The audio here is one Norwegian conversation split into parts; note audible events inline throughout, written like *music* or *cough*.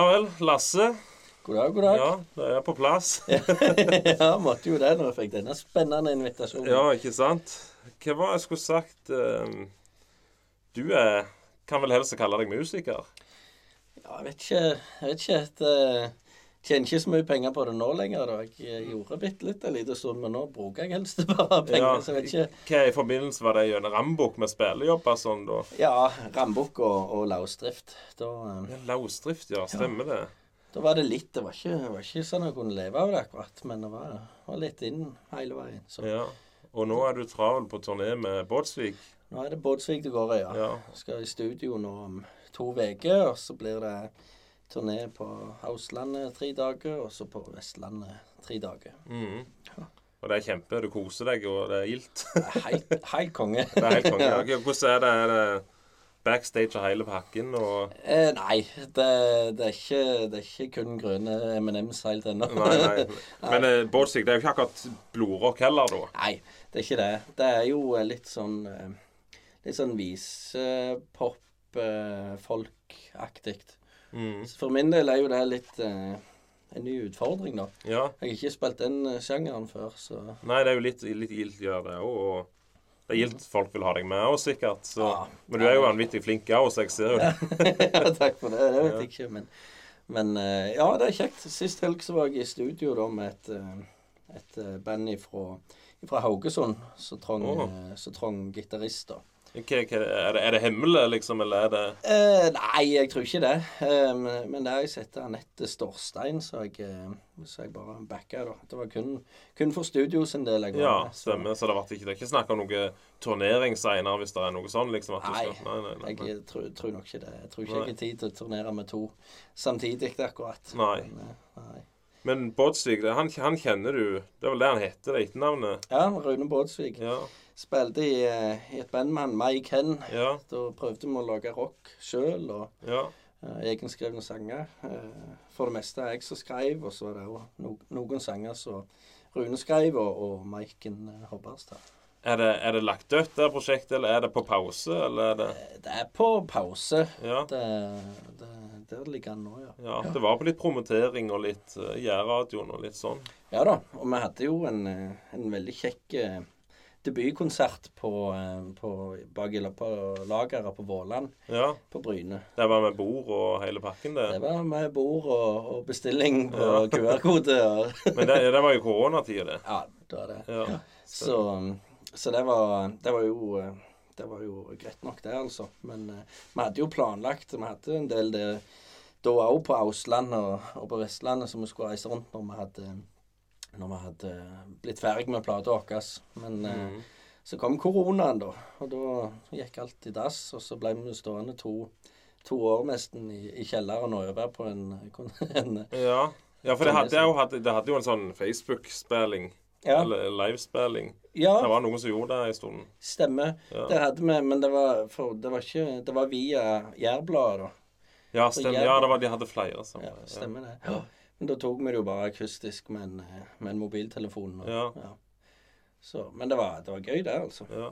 Ja vel, Lasse. God dag, god dag. Ja, det er på plass. *laughs* ja, måtte jo det når jeg fikk denne spennende invitasjonen. Ja, ikke sant? Hva var jeg skulle sagt eh, Du er Kan vel helst kalle deg musiker? Ja, jeg vet ikke Jeg vet ikke at uh, Tjener ikke så mye penger på det nå lenger. da. Jeg eh, gjorde bitte litt en liten stund, men nå bruker jeg helst *laughs* bare penger. Ja. Så jeg vet ikke Hva i forbindelse var det gjennom Rambukk med spillejobber sånn, da? Ja, rambukk og, og lausdrift. Da, uh, Ja, Lausdrift, ja. Stemmer det? da var det litt. Det var ikke, det var ikke sånn jeg kunne leve av det akkurat, men det var, var litt inn hele veien. Så Ja. Og nå er du travel på turné med Båtsvik? nå er det Båtsvik det går i, ja. Ja. Skal i studio nå om to uker, og så blir det turné på Hauslandet tre dager, og så på Vestlandet tre dager. Mhm. Og det er kjempe. Du koser deg, og det er gildt. Helt, helt konge. *laughs* Det er helt konge. Ja. Hvordan er det? Er det backstage og hele pakken? Og Eh, nei, det, det, er ikke, det er ikke kun grønne M&M's helt ennå. Nei, nei. *laughs* Men eh, Båtsvik, det er jo ikke akkurat blodrock heller, da. Nei, det er ikke det. Det er jo eh, litt sånn eh, Litt sånn visepop, eh. Mm. Så For min del er jo det litt eh, en ny utfordring, da. Ja. Jeg har ikke spilt den eh, sjangeren før, så Nei, det er jo litt, litt gildt det òg. Og det er gildt folk vil ha deg med òg, sikkert. Så. Ja. Men du er jo vanvittig flink òg, så jeg ser jo *laughs* det. ja, Takk for det. Det vet jeg ikke, men, men eh, ja, det er kjekt. Sist helg så var jeg i studio da med et, eh, et band ifra, ifra Haugesund som trang, oh. gitarist. da. Er, det er det himmel, liksom, eller er det Eh, nei, jeg tror ikke det. Eh, men, men det har jeg sett Anette Storstein, så jeg, eh, så jeg bare backa, da. Det var kun, kun for studio sin del jeg Ja, med, så stemmer. Så det, ikke, det er ikke snakk om noe turnering seinere hvis det er noe sånn, liksom? Nei, skal, nei, nei, nei. Jeg tror, tror nok ikke det. Jeg tror ikke jeg har tid til å turnere med to samtidig akkurat. Nei. Men, eh, nei. Men Båtsvik, han, han kjenner du Det er vel det han heter, det etternavnet? Ja, Rune Båtsvik. Ja. Spilte i, eh, i et band med han Ken. Ja. Da prøvde vi å lage rock sjøl, og Ja. uh, egenskrevne sanger. Uh, for det meste er jeg som skrev, og så var det jo no noen sanger som Rune skrev, og, og Maiken Hobbarstad. Er det, er det lagt dødt, det prosjektet, eller er det på pause, eller er det Det er på pause. Ja. Det, det, der ligger an nå, ja. Ja, det var på litt promotering og litt uh, jærradioen og litt sånn. Ja da. Og vi hadde jo en, en veldig kjekk debutkonsert på, eh, på, bak i på lageret på Våland Ja. på Bryne. Det var med bord og hele pakken, det. Det var med bord og, og bestilling på *laughs* QR-kode. Men det, det var jo koronatida, det. Ja, det var det. Ja. Så, så det, var, det var jo eh, Det var jo greit nok, det, altså. Men eh, vi hadde jo planlagt Vi hadde en del det da òg på Auslandet og, og på Vestlandet som vi skulle reise rundt når vi hadde når vi hadde blitt ferdig med plata vår. Men eh, Mm. så kom koronaen, da. Og da gikk alt i dass. Og så ble vi stående to, to år nesten i, i kjelleren og øve på en, *laughs* en Ja. ja, for det hadde, jo, hadde, det hadde jo en sånn Facebook-spilling. Ja. Eller livespilling. ja. Det var noen som gjorde det en stund. Stemmer. Ja. Det hadde vi, men det var, for, det var ikke Det var via Jærbladet, da. Ja, stemmer. Ja, det var, de hadde flere. Som, Ja, stemmer det. Men da tok vi det jo bare akustisk med en, eh, med en mobiltelefon. Og, Ja. Så, men det var, det var gøy, det, altså. Ja.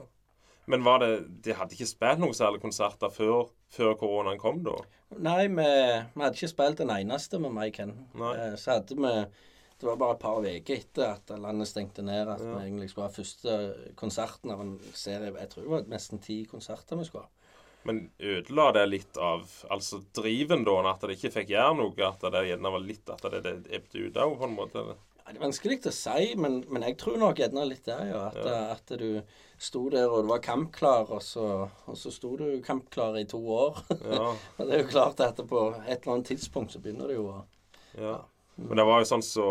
Men var det De hadde ikke spilt noen særlige konserter før, før koronaen kom, da? Nei, vi, vi hadde ikke spilt en eneste med Mike Henn. Eh, Så hadde vi Det var bare et par uker etter at landet stengte ned, at Ja. vi egentlig skulle ha første konserten av en serie Jeg tror det var nesten ti konserter vi skulle ha. Men ødela det litt av altså driven, da, at det ikke fikk gjøre noe? At det gjerne var litt At det, ebbet ut òg, på en måte? eller? Ja, det er vanskelig å si, men, men jeg tror nok gjerne litt der, ja. At, Ja. at du sto der og du var kampklar, og så, og så sto du kampklar i to år. Ja. *laughs* og det er jo klart at på et eller annet tidspunkt så begynner det jo å ja. Men det var jo sånn så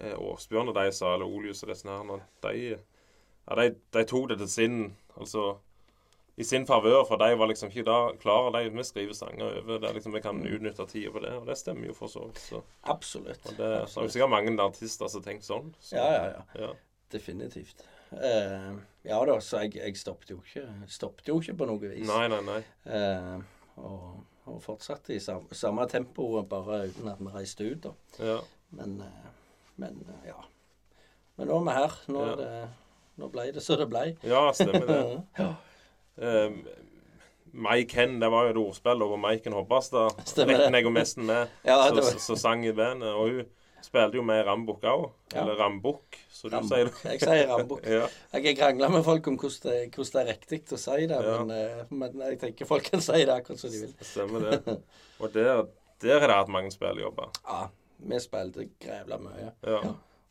eh, Åsbjørn og de sa, eller Olius og disse her, de, ja, de, de tok det til sin Altså i sin favør, for de var liksom ikke da klare. De, vi skriver sanger over der er liksom Vi kan utnytte tida på det, og det stemmer jo for så vidt. Absolutt. Og det så er sikkert mange artister som har tenkt sånn. Så, Ja, ja, ja. ja. Definitivt. Uh, ja da, så jeg, jeg stoppet jo ikke Stoppet jo ikke på noe vis. Nei, nei, nei. Uh, og, og fortsatte i samme, samme tempo, bare uten at vi reiste ut, da. Ja. Men, uh, men ja. Men nå er vi her. Nå, Ja. det, nå ble det så det ble. ja, stemmer det. *laughs* ja. Eh, Mike Hen, det var jo et ordspill over Maiken Hobbastad. Regner jeg og mesten med, *laughs* Ja, det så, som sang i bandet. Og hun spilte jo med Rambukk òg. Ja. Eller Rambukk, som du sier det. Jeg sier Rambukk. *laughs* ja. Jeg krangler med folk om hvordan det, hvordan det er riktig å si det, Ja. men, eh, men jeg tenker folk kan si det akkurat som de vil. Stemmer det. *laughs* Og der, der har det hatt mange spillejobber. Ja, vi spilte grævla mye. Ja.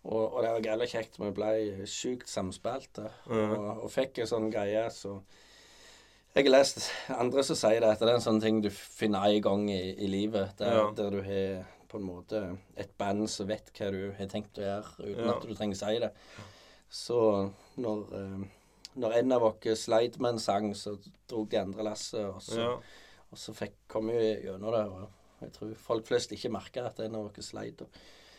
Og, og det var grævla kjekt. Vi ble sjukt samspilte. Og, og fikk en sånn greie så Jeg har lest andre som sier det, at det er en sånn ting du finner en gang i, i livet. Der, Ja. der du har på en måte et band som vet hva du har tenkt å gjøre, uten Ja. at du trenger å si det. Så når, eh, når en av oss sleit med en sang, så dro de andre lasset, og så, Ja. og så fikk, kom vi gjennom det. Og jeg tror folk flest ikke merka at en av oss sleit. Og,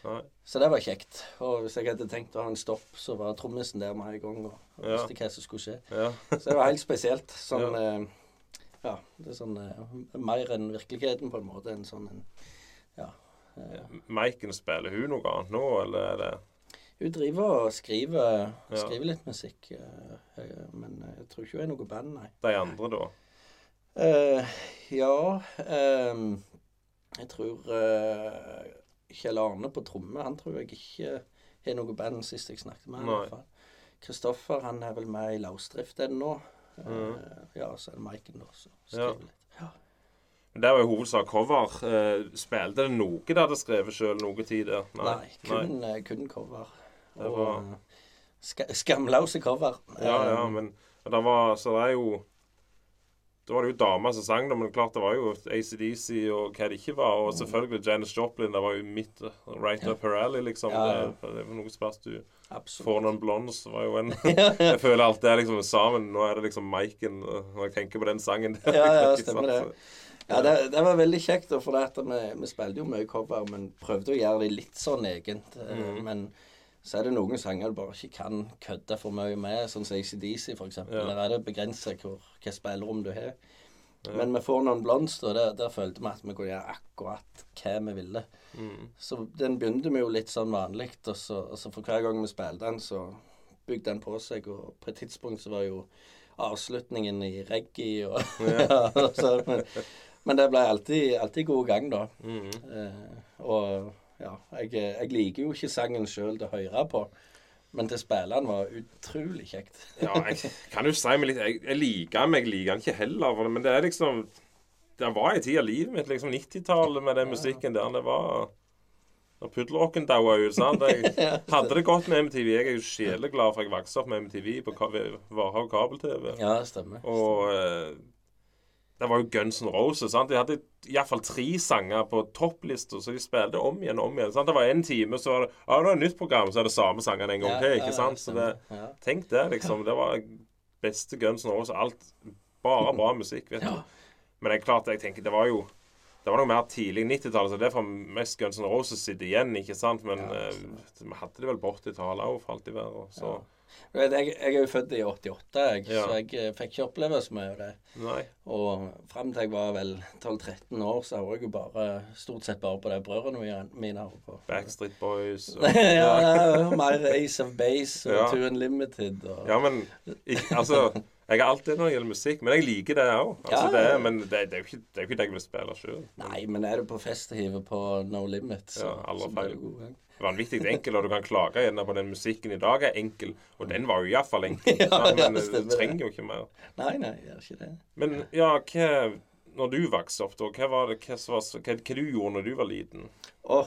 Nei. så det var kjekt. Og hvis jeg hadde tenkt å ha en stopp, så var trommisen der med en gang og, og Ja. visste hva som skulle skje. Ja. *laughs* Så det var helt spesielt. Sånn Ja. eh, Ja, det er sånn eh, mer enn virkeligheten, på en måte. En sånn en Ja. eh, Maiken, spiller hun noe annet nå, eller er det Hun driver og skriver, skriver litt musikk, eh, eh, men jeg tror ikke hun er noe band, nei. de andre, da? Eh, ja Jeg tror eh, Kjell Arne på tromme, han tror jeg ikke har noe band sist jeg snakket med Nei. Kristoffer han er vel med i Lausdrift ennå. Mm. Mhm. Ja, så er det Maiken, da, som Ja. litt. Ja. Men Det var jo hovedsak cover. Eh, spilte det noe du hadde skrevet sjøl noe tid der? Nei, kun, eh, kun cover. Det Og var- eh, skamløse cover. Ja, ja, Eh, men det var Så det er jo Da var det jo damer som sang det, men klart det var jo ACDC og hva det ikke var. Og selvfølgelig Janis Joplin. Det var jo mitt uh, right up her alley, liksom. Ja, ja. Det, det var noe spørs du Absolutt. får noen blondes. var jo en *laughs* *laughs* Jeg føler alt det er liksom sammen. Nå er det liksom Maiken Når jeg tenker på den sangen der. Ja, ja, *laughs* stemmer det. Ja, det, det var veldig kjekt, for det at vi, vi spilte jo mye cover, men prøvde å gjøre det litt sånn egent. eh, Mhm. Men så er det noen sanger du bare ikke kan kødde for mye med, sånn som ACDC eksempel. Ja. Der er det begrensa hvilket spillerom du har. Ja. Men vi får noen blomster, og der, der følte vi at vi kunne gjøre akkurat hva vi ville. Mm. Så den begynte vi jo litt sånn vanlig, og så, og så for hver gang vi spilte den, så bygde den på seg, og på et tidspunkt så var jo avslutningen i reggae og ja, *laughs* så, men, men det ble alltid, alltid god gang, da. Mm. Eh, og ja, jeg, jeg liker jo ikke sangen sjøl til å høre på, men til å spille den var utrolig kjekt. Ja, jeg kan jo si meg litt Jeg, jeg liker den, men jeg liker den ikke heller. Men det er liksom Det var en tid av livet mitt, liksom 90-tallet, med den musikken der. Det var Når puddelrocken daua ut. sant? Jeg *laughs* hadde det godt med MTV. Jeg er jo sjeleglad for jeg vokste opp med MTV på Varhaug kabel-TV. Ja, det stemmer. Og eh, det var jo Guns N' Roses. sant? De hadde iallfall tre sanger på topplista, så de spilte om igjen og om igjen. sant? Det var en time, så var det ja, det er et nytt program, så er det samme sangene en gang Ja, til. ja, ikke ja, sant? Så det, ja. Tenk det, liksom. Det var beste Guns N' Roses. Alt bare bra musikk, vet du. Ja. Men det er klart, jeg tenker, det var jo det var noe mer tidlig 90-tallet, så det er for mest Guns N' Roses sitter igjen, ikke sant? Men Ja, eh, vi hadde det vel på 80-tallet òg, for alt i verden. Så vet, Jeg, jeg er jo født i 88, jeg, Ja. så jeg eh, fikk ikke oppleve så mye av det. nei. Og fram til jeg var vel 12-13 år, så har jeg jo bare stort sett bare på det brødrene mine- har på. Backstreet Boys og, *laughs* ja, ja, mer Ace of Base og Ja. Two Unlimited og Ja, men jeg, altså Jeg har alltid når det gjelder musikk, men jeg liker det òg. Altså, Ja, men det, det, er jo ikke, det er jo ikke det jeg vil spille sjøl. Nei, men er du på fest og hiver på No Limit, så, Ja, så blir du god. Vanvittig enkel, og du kan klage gjerne på den musikken i dag er enkel. Og den var jo iallfall enkel. *laughs* Ja, sant? men ja, eh, du trenger jo ikke mer. Nei, nei, gjør ikke det. Men ja, hva Når du vokste opp, da, hva var det hva, hva, hva, hva du gjorde når du var liten? Å,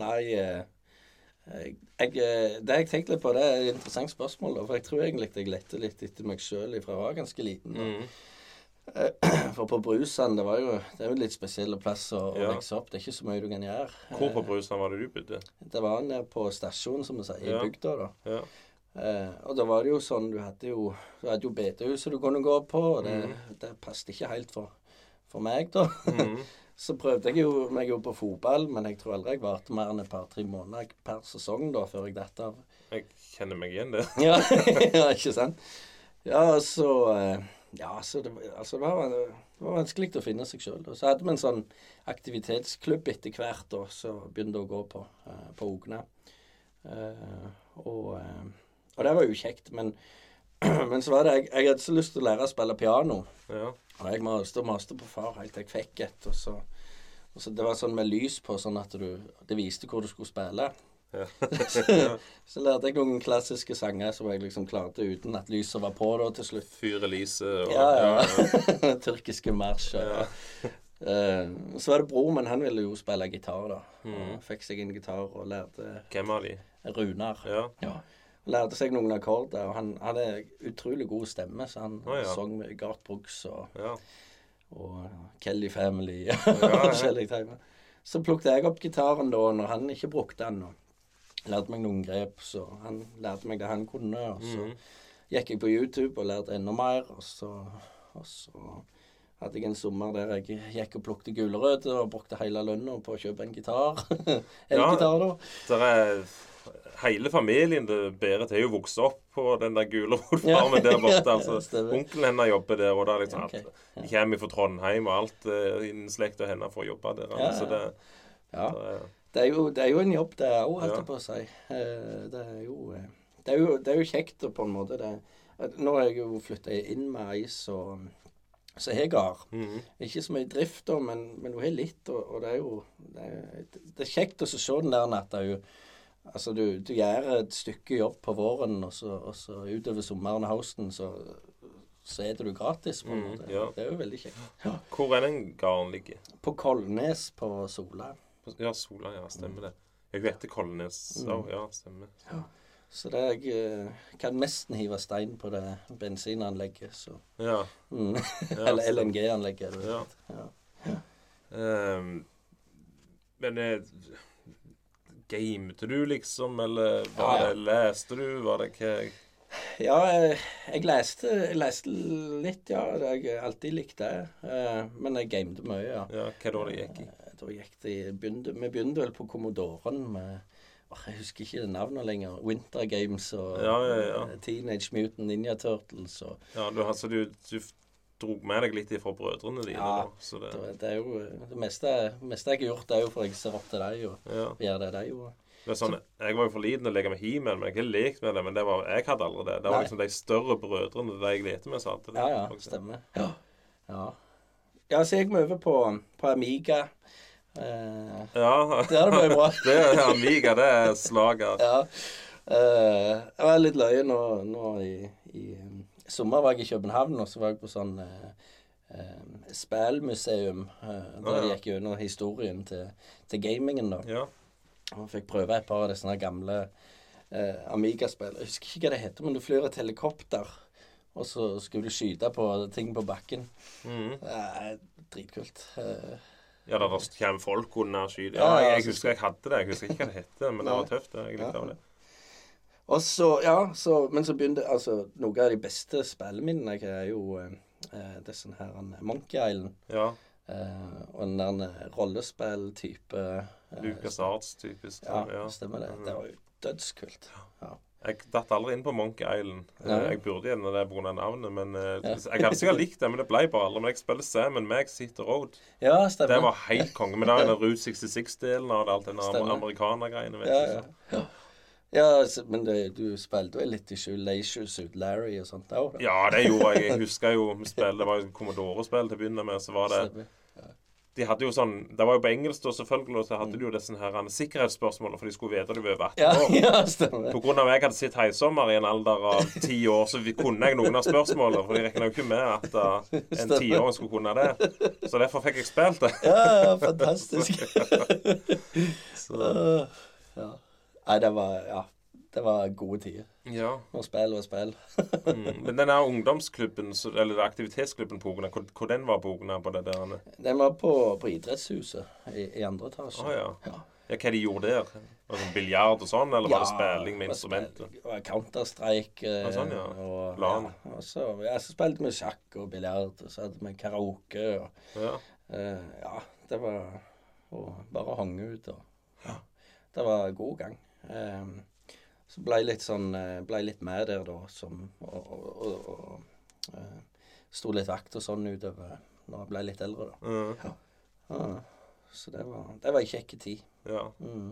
nei eh, jeg, jeg, eh, Det jeg tenkte litt på, det er et interessant spørsmål. da, For jeg tror egentlig jeg lette litt etter meg sjøl fra jeg var ganske liten. Mm. *clears throat* For på Brusand, det var jo Det er jo en litt spesiell plass å, å Ja. vokse opp. Det er ikke så mye du kan gjøre. Hvor på Eh, Brusand var det du bodde? Det var nede på stasjonen, som vi sier, i Ja. bygda, da. Ja. Eh, og da var det jo sånn Du hadde jo, du hadde jo bedehuset du kunne gå på, og det, mm. det passet ikke helt for, for meg, da. Mm. *laughs* Så prøvde jeg jo meg jo på fotball, men jeg tror aldri jeg varte mer enn et par-tre måneder per sesong da, før jeg datt av. Jeg kjenner meg igjen det. Ja, *laughs* ja ikke sant? Ja, så eh, Ja, så det, altså, det, var, det var vanskelig å finne seg sjøl. Så hadde vi en sånn aktivitetsklubb etter hvert da, så begynte å gå på uh, på Ogna. Uh, og, eh, og det var jo kjekt, men *clears throat* Men så var det jeg, jeg hadde så lyst til å lære å spille piano. Ja. Og jeg maste og maste på far helt til jeg fikk et. Og så, og så Det var sånn med lys på, sånn at du, det viste hvor du skulle spille. Ja. *laughs* Så lærte jeg noen klassiske sanger som jeg liksom klarte uten at lyset var på da til slutt. Fyre lyset og Ja, ja. *laughs* Tyrkiske marsjer. Ja. uh, så var det bror, men han ville jo spille gitar, da. Mm. Fikk seg en gitar og lærte Hvem av de? Runar. Ja. Ja. Lærte seg noen akkorder. Og han hadde utrolig god stemme, så han oh, ja. sang med Gart Brooks og, ja. og Kelly Family og ja. *laughs* forskjellige timer. Så plukket jeg opp gitaren da når han ikke brukte den. og Lærte meg noen grep, så han lærte meg det han kunne. Og så mm. gikk jeg på YouTube og lærte enda mer. Og så, og så hadde jeg en sommer der jeg gikk og plukket gulrøtter og brukte hele lønna på å kjøpe en gitar. *laughs* Elgitar, da. Der er Hele familien det Berit har jo vokst opp på den der gulrotfarmen Ja. der borte. *laughs* Ja, altså. Onkelen hennes jobber der, og det er liksom okay. alt. de kommer fra Trondheim, og alt eh, innen slekta hennes får jobbe der. Ja, Så det, Ja. det Det er, jo, det er jo en jobb, det òg, holdt jeg på å si. Eh, Det er jo, eh, det er jo, det er jo kjekt på en måte det, Nå har jeg jo flytta inn med ei som jeg har. Mhm. Ikke så mye drift, da, men, men hun har litt. Og, og det er jo det er, det kjekt å se den der at det Altså, du, du gjør et stykke jobb på våren, og så, og så utover sommeren og høsten, så, så det du gratis, på en måte. måte. ja. Det er jo veldig kjekt. Ja. Hvor er den gården ligger? På Kolnes på Sola. Ja, Sola, ja, stemmer det. Jeg vet det Kolnes Mm. òg, ja, stemmer. Ja. Så det jeg eh, kan nesten hive stein på det bensinanlegget, så Ja. mm. *laughs* Eller. LNG-anlegget. Ja. Ja. Um, men eh, Gamete du, liksom, eller var Ja, det, leste du? Var det hva Ja, jeg, jeg leste, jeg leste litt, ja. Jeg alltid likte det. Eh, Men jeg gamet mye, ja. Ja, hva da det gikk i? Da gikk det begynte, Vi begynte vel på Commodoren med Jeg husker ikke navnet lenger. Winter Games og Ja, ja, ja. eh, Teenage Mutant Ninja Turtles og Ja, du, altså, du, du dro med deg litt ifra brødrene dine, Ja, da. Så det, det, det er jo Det meste, meste jeg har gjort, det er jo for jeg ser opp til deg og ja. gjør det de gjorde. Sånn, jeg var jo for liten til å leke med He-Man, men jeg har lekt med det. Men det var, jeg hadde aldri det. Det var liksom de større brødrene de jeg lekte med, som hadde det. Ja, ja, stemmer. Ja. ja. Ja, så gikk vi over på, på Amiga. Eh, Ja, det hadde vært bra. *laughs* det er Amiga, det er slager. Ja. Eh, jeg var litt løye nå, nå i, i um, sommer var jeg i København, og så var jeg på sånn uh, spillmuseum. eh, der Ah, ja. gikk gjennom historien til, til gamingen. da. Ja. Og fikk prøve et par av disse gamle uh, Amiga-spillene. Jeg husker ikke hva det heter, men du flyr et helikopter, og så skulle du skyte på ting på bakken. Mm. Dritkult. Eh, Ja, det kommer folk under skyet. Ja, jeg, jeg husker jeg hadde det. Jeg husker ikke hva det het, men det var tøft. Jeg likte Ja. det. Og så, ja, så, men så begynte altså Noen av de beste spilleminnene er jo eh, eh, det sånn her Monkey Island. Ja. Eh, og den der rollespilltype rollespill-type eh, Lucas Arts, typisk. Ja, ja. stemmer det. Mhm. Det var jo dødskult. Ja. Jeg datt aldri inn på Monkey Island. Ja. Jeg burde gjerne det pga. navnet, men eh, Ja. jeg hadde sikkert likt det, men det ble bare aldri. Men jeg spiller Sam Max Hit the Road. ja, stemmer. Det var helt konge. Men det er den Route 66-delen av det, alt den Stemmer. amerikanergreiene. ja, ja. ja. ja men det, du spilte vel litt i Leisure Suit Larry og sånt òg? Ja, det gjorde jeg. Jeg husker jo vi spilte, Det var jo Commodore-spill til å begynne med. Så var det De hadde jo sånn Det var jo på engelsk, da, selvfølgelig, og så hadde de jo disse her sikkerhetsspørsmålene, for de skulle vite du var 18 år. *laughs* ja, stemmer. På grunn av at jeg hadde sett Heisommer i en alder av *laughs* ti år, så kunne jeg noen av spørsmålene. For de regna jo ikke med at uh, en tiåring skulle kunne det. Så derfor fikk jeg spilt det. Ja, ja, fantastisk. *laughs* Så, ja. Nei, det var Ja. Det var gode tider. ja. Og spill og *laughs* spill. Mm. Men den ungdomsklubben, eller aktivitetsklubben på Ogna, hvor, den var på Ogna på det der? Den var på, på idrettshuset i, i andre etasje. Ah, ja. Ja. ja. Hva de gjorde der? Var det Biljard og sånn, eller var det spilling med instrumenter? Counter-Strike. eh, Ja, sånn, ja. Og, LAN. ja, og så, ja, så spilte vi sjakk og biljard, og så hadde vi karaoke. Og, Ja. eh, ja, det var Og bare hang ut og ja, Det var god gang. Eh, så ble jeg litt sånn eh, Ble litt med der, da, som Og, og, og, og eh, sto litt vakt og sånn utover når jeg ble litt eldre, da. Ja. Ja, så det var, det var ei kjekk tid. ja. Mm.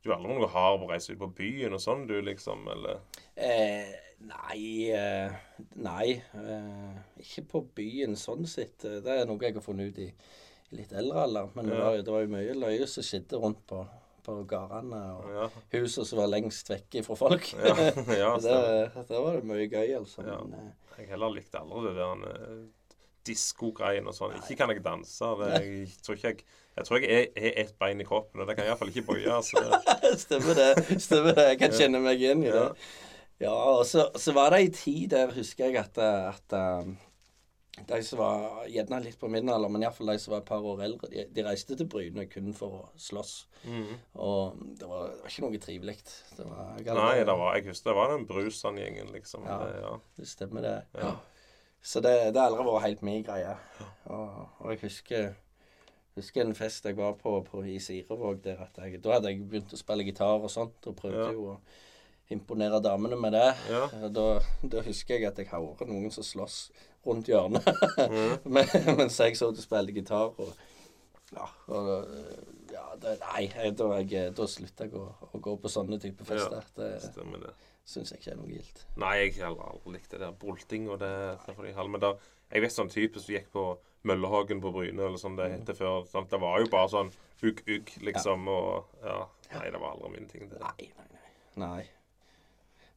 Du er aldri noe hard på å reise ut på byen og sånn, du, liksom? Eller? Eh, nei eh, Nei. Eh, ikke på byen sånn sett. Eh, Det er noe jeg har funnet ut i, i litt eldre alder. Men det, var, det var jo mye løye som skjedde rundt på, på gårdene. Og Ja. husene som var lengst vekk fra folk. Ja, ja *laughs* det, der var det mye gøy, altså. Ja. Men, eh, Jeg heller likte aldri det der uh, diskogreiene og sånn. Ikke kan jeg danse. Det, jeg, tror ikke jeg Jeg tror jeg er, ett bein i kroppen, og det kan jeg iallfall ikke bøye. Så. *laughs* Stemmer det. Stemmer det. Jeg kan kjenne meg igjen i det. Ja. Og så, så var det ei tid der, husker jeg, at, at um, de som var gjerne litt på min alder, men iallfall de som var et par år eldre, de, de reiste til Bryne kun for å slåss. Mm. Og det var, det var ikke noe trivelig. Det var jeg Nei, det var, jeg husker det var den Brusand-gjengen, liksom. Ja. Det, ja. Det stemmer, det. Ja. Så det, det har aldri vært helt min greie. Og, og jeg husker, husker en fest jeg var på, på i Sirevåg. Der at jeg, da hadde jeg begynt å spille gitar og sånt, og prøvde Ja. jo å imponere damene med det. Ja. Da, da husker jeg at jeg hørte noen som slåss rundt hjørnet *laughs* Mm. Men- mens jeg så du spilte gitar. Og, ja, og, ja det, Nei, da, jeg, da slutta jeg å, å gå på sånne type fester. Det Stemmer det. syns jeg ikke er noe gildt. Nei, jeg har aldri, likt det der bolting og det, Derfor jeg. Men da, jeg vet sånn type som gikk på Møllehagen på Bryne, eller sånn det het før. Sant? Det var jo bare sånn ugg-ugg, liksom. Og ja. Nei, det var aldri min ting. Det. Nei, nei, nei. Nei.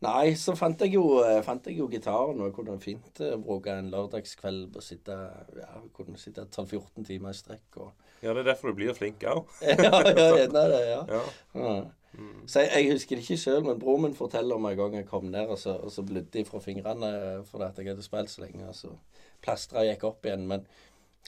Nei, så fant jeg jo, eh, fant jeg jo gitaren, og jeg kunne fint eh, bruke en lørdagskveld å sitte ja, kunne sitte 12-14 timer i strekk. Og, Ja, det er derfor du blir flink òg. *laughs* ja, ja, gjerne det, ja. *laughs* Ja. ja. Mm. Så jeg, jeg husker det ikke sjøl, men broren min forteller om en gang jeg kom ned, og så, og så blødde jeg fra fingrene fordi at jeg hadde spilt så lenge. Og så plastra gikk opp igjen. Men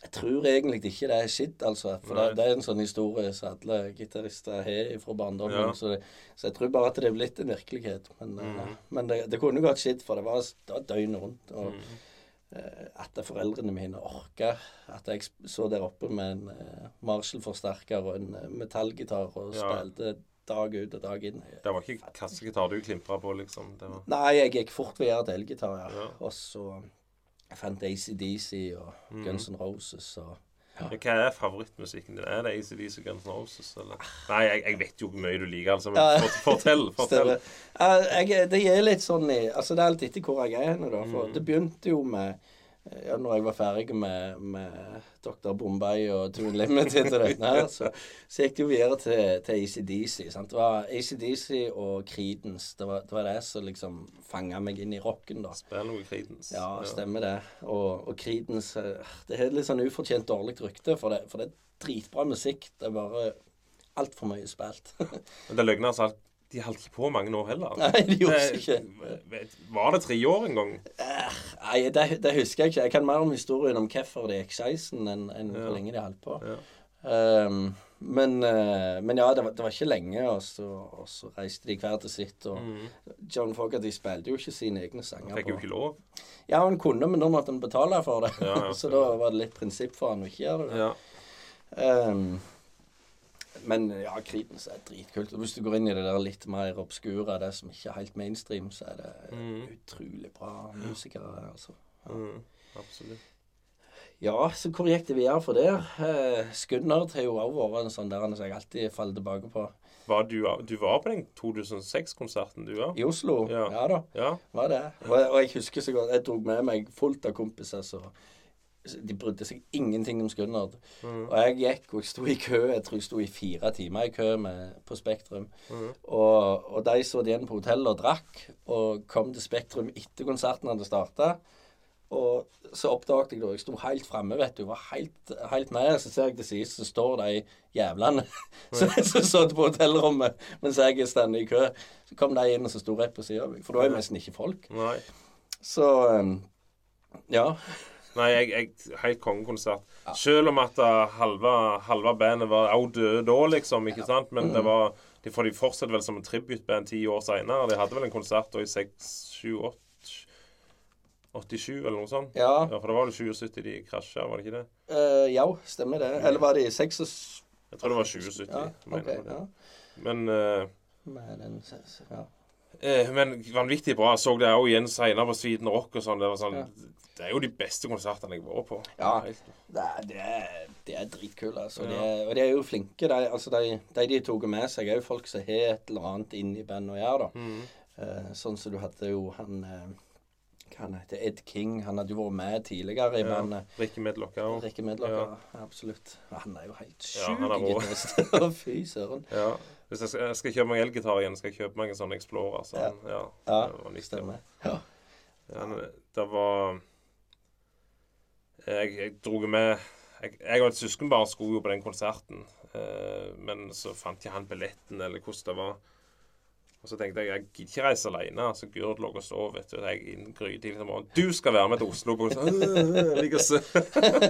jeg tror egentlig ikke det er skitt, altså. For det, det er en sånn historie som alle gitarister har fra barndommen. Ja. Så, så jeg tror bare at det er blitt en virkelighet. Men, mm. uh, men det, det kunne gått skitt, for det var, det var døgnet rundt. Og Mm. uh, at foreldrene mine orka at jeg så der oppe med en uh, Marshall-forsterker og en eh, metallgitar og Ja. spilte dag ut og dag inn. Det var ikke kassegitar du klimpra på, liksom. Det var, Nei, jeg gikk fort videre til elgitar, ja. Ja. Og så jeg fant ACDC og Mhm. Guns N' Roses og Men Hva er favorittmusikken din? Er det ACDC og Guns N' Roses? Eller? Nei, jeg, jeg vet jo hvor mye du liker, altså. Men Ja. fortell. *laughs* fortell. uh, jeg, det er litt sånn i Altså, det er litt etter hvor jeg er henne, da. For mm. det begynte jo med ja, når jeg var ferdig med, med Dr. Bombay og Tune Limited og dette her, så, så gikk det jo videre til, til ACDC. Sant? Det var ACDC og Creedence. Det var, det var det som liksom fanga meg inn i rocken, da. Spill noe Creedence. Ja, stemmer det. Og, og Creedence eh, Det har litt sånn ufortjent dårlig rykte, for det, for det er dritbra musikk. Det er bare altfor mye spilt. *laughs* Men det løgner altså at de holdt ikke på mange år heller. Nei, de gjorde ikke. Var det tre år en gang? Eh, Nei, det, det husker jeg ikke. Jeg kan mer om historien om hvorfor det gikk skeisen, enn enn Ja. hvor lenge de holdt på. Ja. Um, men, eh, men ja, det var, det var ikke lenge, og så, og så reiste de hver til sitt. Og Mm. John Fogerty spilte jo ikke sine egne sanger. Fikk jo ikke lov. Ja, han kunne, men da måtte han betale for det. Ja, *laughs* så da var det litt prinsipp for han å ikke gjøre det. Ja. Men ja, Creedence er dritkult. Og hvis du går inn i det der litt mer obskure, det som ikke er helt mainstream, så er det Mm. utrolig bra musikere. altså. Mm. Absolutt. Ja, så hvor gikk det videre for der? Eh, Skunnerd har jo også vært en sånn der som jeg alltid faller tilbake på. Var du, du var på den 2006-konserten, du òg? I Oslo? Ja. Ja, da, Ja. var det. Og, og jeg husker så godt Jeg dro med meg fullt av kompiser så De brydde seg ingenting om Skunnard. Mm. Og jeg gikk og jeg sto i kø. Jeg tror jeg sto i fire timer i kø med, på Spektrum. Mm. Og, og de satt igjen på hotellet og drakk, og kom til Spektrum etter konserten hadde starta. Og så oppdaget jeg da Jeg sto helt framme, vet du. Var helt, helt nede. Så ser jeg til siden, så står de jævlene *laughs* som satt på hotellrommet mens jeg står i kø. Så kom de inn og så sto rett på siden av meg. For da er jo nesten ikke folk. Nei. Så um, ja. Nei, jeg, jeg helt kongekonsert. Selv om at uh, halve, bandet var òg døde da, liksom. ikke sant? Men det var de, For de fortsatte vel som en tributeband ti år seinere. De hadde vel en konsert da i 6, 7, 8 87, eller noe sånt. Ja, Ja, For det var vel 77 de krasja, var det ikke det? Uh, ja stemmer det. Eller var det i 76? Jeg tror det var 77. Ja, mener ok. jeg. Ja. Men uh, Men, den, ja. Eh, men vanvittig bra. Jeg så det òg igjen senere på Sweden Rock og sånn. Det, var sånn, Ja. det er jo de beste konsertene jeg har vært på. Ja. Det er, det er, det er dritkule, altså. De Ja. er, og de er jo flinke. De, altså, de, de de tok med seg, er jo folk som har et eller annet inni bandet å gjøre, da. Mm. Eh, sånn som du hadde jo han eh, Hva han heter Ed King. Han hadde jo vært med tidligere i Ja. bandet. Ricky Medlock òg. Rikke Medlocker. Absolutt. Han er jo helt Ja, sjuk ja, gitarist. *laughs* Fy søren. Ja. Hvis jeg skal, jeg skal kjøpe meg elgitar igjen, skal jeg kjøpe meg en sånn Explorer. Så, Ja. ja. Ja, det. Stemmer. Ja. Ja, det var Jeg, jeg dro med jeg, jeg og et søskenbarn skulle jo på den konserten, eh, men så fant ikke han billetten, eller hvordan det var. Og så tenkte jeg jeg gidder ikke reise alene. Så Gurd lå og sov, vet du. Jeg inn grytidlig om morgenen. Du skal være med til Oslo! På «Øh, og se».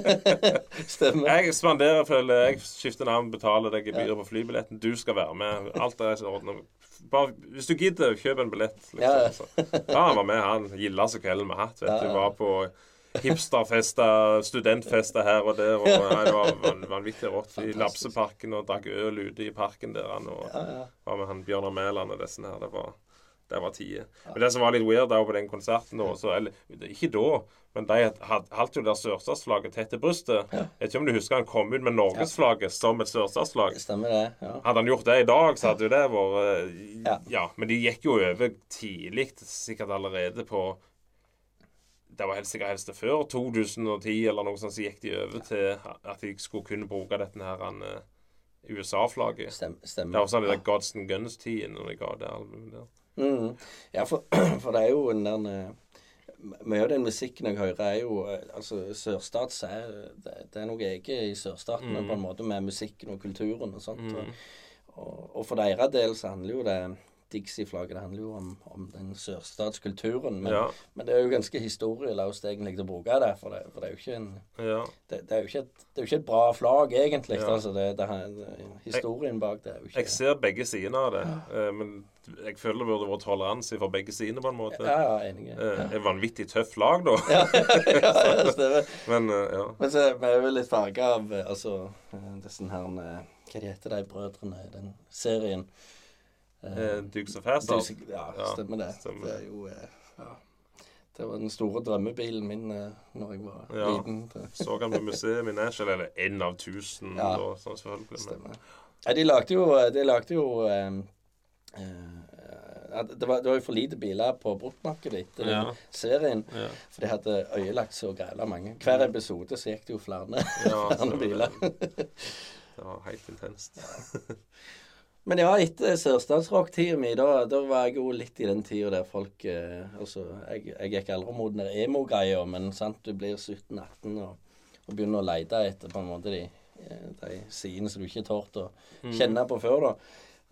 *laughs* Stemmer. jeg spanderer føler Jeg skifter navn, betaler deg gebyret på flybilletten. Du skal være med. Alt er i orden. Bare, hvis du gidder, kjøp en billett. Liksom. Ja, ja. Så, ja, han var med, han. Gilda kvelden med hatt. vet du. Var på hipsterfester, studentfester her og der. Og, nei, det var vanvittig rått. I Lapseparken og drakk øl ute i parken der. Han, og Ja, ja. var med han Bjørnar Mæland og disse her. Det var, det var tider. Men det som var litt weird da på den konserten da, så, eller, Ikke da, men de holdt jo der sørstatsflagget tett til brystet. Jeg vet ikke om du husker han kom ut med norgesflagget som et sørstatsflagg. Stemmer det. Ja. Hadde han gjort det i dag, så hadde jo det vært eh, Ja. ja. Men de gikk jo over tidlig, sikkert allerede på Det var helt sikkert helst det før 2010 eller noe sånt, så gikk de over til at de skulle kunne bruke dette her eh, USA-flagget. Stem, Det var sånn i den Gods and Guns-tiden når de ga det albumet der. Mm. Ja, for, *clears throat* for det er jo en der eh, Mye av den musikken jeg hører, er jo eh, Altså, sørstats er det, det er noe eget i sørstatene Mm. på en måte med musikken og kulturen og sånt. Mm. Og, og for deres del så handler jo det Dixie-flagget det handler jo om, om den sørstatskulturen. Men, Ja. men det er jo ganske historieløst egentlig å bruke det, for det, for det er jo ikke en ja. det, det, er jo ikke et, det er jo ikke et bra flagg, egentlig. Ja. Altså, det, det, historien bak det er jo ikke Jeg ser begge sidene av det, eh, men jeg føler det burde vært toleranse for begge sidene på en måte. Ja, ja, enig. Eh, Et vanvittig tøft lag, da. ja, *laughs* ja, stemmer. Men eh, ja. Men så vi er jo litt farga av altså disse her Hva de heter de brødrene i den serien? Eh, Dukes of Hazard. Ja, stemmer det. stemmer. Det er jo eh, ja. Det var den store drømmebilen min eh, når jeg var Ja. liten. Så han på museet i Nashville, eller én av tusen, Ja. da, sånn selvfølgelig. Ja, de lagde jo, de lagde jo eh, eh, det, var, det var jo for lite biler på bruktmarkedet etter Ja. serien. ja. For de hadde øyelagt så græla mange. Hver episode så gikk det jo flere, Ja, *laughs* flere biler. det. Det var helt intenst. *laughs* Men ja, etter sørstatsrock-tida mi, da, da var jeg jo litt i den tida der folk eh, Altså, jeg, jeg gikk aldri mot den emo-greia, men sant, du blir 17-18 og, og begynner å lete etter på en måte de, eh, de sidene som du ikke torde å Mm. kjenne på før, da.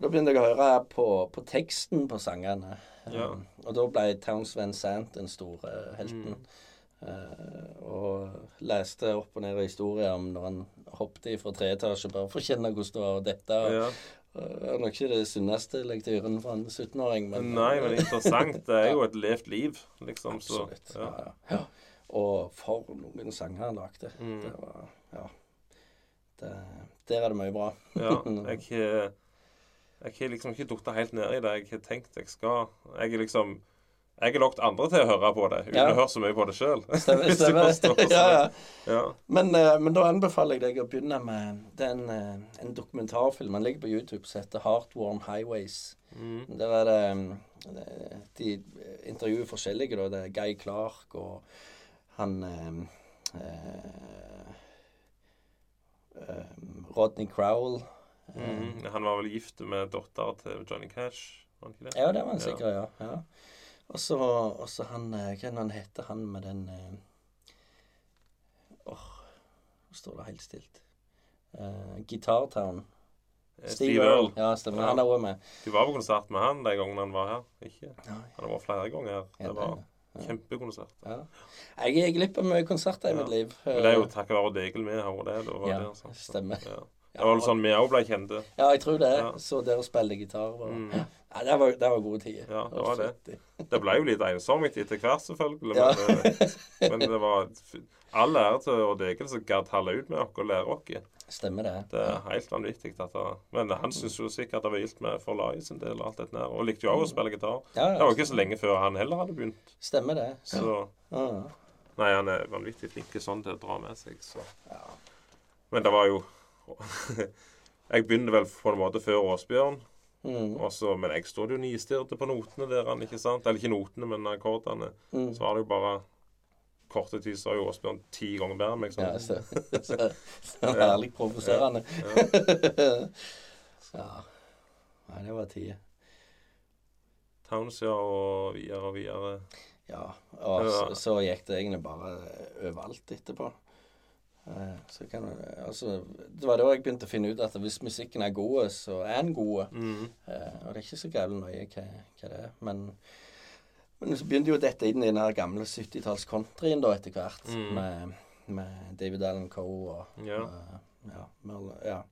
Da begynte jeg å høre på, på teksten på sangene. Ja. Um, og da ble Towns Van Sant den store eh, helten. Mm. Uh, og leste opp og ned historier om når han hoppet fra tre etasjer bare for å kjenne hvordan det var dette. Og, Ja. Det er nok ikke det sunneste lektyren for en 17-åring. Men, Nei, men interessant. Det er jo *laughs* et levd liv, liksom. Så, Absolutt. ja. Ja. Ja. Og for noen sanger han lagde. Mm. Det var Ja. Det, der er det mye bra. Ja, *laughs* jeg har Jeg har liksom ikke datt helt ned i det jeg har tenkt jeg skal. Jeg er liksom Jeg har lagt andre til å høre på det, uten Ja. å høre så mye på det sjøl. *laughs* Ja, ja. ja. Men, eh, men da anbefaler jeg deg å begynne med den, eh, en dokumentarfilm. Den ligger på YouTube som heter 'Heartworn Highways'. Mm. Der er det mm, eh, De intervjuer forskjellige, da. Det er Guy Clark og han eh, eh, eh, Rodney Crowell. Eh, Mm. Han var vel gift med dattera til Johnny Cash, var han ikke det? Ja, det var han sikkert, ja. ja. Og så og så han eh, Hva er han heter, han med den eh, Åh, nå står det helt stilt. Uh, Guitar Town. Eh, Steve Earl. Ja, stemmer. Ja. Han er òg med. Du var på konsert med han den gangen han var her? Ikke? Nei. Han har vært flere ganger her. Ja, Det var ja. kjempekonsert. Ja. Jeg er glipp av mye konserter i Ja. mitt liv. Men det er jo takket være Degel vi har vært det. Det Ja, det, sant? stemmer. Ja. Det var vel sånn vi òg ble kjente. Ja, jeg tror det. Ja. Så dere spille gitar. Og... Mm. Ja, det var, det var gode tider. Ja, det var det. Det ble jo litt ensomt etter hvert, selvfølgelig. Ja. Men, men det var all ære til Odd Egil som gadd holde ut med oss og lære oss. Stemmer det. Det er helt vanvittig. Det, men han syns jo sikkert det var gildt med forlaget sin del og alt dette der. Og likte jo også å spille gitar. Ja, Det var ikke så lenge før han heller hadde begynt. Stemmer det. Så Ja, ja. Nei, han er vanvittig flink sånn til å dra med seg, så Ja. Men det var jo *laughs* Jeg begynte vel på en måte før Åsbjørn. Mm. Også, men jeg stod jo nistirte på notene der, ikke sant? Eller ikke notene, men akkordene. Mm. Så var det jo bare korte tid, så var jo Åsbjørn ti ganger bedre enn meg. Ja, Sånn. *laughs* så, så, så herlig provoserende. Ja. *laughs* Ja. Nei, det var tida. Towns, ja, og videre og videre. Ja. Og så, så gikk det egentlig bare overalt etterpå. Eh, Så kan altså, det var da jeg begynte å finne ut at hvis musikken er god, så er den god. Mm. Eh, og det er ikke så gærent nøye hva, hva det er. Men, men så begynte jo dette inn i den gamle 70-talls countryen da etter hvert. Mm. Med, med David Allen Coe og Ja. eh, ja, ja.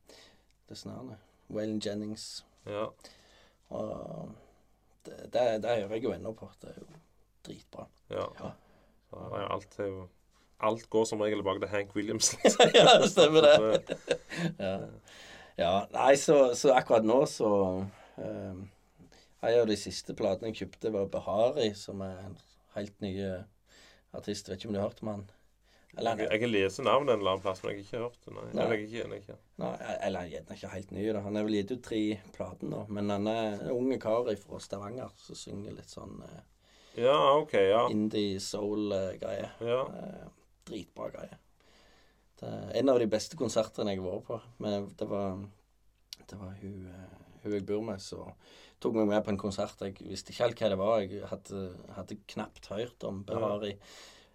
Disse nærmere. Waylon Jennings. Ja. Og det, det, det hører jeg jo ennå på. Det er jo dritbra. ja. Ja. Så alt, er jo, alt går som regel tilbake til Hank Williams. liksom. *laughs* ja, det stemmer det. *laughs* Ja. ja. Nei, så, så akkurat nå så eh, En av de siste platene jeg kjøpte, var Behari, som er en helt ny eh, artist. Vet ikke om du har hørt om han? Eller, Jeg, jeg kan lese navnet en eller annen plass, men jeg har ikke hørt det. Nei. Nei. Eller jeg ikke, jeg ikke. nei, eller han er gjerne ikke helt ny. da. Han er vel gitt ut tre plater nå. Men han er en unge kar fra Stavanger som synger litt sånn eh, Ja, OK. Ja. indie soul-greie. ja. Eh, dritbra greie. Det er en av de beste konsertene jeg har vært på. Men det var, det var hun, eh, hun jeg bor med, som tok meg med på en konsert. Jeg visste ikke helt hva det var. Jeg hadde, hadde knapt hørt om Behari.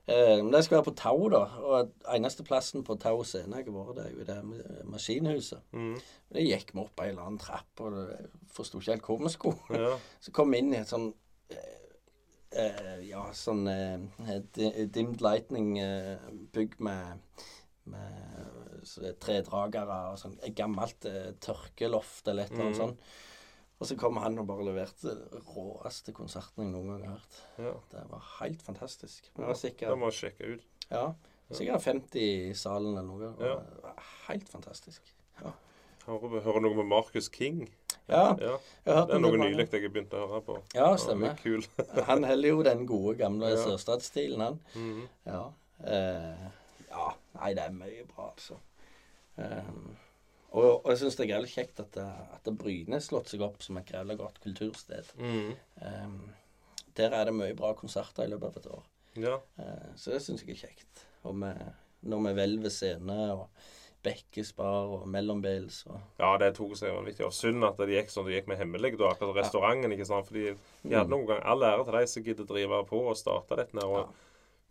Eh, men det skulle være på Tau, da. Og eneste plassen på Tau scene jeg har vært, det er jo i det maskinhuset. Mm. Det gikk vi opp ei eller annen trapp, og jeg forsto ikke helt hvor vi skulle. ja. *laughs* Så kom vi inn i et sånn eh, eh, Ja, sånn eh, dimmed lightning-bygg med, med så, tredragere og sånn. Gammelt eh, tørkeloft eller et eller annet Mm. sånt. Og så kom han og bare leverte råeste konserten jeg noen gang har hørt. ja. Det var helt fantastisk. Det var Det sikkert, må sjekke ut. ja, sikkert 50 i salen eller noe. Det Ja. var helt fantastisk. Ja. Hører, hører noe med Marcus King. Ja, Ja. Det er noe nylig jeg har begynt å høre på. Ja, stemmer. *laughs* Han heller jo den gode, gamle Ja. sørstatsstilen, han. Mhm. Ja. Eh, ja. Nei, det er mye bra, altså. Um, og, og jeg syns det er greit kjekt at, at Bryne har slått seg opp som et grevla godt kultursted. Mhm. Um, der er det mye bra konserter i løpet av et år. Ja. Uh, så det syns jeg er kjekt. Og med, når vi hvelver scene og Bekkespar og Mellombels og ja, det tok seg vanvittig. Og synd at det gikk sånn det gikk med hemmelig, da. Akkurat restauranten, ikke sant. Fordi de hadde noen gang all ære til de som gidder drive på og starte dette. Og Ja.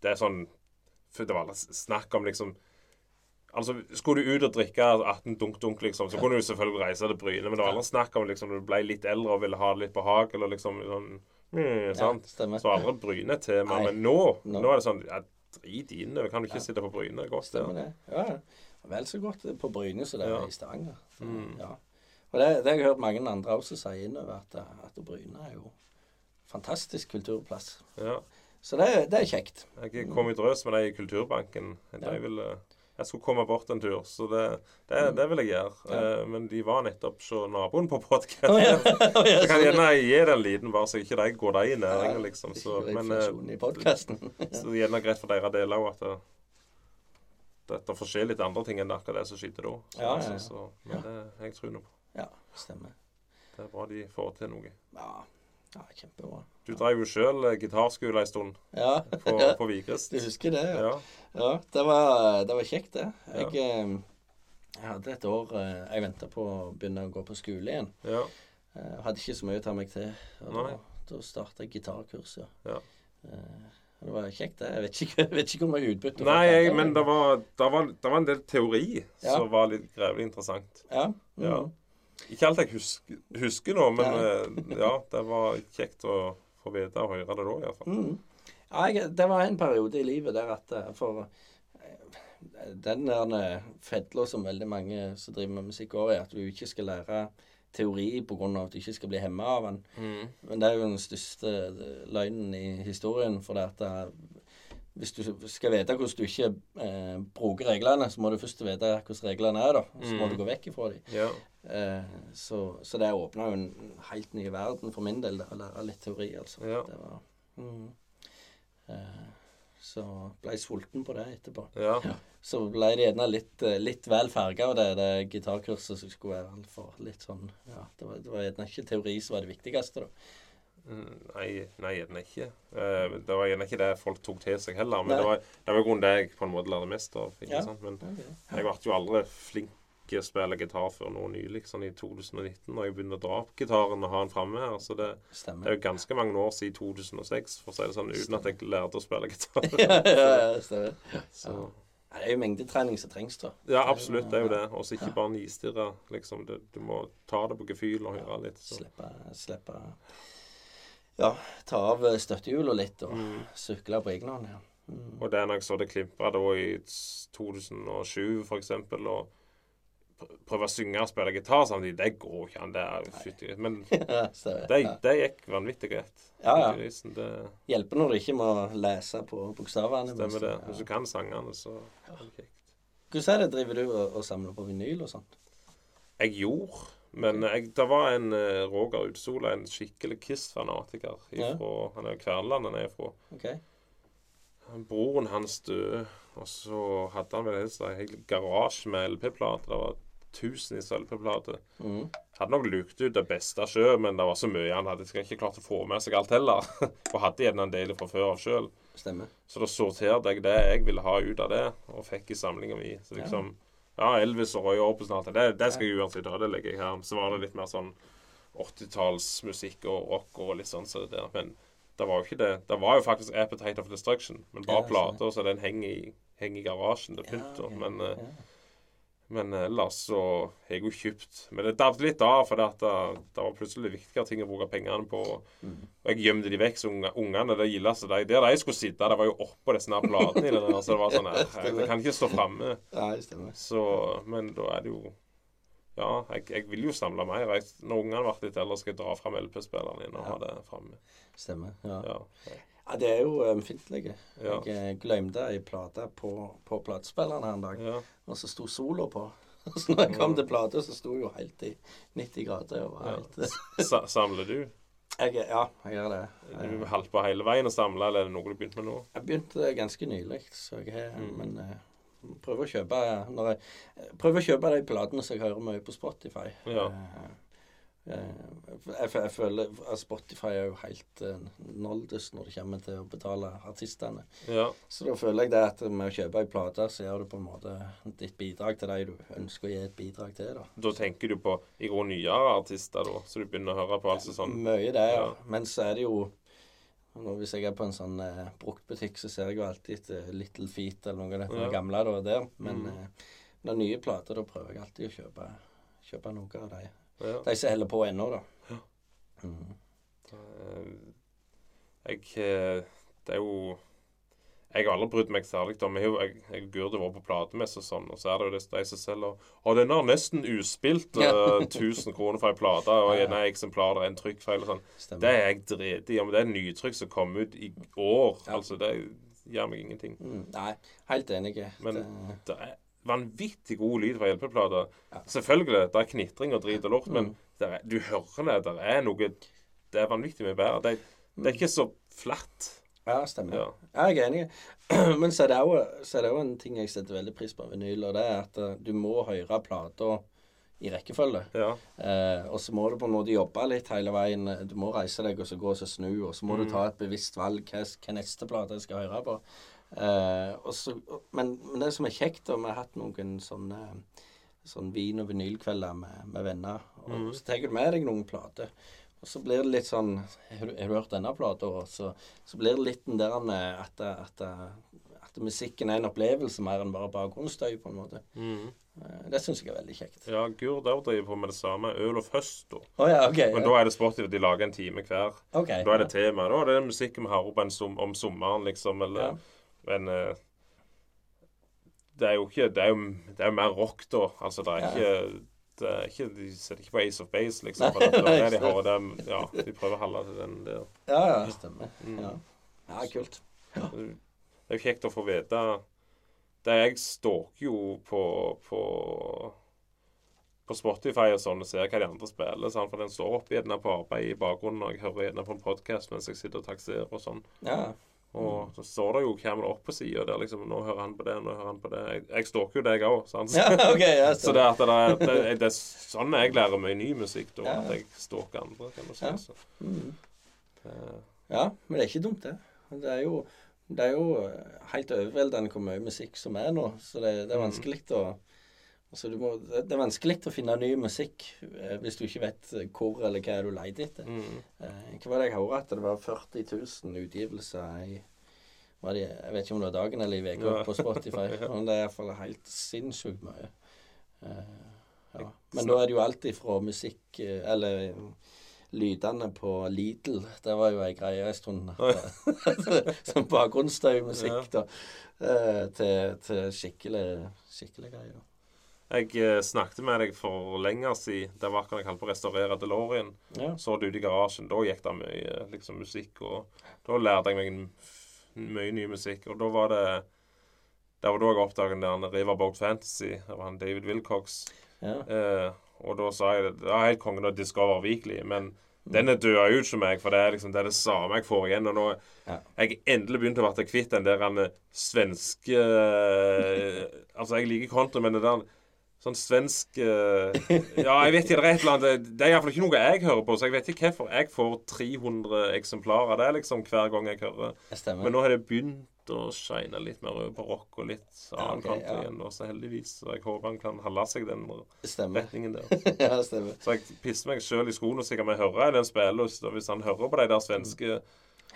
det er sånn For det var snakk om liksom Altså, Skulle du ut og drikke 18 dunk-dunk, liksom, så kunne du selvfølgelig reise til Bryne, men det var aldri snakk om liksom, du ble litt eldre og ville ha det litt behag, eller liksom sånn mm, sant? Ja. Så var aldri Bryne tema. Nei. Men nå, Nå. nå er det sånn ja, Drit i det. Kan du ikke sitte på Bryne? Det godt, Stemmer det. Ja, ja. Vel så godt på Bryne som det er i Stavanger. Mm. Ja. Og det, det har jeg hørt mange andre også si innover, at, at Bryne er jo fantastisk kulturplass. Ja. Så det, det er kjekt. Jeg kom i drøs med de i Kulturbanken. Ja. ville, jeg skulle komme bort en tur, så det, det, det vil jeg gjøre. Ja. Eh, men de var nettopp så naboen på podkast. Oh, ja. *laughs* oh, ja, Så kan jeg gjerne gi den liten, bare så ikke de går de i næringen, liksom. Så, men eh, så er gjerne greit for deres dele òg at det, skje litt andre ting enn akkurat det som skjedde da. Så, Ja, ja, ja. Så, så, men det jeg tror nå på. Ja, stemmer. Det er bra de får til noe. Ja, ja kjempebra. Du drev jo sjøl gitarskole en stund Ja, på, *laughs* på Vigrest. du husker det? Ja, Ja. det, var, det var kjekt, det. Jeg, eh, jeg hadde et år eh, jeg venta på å begynne å gå på skole igjen. ja. Jeg hadde ikke så mye å ta meg til. Og da, da starta jeg gitarkurset. Ja. Eh, det var kjekt, det. Jeg vet ikke, *laughs* jeg vet ikke hvor mye utbytte Nei, jeg, men det var, det, var, det var en del teori Ja. som var litt grevelig interessant. Ja. Ja. mhm. Ikke alt jeg husker, husker nå, men Nei. eh, ja, det var kjekt å få vite og høre det da, iallfall. Mm. Ja, jeg, det var en periode i livet der at eh, For eh, den der fedla som veldig mange som driver med musikk går i, at du ikke skal lære teori pga. at du ikke skal bli hemma av den. Mm. Men det er jo den største eh, løgnen i historien. For det at hvis du skal vite hvordan du ikke eh, bruker reglene, så må du først vite hvordan reglene er, da. Så må Mm. du gå vekk ifra dem. Ja. Eh, så, så det åpna jo en helt ny verden for min del, å lære litt teori, altså. Ja. Det var, mm. eh, så ble jeg sulten på det etterpå. ja. Så ble det gjerne litt, eh, litt vel farga av det, det gitarkurset som skulle være for litt sånn Ja, det var, det var gjerne ikke teori som var det viktigste, da. Mm, Nei, nei, gjerne ikke. Eh, det var gjerne ikke det folk tok til seg heller. Men Nei. det var, det var grunnen det jeg på en måte lærte mest av. ikke Ja. sant? Men jeg ble jo aldri flink til å spille gitar før nå nylig, sånn i 2019, når jeg begynte å dra opp gitaren og ha den framme her. Så det, det er jo ganske mange år siden 2006, for å si det sånn, uten at jeg lærte å spille gitar. *laughs* ja, ja, ja, *laughs* stemmer. Så, Ja, det er jo mengdetrening som trengs, da. ja, absolutt. Det er jo det. Og så ikke bare nistirre. Liksom. Du, du må ta det på gefühl og høre litt. Så. Slippe, slippe Ja, ta av støttehjula litt og Mm. sykle på egen hånd. Ja. Mm. Og det er nok så det klimpra da i 2007, for eksempel, og prøve å synge og spille gitar samtidig, det går ikke an. Det er fytti Men *laughs* det, det gikk vanvittig greit. Ja, ja. Det Hjelper når du ikke må lese på bokstavene. stemmer, det. Hvis du kan sangene, så er det kjekt. Hvordan er det? Driver du og, og samler på vinyl og sånt? Jeg gjorde men jeg, det var en uh, Roger Utsola, en skikkelig Kiss-fanatiker. Ja. Han er jo Kverneland han er fra. Okay. Broren hans døde, og så hadde han vel en hel garasje med LP-plater. Det var tusenvis av LP-plater. Mm. Hadde nok lukt ut det beste sjøl, men det var så mye han hadde. Skal ikke klart å få med seg alt heller. *laughs* Og hadde gjerne en del fra før av sjøl. Så da sorterte jeg det jeg ville ha ut av det, og fikk i samlinga mi. Så liksom Ja, Elvis og Roy Orbison og alt det, det skal jeg uansett ha. Det legger jeg her. Så var det litt mer sånn 80-tallsmusikk og rock og litt sånn så det der. Men det var jo ikke det. Det var jo faktisk Appetite of Destruction, men bare Ja, plater, så den henger i, henger i garasjen til pynt. Ja, okay. Men eh, ja. Men ellers så har jeg jo kjøpt Men det dabbet litt av, for det, at det, var plutselig viktigere ting å bruke pengene på. Og jeg gjemte de vekk, så ungene det gildeste de, Der de skulle sitte, det var jo oppå disse platene i den der, så det var sånn eh, *laughs* Jeg, kan ikke stå framme. Men da er det jo Ja, jeg, jeg vil jo samle mer. Jeg, når ungene blir litt eldre, skal jeg dra fram LP-spilleren igjen og ha det framme. Stemmer. Ja. Ja. Ja, det er jo ømfintlig. Ja. Jeg eh, glemte ei plate på, på platespilleren en dag, ja. og så sto sola på. *laughs* Så når jeg kom til plata, så sto jo helt i 90 grader. Og var helt Ja. samler du? jeg, Ja, jeg gjør det. Du holdt på hele veien å samle, eller er det noe du begynte med nå? Jeg begynte ganske nylig, så jeg har Mm. Men eh, prøver å kjøpe når jeg, eh, prøver å kjøpe de platene som jeg hører mye på Spotify. Ja. Eh, eh, jeg, jeg føler at Spotify er jo helt uh, noldus når det kommer til å betale artistene. Ja. Så da føler jeg det at med å kjøpe ei plate, så gjør du på en måte ditt bidrag til de du ønsker å gi et bidrag til. da. Da tenker du på i grunnen nyere artister, da, så du begynner å høre på altså sånn Mye det, ja. Men så er det jo nå Hvis jeg er på en sånn eh, bruktbutikk, så ser jeg jo alltid etter Little Feet eller noe av det Ja. gamle da, der. Men Mm. eh, når nye plater, da prøver jeg alltid å kjøpe, kjøpe noe av de. Ja. De som holder på ennå, da. Ja. Mm. Eh, Jeg eh, Det er jo Jeg har aldri brydd meg særlig om Jeg, jeg, jeg og vært på platemesse og sånn, og så er det jo det de som selger Og den har nesten uspilt uh, 1000 kroner for ei plate, og Ja, ja. en eksemplar er en trykkfeil og sånn. Det er jeg drit i. Om det er nytrykk som kom ut i år, Ja. altså, det gjør meg ingenting. Mm. Nei, helt enig. Men- Det- Det er vanvittig god lyd fra hjelpeplater. Ja. Selvfølgelig, det er knitring og drit og lort, men Mm. er, du hører det. Det er noe Det er vanvittig mye bedre. Det, det er ikke så flatt. Ja, stemmer. Ja. Ja, jeg er enig. *clears throat* Men så er det også- så er det òg en ting jeg setter veldig pris på med vinyl, og det er at eh, du må høre plata i rekkefølge. Ja. Eh, og så må du på en måte jobbe litt hele veien. Du må reise deg og så gå og så snu, og så må Mm. du ta et bevisst valg hva, hva neste plate jeg skal høre på. Eh, også, men, men det som er kjekt, og vi har hatt noen sånne sånn vin- og vinylkvelder med, med venner, og Mm. så tar du med deg noen plater. Og så blir det litt sånn Har du, har du hørt denne plata? Så, så blir det litt den der med at, at, at musikken er en opplevelse mer enn bare bakgrunnsstøy, på en måte. Mm. Eh, det syns jeg er veldig kjekt. ja Gurd òg driver på med det samme. Øl og Høst, da. Oh, ja, okay, Men da er det Spotify. De lager en time hver. Okay, Da er det tema. Da er det musikken vi hører på en som, om sommeren, liksom. Eller Ja. Men eh, det er jo ikke Det er jo, det er jo mer rock, da. Altså, det er ikke det er ikke, De setter ikke på Ace of Base, liksom. For *laughs* Nei, det, det er det de hører dem, ja, de prøver å holde til den der. Ja, ja, stemmer. Mm. Ja. ja, kult. det er jo kjekt å få vite det Jeg stalker jo på, på på Spotify og sånn og ser hva de andre spiller. Sant? for den står opp gjerne på arbeid i bakgrunnen, og jeg hører gjerne på en podkast mens jeg sitter og takserer og sånn. Ja. Og så står det jo kamera opp på sida der, liksom. Nå hører han på det, nå hører han på det. Jeg, jeg stalker jo deg òg, sant. ja, *laughs* okay, Ja, Så det, at det, det, er- det er sånn jeg lærer meg ny musikk, da. Ja. At jeg stalker andre, kan du si. Ja. Så, Mm. Ja, men det er ikke dumt, det. Det er jo, det er jo eh, helt overveldende hvor mye musikk som er nå. Så det, det er Mm. vanskelig å altså du må, det det er vanskelig å finne ny musikk eh, hvis du ikke vet eh, hvor eller hva er du leter etter. mm. Eh, hva var det jeg hørte? At det var 40 000 utgivelser i det, Jeg vet ikke om det var dagen eller i uka Ja. på Spotify. *laughs* Ja. Men det er iallfall helt sinnssykt mye. Eh, ja. Men da er det jo alltid fra musikk eh, Eller lydene på Lidl. Det var jo ei greie en stund. *laughs* *laughs* Som bakgrunnsstøymusikk, da. eh, Til, til skikkelig, skikkelig greier. Jeg eh, snakket med deg for lenger siden. Det var akkurat jeg holdt på å restaurere DeLorean. Ja. Så det ute i garasjen. Da gikk det mye liksom, musikk, og da lærte jeg meg mye ny musikk. Og da var det Det var da jeg oppdaget den Riverboat Fantasy. Det var han David Wilcox. ja. Eh, og da sa jeg det. Det er helt kongen av Discover Weekly, men den er død ut som meg, for det er liksom det, er det samme jeg får igjen. Og nå Ja. jeg endelig begynt å bli kvitt den der han, eh, svenske eh, *laughs* Altså, jeg liker country, men det der sånn svensk eh, Ja, jeg vet ikke, det er et eller annet Det er iallfall ikke noe jeg hører på, så jeg vet ikke hvorfor. Jeg får 300 eksemplarer. Det er liksom hver gang jeg hører. Det. Men nå har det begynt å shine litt mer over på rock og litt annen ok, country ja. igjen. Og så heldigvis. Så jeg håper han kan holde seg den stemmer. retningen der. *laughs* ja, det stemmer. Så jeg pisser meg sjøl i skoene sikkert med å høre den spillelyst. Hvis han hører på de der svenske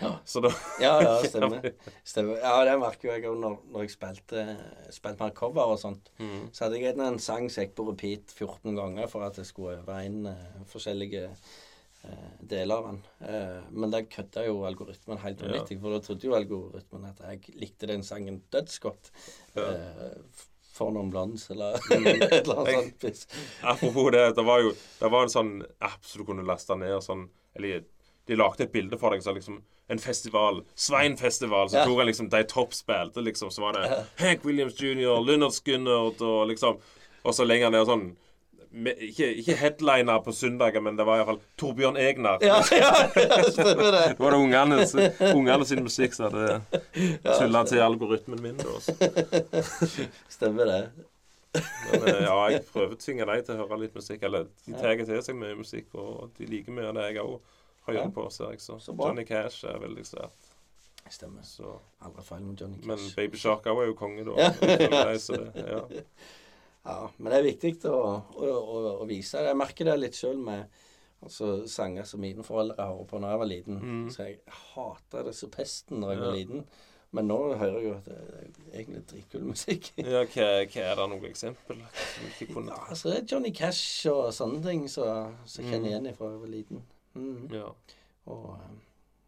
Ja. Så da Ja, ja, stemmer. *laughs* stemmer. Ja, det merker jo jeg òg når, når jeg spilte, spilte med cover og sånt. mm. Så hadde jeg en sang som gikk på repeat 14 ganger for at jeg skulle øve inn uh, forskjellige uh, deler av den. Uh, men der kødda jo algoritmen helt Ja. for da trodde jo algoritmen at jeg likte den sangen dødsgodt. Ja. For noen blondes, eller *laughs* et eller annet sånt. piss. Apropos det, det var jo det var en sånn app som du kunne laste ned og sånn Eller de lagde et bilde for deg som liksom En festival. Sveinfestival. Så Ja. tok han liksom de toppspilte, liksom. Så var det Hank Williams jr., Leonard Skinner og liksom Og så lenger ned sånn med, ikke, ikke headliner på søndager, men det var iallfall Torbjørn Egner. Ja, ja, ja, stemmer det. Det var det ungene, ungene sin musikk som hadde tulla til algoritmen min. Da. Stemmer det. Men eh, ja, jeg prøver å tvinge dem til å høre litt musikk. Eller de tar til seg mye musikk, og de liker mye av det jeg òg har Ja. på. ser jeg så. Så. Johnny Cash er veldig svært. Stemmer. Så. Aldri feil med Johnny Men Baby Shark er jo konge, da. Ja. så ja. *laughs* Ja, men det er viktig å, å, å, å vise det. Jeg merker det litt sjøl med altså, sanger som mine foreldre hører på når jeg var liten. Mm. Så jeg hata det så pesten når jeg var liten. Men nå hører jeg jo at det er egentlig dritkul musikk. *laughs* ja hva, hva er det noe eksempel? Ja, altså Johnny Cash og sånne ting som så, jeg kjenner Mm. igjen fra jeg var liten. Mm. Ja. Og eh,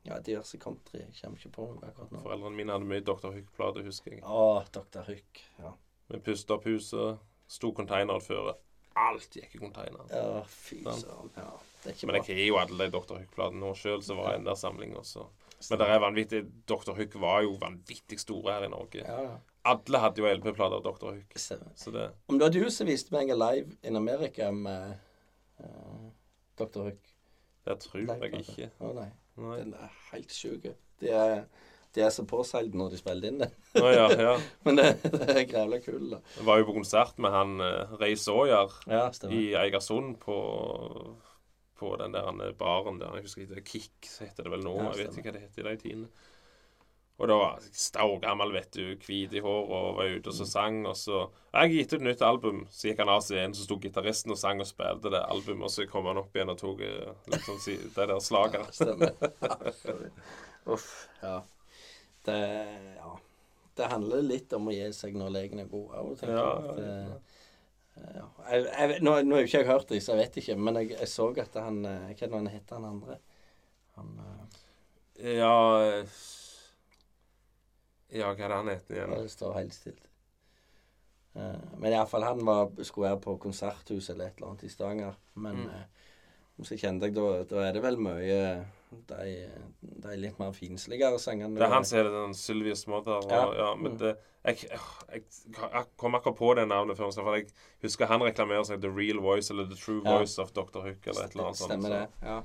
ja, diverse country. Jeg kommer ikke på noe akkurat nå. Foreldrene mine hadde mye Dr. Hook-plater, husker jeg. Å, Dr. Hook. Ja. Vi puste opp huset, sto containeren før. Alt gikk i containeren. ja, fy søren. Ja, det er ikke Men jeg har jo alle de Dr. Hook-platene nå sjøl, så var jeg en der samling også. Men det er vanvittig Dr. Hook var jo vanvittig store her i Norge. Ja, ja. Alle hadde jo LP-plater av Dr. Hook. Så det Om det var du som viste meg en live in America med uh, Dr. Hook? Det tror jeg ikke. Å nei. Nei. Den er helt sjuk. De de er så påseilt når de spiller inn den. Å ja, ja. *laughs* Men det, det er grævla kul, da. Jeg var jo på konsert med han uh, Ray Sawyer Ja, i Eigersund på på den der eh, baren der. Jeg husker ikke, Kick heter det vel nå. Jeg vet ikke hva det heter i de tidene. Og da var jeg staugammel, vet du, hvit i håret og var ute og så sang. Og så Jeg gitt ut nytt album. Så gikk han av scenen, så sto gitaristen og sang og spilte det albumet. Og så kom han opp igjen og tok liksom, det der slaget. Ja, stemmer. *laughs* Uff. Ja. Det Ja. Det handler litt om å gi seg når legen er god òg, tenker Ja, jeg. ja, ja. eh, ja. Jeg, jeg, nå, nå har jo ikke jeg hørt det, så jeg vet ikke. Men jeg, jeg så at han eh, Hva het han andre? Han Ja Ja, hva er det han heter Ja, igjen? det står helt stilt. Uh, men iallfall han var, skulle være på konserthus eller et eller annet i Stavanger. Men Mm. eh, jeg kjenner deg, da, da er det vel mye de, de litt mer finsligere sangene. Det er han som heter den Sylvius Mother. Ja. Ja. men det, jeg, jeg, jeg kom akkurat på det navnet før, for jeg husker han reklamerer seg The Real Voice eller The True Ja. Voice of Dr. Hook eller et eller annet sånt. Stemmer det. Ja.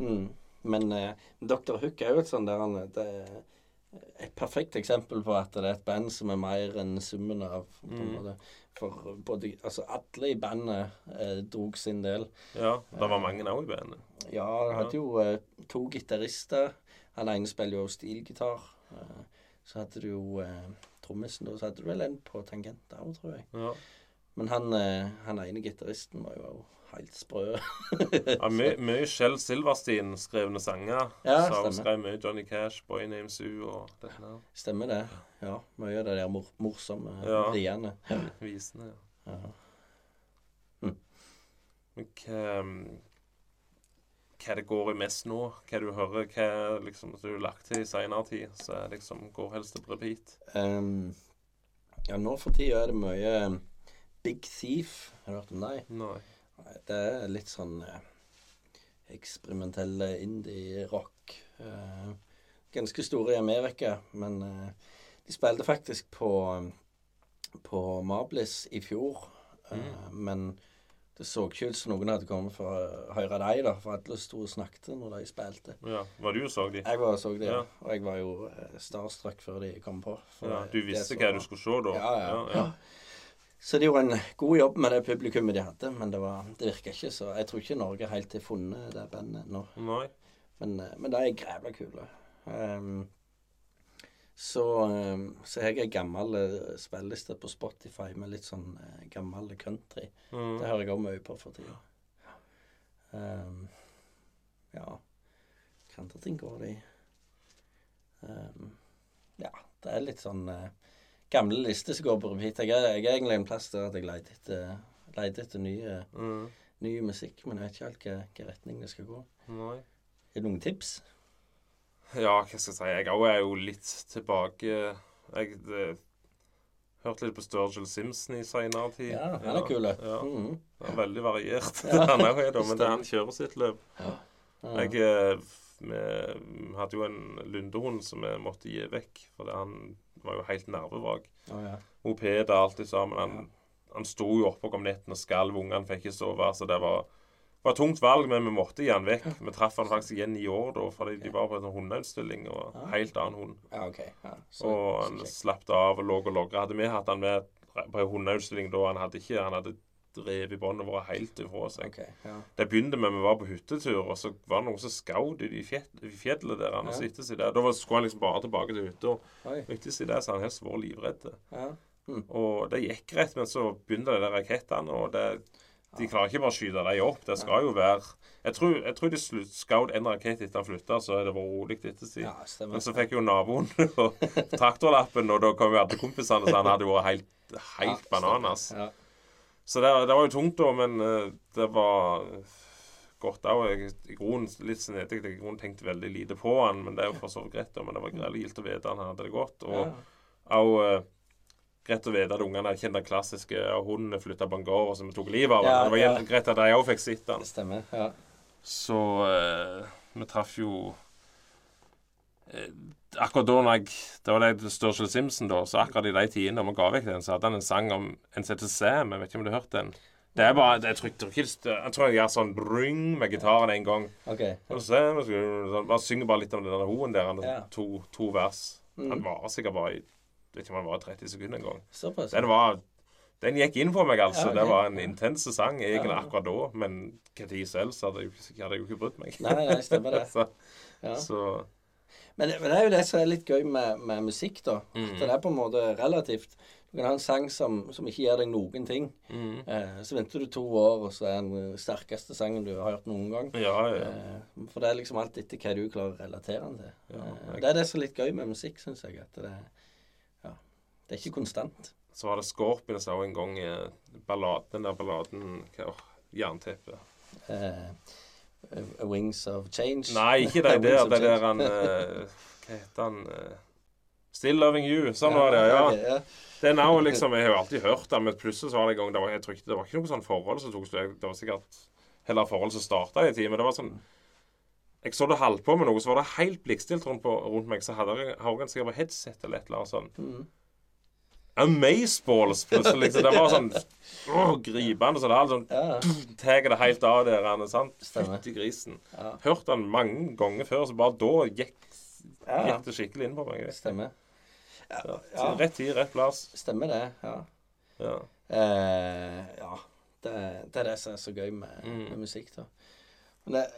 Mm. Men uh, Dr. Hook er jo et sånt der han Det er et perfekt eksempel på at det er et band som er mer enn summen av på Mm. For både Altså, alle i bandet eh, drog sin del. Ja, det var mange òg i bandet. Ja, det hadde jo eh, to gitarister. Han ene spiller jo stilgitar. Eh, så hadde du jo eh, trommisen, da. Så hadde du vel en på tangent òg, tror jeg. Ja. Men han, eh, han ene gitaristen var jo helt sprø. Ja, Mye mye Kjell Silverstein-skrevne sanger. Ja, stemmer. skrev mye Johnny Cash, Boy Names Sue og dette. Stemmer det. Ja. Mye av det der mor morsomme Ja. riene. Visene, ja. Ja. Men hva Hva det går i mest nå? Hva du hører? Hva liksom du har lagt til i seinere tid? Så liksom går helst til repeat. Um, ja, nå for tida er det mye eh, Big Thief. Har du hørt om dem? Nei. Nei, Det er litt sånn eh, eksperimentelle indie-rock. Eh, ganske store i Amerika, men eh, de spilte faktisk på, på Mablis i fjor. Eh, Men det så ikke ut som noen hadde kommet for å høre deg, da, for alle sto og snakket når de spilte. Ja. Var du og så de? Jeg var og så de, Ja. og jeg var jo starstruck før de kom på. Ja, du visste hva du skulle se da? Ja, ja. ja, ja. *laughs* Så de gjorde en god jobb med det publikummet de hadde, men det, var, det virka ikke så Jeg tror ikke Norge helt har funnet det bandet nå. Nei. Men, eh, men de er grævla kule. Um, så, um, så jeg har gammel eh, spilleliste på Spotify med litt sånn uh, gammel country. Mm. Det hører jeg òg mye på for tida. Um, ja Hva andre ting går det i? Ehm, ja, det er litt sånn eh, gamle lister som går på repeat. Jeg er, jeg er egentlig en plass der at jeg leter etter, leter etter nye, Mm. ny musikk, men jeg vet ikke helt hva retning det skal gå. Nei. Er det noen tips? Ja, hva skal jeg si. Jeg òg er jo litt tilbake Jeg det, hørte litt på Sturgill Simpson i seinere tid. Ja, han er kul. Ja. Mhm. Det er veldig variert. Ja. *laughs* han er jo da, men det er han kjører sitt løp. Ja. Jeg eh, Vi hadde jo en lundehund som vi måtte gi vekk, for han var jo helt nervevrak. Oh, ja. Moped og alt det sammen. Han, han sto jo oppe om netten og skalv. Ungene fikk ikke sove. Så det var, var et tungt valg, men vi måtte gi han vekk. Vi traff han faktisk igjen i år, da, fordi de var på en hundeutstilling. Og en helt annen hund. ja, okay. Ja, så, Og han slapp av og lå og logra. Hadde vi hatt han med på en hundeutstilling da, han hadde ikke Han hadde revet i båndet vårt helt ifra seg. Okay, Ja. Det begynte med at vi var på hyttetur, og så var det noen som skjøt ut i fjellet der. Han, Ja. etter seg der. Da var- skulle han liksom bare tilbake til hytta. Seg der så han helst vært livredd. Ja. Og det gikk greit, men så begynte det der rakettene, og det, de klarer ikke bare å skyte dem opp. Det skal jo være Jeg tror, jeg tror de skjøt en rakett etter han flytta, så det vært rolig etter seg. ja, stemmer. Men så fikk jo naboen *laughs* traktorlappen, og da kom jo alle kompisene, så han hadde vært helt, helt bananas. Ja. Så det, det var jo tungt, da, men eh, det var godt òg. Jeg i grunnen litt snedig. Jeg i grunnen tenkte veldig lite på han, men det er jo for så vidt greit. da, Men det var greit gildt å vite han hadde det godt. Og Ja. òg eh, greit å vite at ungene hadde kjent den klassiske og hunden flytta på en gård, vi tok livet av ham. Ja, det var ja. greit at de òg fikk sett han. Det stemmer. Ja. Så eh, vi traff jo eh, Akkurat da når jeg Det var det Sturgill Simpson, da. Så akkurat i de tidene vi ga vekk den, så hadde han en sang om en CTC. Sam. Jeg vet ikke om du har hørt den? Det er bare Jeg tror ikke Jeg tror jeg gjør sånn bring med gitaren en gang. OK. Og så- sånn, Bare synger bare litt om den hoen der. Han, Ja. to, to vers. Mm. Han varer sikkert bare i Vet ikke om han var 30 sekunder en gang. Såpass. Den var Den gikk inn for meg, altså. Ja, okay. Det var en intens sang egentlig Ja. akkurat da. Men når selv så hadde jeg, jo- hadde jeg jo ikke brydd meg. Nei, nei, stemmer det. *laughs* så, Ja. så Men, det- men det er jo det som er litt gøy med, med musikk, da. Mm. Det er på en måte relativt. Du kan ha en sang som, som ikke gir deg noen ting. mm. Eh, så venter du to år, og så er den den sterkeste sangen du har hørt noen gang. Ja, ja. Eh, for det er liksom alt etter hva du klarer å relatere den til. Ja, Eh, jeg- det er det som er litt gøy med musikk, syns jeg. At det, ja, det er ikke konstant. Så var det Scorpions òg en gang. eh, Ballad, den der balladen hva- Jernteppe. Eh, A Wings of Change. Nei, *laughs* ikke de der. Det der han eh, Hva heter han? eh, Still Loving You. Sånn var det, ja. Okay, ja. Det er nå *laughs* liksom Jeg har jo alltid hørt det, men plutselig så var det en gang det var, Jeg trykte, det var ikke noe sånn forhold som tok slutt. Det var sikkert heller forhold som starta i tid. Men det var sånn Jeg så det holdt på med noe, så var det helt blikkstilt rundt, på- rundt meg. Så hadde jeg- Haugan sikkert på headset eller et eller annet sånt. Mm. Amazeballs, plutselig. Liksom. Det var sånn åh, gripende. Så det er sånn Ja, tar det helt av der. er. Fytti grisen. Ja. Hørt han mange ganger før, så bare da gikk, gikk det skikkelig inn på meg. stemmer. Ja, Ja. Rett tid, rett plass. stemmer det. Ja. Ja. Eh, ja. Det, det er det som er så gøy med, Mm. med musikk, da. Men det,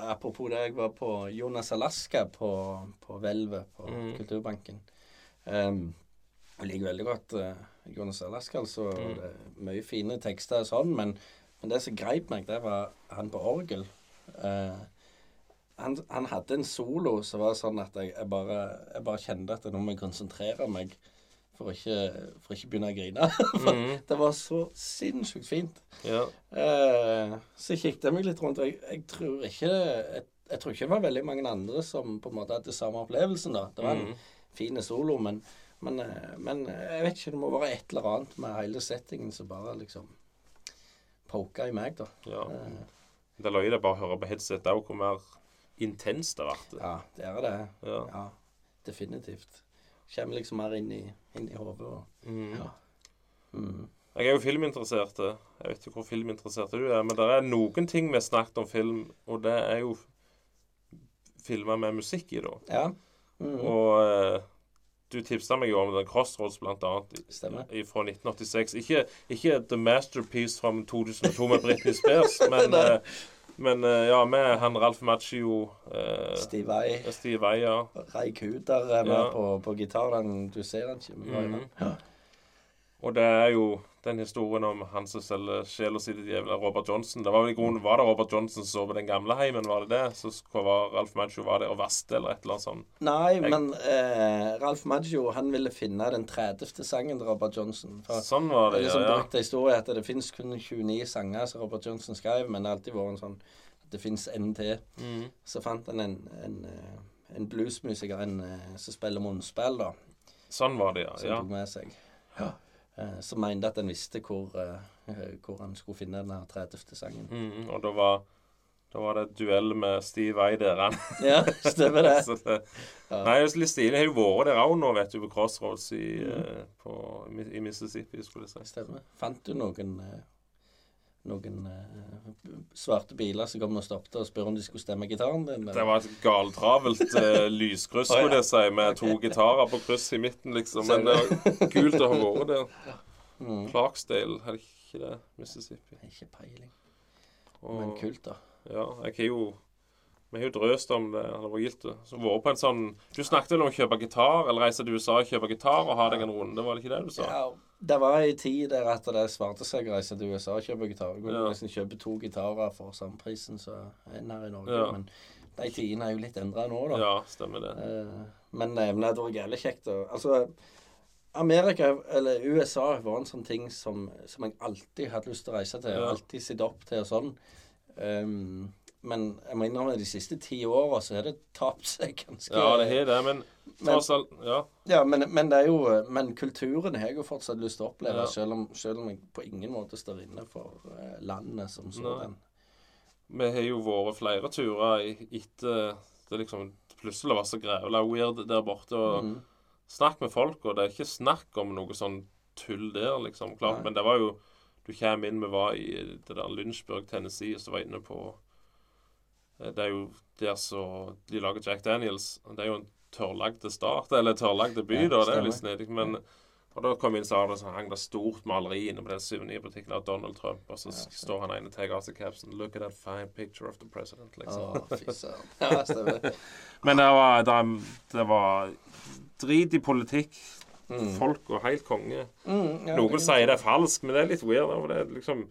apropos det, jeg var på Jonas Alaska på, på Hvelvet på Mm. Kulturbanken. Um, jeg liker veldig godt uh, Jonas Alaska, altså. Mm. Det er mye fine tekster og sånn, men, men det som greip meg, det var han på orgel. Uh, han, han hadde en solo som var sånn at jeg, jeg, bare, jeg bare kjente at nå må jeg konsentrere meg for å ikke, for å ikke begynne å grine. *laughs* for mm. det var så sinnssykt fint. ja. Uh, så kikket jeg meg litt rundt, og jeg, jeg tror ikke jeg, jeg tror ikke det var veldig mange andre som på en måte hadde samme opplevelsen. da. Det var en mm. fin solo, men, men, eh, men jeg vet ikke, det må være et eller annet med hele settingen som bare liksom poka i meg, da. ja. Eh, Det løye det bare å høre på headset òg, hvor mer intenst det ble. ja, det er det. Ja. Ja, definitivt. Kommer liksom mer inn i, inn i hodet Mhm. Ja. mm. Jeg er jo filminteressert. Jeg vet ikke hvor filminteressert du er, men det er noen ting vi har snakket om film, og det er jo filmer med musikk i, da. Ja. Mm. Og eh, du tipsa meg jo om den Crossroads, blant annet, Stemmer. i- fra 1986. Ikke, ikke The Masterpiece fra 2002 med Britney Spears, *laughs* men, eh, men uh, ja, med han Ralf Macchio, uh, Steve Vai. Steve Vai, ja. Ray Kuder er med Ja. på, på gitar. Den, du ser han ikke, Mm det? Ja. Og det er jo den historien om han som selger sjela si til djevelen, Robert Johnson. Det var vel i grunnen Var det Robert Johnson som så på den gamle heimen, var det det? Så var Ralf Maggio var det og vaste, eller et eller annet sånt. Nei, Jeg- men eh, Ralf Maggio han ville finne den 30. sangen til Robert Johnson. For Sånn var det det, er liksom ja. ja. brukt en historie at det finnes kun 29 sanger som Robert Johnson skrev, men det har alltid vært en sånn at det finnes en til. Mm. Så fant han en, en, eh, en bluesmusiker en, eh, som spiller munnspill, da, Sånn var det, ja. som ja. tok med seg. Eh, som mente at han visste hvor, eh, hvor han skulle finne den her 30. sangen. Mm, og da var, da var det duell med Steve Vai der. *laughs* Ja, stemmer det. *laughs* Det Ja. Nei, er litt stilig. Har jo vært der òg nå, vet du, på Crossroads i, mm. eh, på, i Mississippi, skulle jeg si. Stemmer. Fant du noen eh, noen eh, svarte biler som kom og stoppet og spurte om de skulle stemme gitaren din? Det var et galtravelt uh, lyskryss, ja. skulle jeg si, med to gitarer på kryss i midten, liksom. Men det var kult å ha vært der. mm. Clarksdale, er det ikke det? Mississippi. Ikke peiling. Og, Men kult, da. Ja, jeg har jo Vi har jo drøst om det. eller var gildt. det. Så vært på en sånn Du snakket vel om å kjøpe gitar, eller reise til USA og kjøpe gitar og ha deg en runde, var det ikke det du sa? Ja, det var ei tid der at det svarte seg å reise til USA og kjøpe gitar. Du kunne Ja. nesten kjøpe to gitarer for samme prisen som en her i Norge. Ja. Men de tidene er jo litt endra nå, da. Ja, stemmer det. Eh, men eh, men det hadde vært jævlig kjekt å Altså, Amerika, eller USA, var en sånn ting som, som jeg alltid hadde lyst til å reise til. Ja. Alltid sett opp til og sånn. Um, men jeg må innrømme de siste ti åra så har det tapt seg ganske Ja, det har det, men tross alt Ja. Ja, men, men det er jo Men kulturen har jeg jo fortsatt lyst til å oppleve, Ja. selv, om, selv om jeg på ingen måte står inne for eh, landet som sådan. Vi har jo vært flere turer i- etter det liksom plutselig var så grævla weird der borte. og Mm. Snakk med folk, og det er ikke snakk om noe sånn tull der, liksom. Klart, Nei. men det var jo Du kommer inn Vi var i det der Lynchburg, Tennessee, og så var jeg inne på Det er jo der så De lager Jack Daniels. Det er jo en tørrlagd start, eller tørrlagd by, Ja, da. Det er litt snedig. Men og da kom inn, så har det så hang det stort maleri inne på den suvenirbutikken av Donald Trump, og så Ja, står han ene og tar av seg capsen 'Look at that fine picture of the president', liksom. Å, fy søren. *laughs* Ja, stemmer. Men det var, det, det var drit i politikk. Mm. Folk og helt konge. Mm, ja, Noen det- sier det er falskt, men det er litt weird. For det er liksom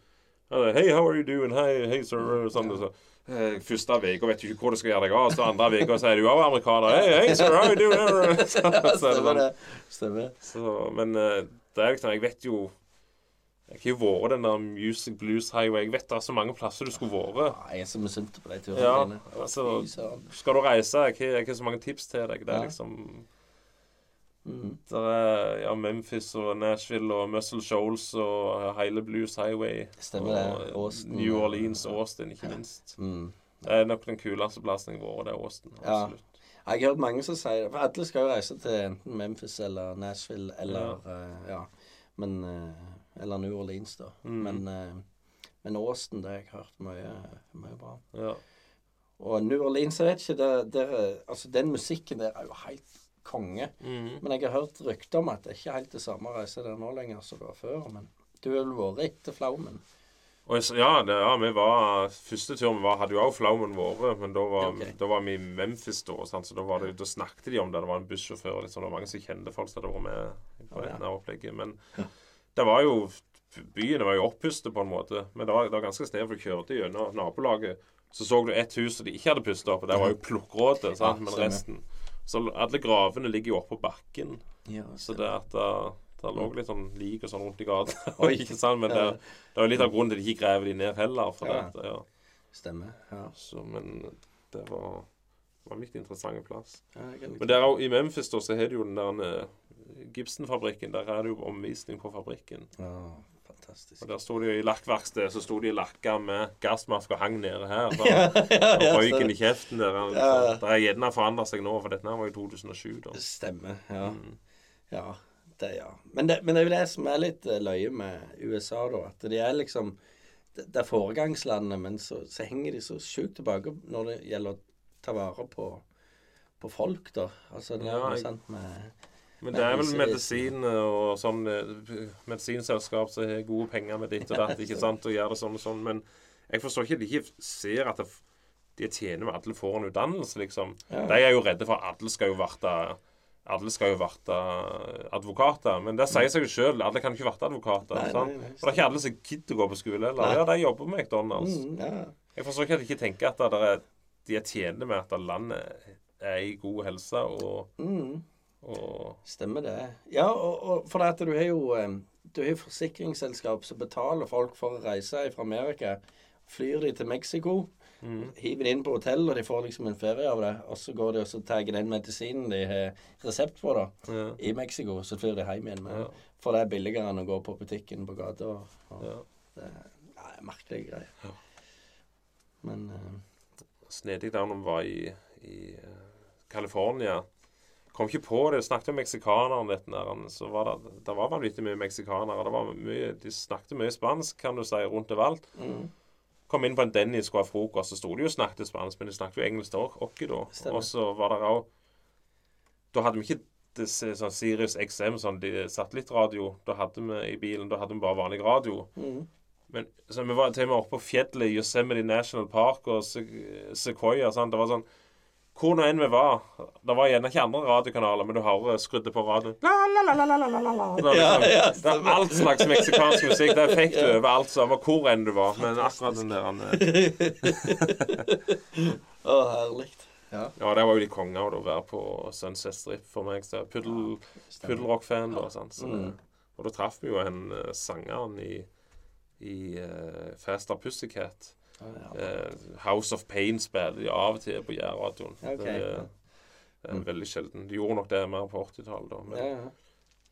ja, Hey, how are you doing? Hey, hey sir. og Sånn, og så. Eh, Første uka vet du ikke hvor du skal gjøre deg av. Så andre uka sier du òg amerikaner. Hey, hey sir, how you? *laughs* Så, så, er Stemmer sånn. det. Stemmer. så, men eh, det er liksom Jeg vet jo Jeg har jo vært den der Music Blues Highway. Jeg vet det er så mange plasser du skulle vært. Ja, jeg er så misunt på de turene Ja, dine. Altså- Skal du reise? Jeg har, jeg har så mange tips til deg. Det er Ja. liksom Mhm. Der er ja, Memphis og Nashville og Muscle Shoals og hele Blues Highway. Stemmer det. Og Austin, New ja. Orleans, Austin, ikke minst. Mm. Det er nok den kuleste plassen jeg har vært, det er Austin. Ja. Jeg har hørt mange som sier det. For alle skal jo reise til enten Memphis eller Nashville eller eh, Ja. Men uh, Eller New Orleans, da. Mm. Men, uh, men Austin, det har jeg hørt mye, mye bra. Ja. Og New Orleans, jeg vet ikke det, der, Altså, den musikken der er jo helt konge. Mhm. Men jeg har hørt rykter om at det er ikke helt det samme reise der nå lenger som det var før. Men du har vel vært etter Flaumen? Og ja, det, ja, vi var Første turen var, hadde jo også flaumen vært, men da var, okay. da var vi i Memphis da. Sant? Så da, var det, da snakket de om det. Det var en bussjåfør. Liksom. Det var mange som kjente folk som hadde vært med på oh, ja. opplegget. Men det var jo Byen var jo oppustet på en måte. Men det var, det var ganske snevt. For du kjørte gjennom nabolaget. Så så du ett hus som de ikke hadde pustet opp. og Der var jo plukkråte. sant? Men resten Så alle gravene ligger jo oppå bakken. Ja, Så det at det, lå litt sånn lik og sånn rundt i gata. *laughs* Sant? Men det, det var litt av grunnen til at de ikke graver de ned heller. For Ja. det, ja. Stemmer. Ja. Så, men det var, var en litt interessant plass. Ja, Men der, er jo- i Memphis da, så har du jo den der eh, Gibson-fabrikken. Der er det jo omvisning på fabrikken. Ja, fantastisk. Og Der sto de i lakkverkstedet, så sto de lakka med gassmaske og hang nede her. *laughs* Så, ja, ja, og røyken i kjeften der. Og, Ja. Det har gjerne forandra seg nå, for dette var jo 2007. da. Stemmer. Ja. Mm. ja. Det, ja. Men, det, men det er jo det som er litt eh, løye med USA, da. At de er liksom Det, er foregangslandet, men så, så henger de så sjukt tilbake når det gjelder å ta vare på, på folk, da. Altså det er noe sant med Men det er vel Medisin. medisin og sånn eh, medisinselskap som har gode penger med ditt og datt, ikke sant, og gjør det sånn og sånn. Men jeg forstår ikke at de ikke ser at det, de tjener med at alle får en utdannelse, liksom. Ja. De er jo redde for at alle skal jo verte alle skal jo bli advokater. Men det sier seg jo sjøl. Alle kan ikke bli advokater. Nei, sant? nei, nei, For det er ikke alle som gidder å gå på skole Eller? Ja, de jobber med McDonald's. mm, ja. Jeg forstår ikke at de ikke tenker at det er, de er tjente med at landet er i god helse og, Mm. Og Stemmer det. Ja, og, og for det at du har jo eh, Du har forsikringsselskap som betaler folk for å reise fra Amerika. Flyr de til Mexico, mm. hiver de inn på hotell, og de får liksom en ferie av det. Og så går de og så tar den medisinen de har resept på, da, ja. i Mexico. Så flyr de hjem igjen Men, Ja. For det er billigere enn å gå på butikken på gata. Og, og Ja. Det er ja, er merkelige greier. Ja. Men uh, snedig der når vi var i, i uh, California. Kom ikke på det. Snakket om meksikaneren litt der, Så var det, det var vanvittig mye meksikanere. Det var mye, de snakket mye spansk, kan du si, rundt overalt. mm, Kom inn på en Denny skulle ha frokost, så sto de jo og snakket spansk, men de snakket jo engelsk òg, da. Og så var det òg Da hadde vi ikke det, sånn Sirius XM, sånn de, satellittradio. Da hadde vi i bilen da hadde vi bare vanlig radio. mm, Men så vi var til og med oppe på fjellet i Yosemite National Park og Sequoia. Sant? Det var sånn Hvor nå enn vi var Det var gjerne ikke andre radiokanaler, men du hører skrudde på radioen la, la, la, la, la, la, la, la. Det, var Ja, ja, det er alt slags meksikansk musikk. Det fikk du overalt, samme hvor enn du var. Men akkurat den der han, eh, *laughs* Å, herlig. Ja, Ja, det var jo de konge av å være på Sunset Strip for meg. Så puddel, puddelrock-fan, da. Sant? Så, Mm. Og da traff vi jo en uh, sangeren i, i uh, Faster Pussycat. Eh, House of Pain spiller de av og til på Jærradioen. Okay. det, er- veldig sjelden. De gjorde nok det mer på 80-tallet, da. Men Ja,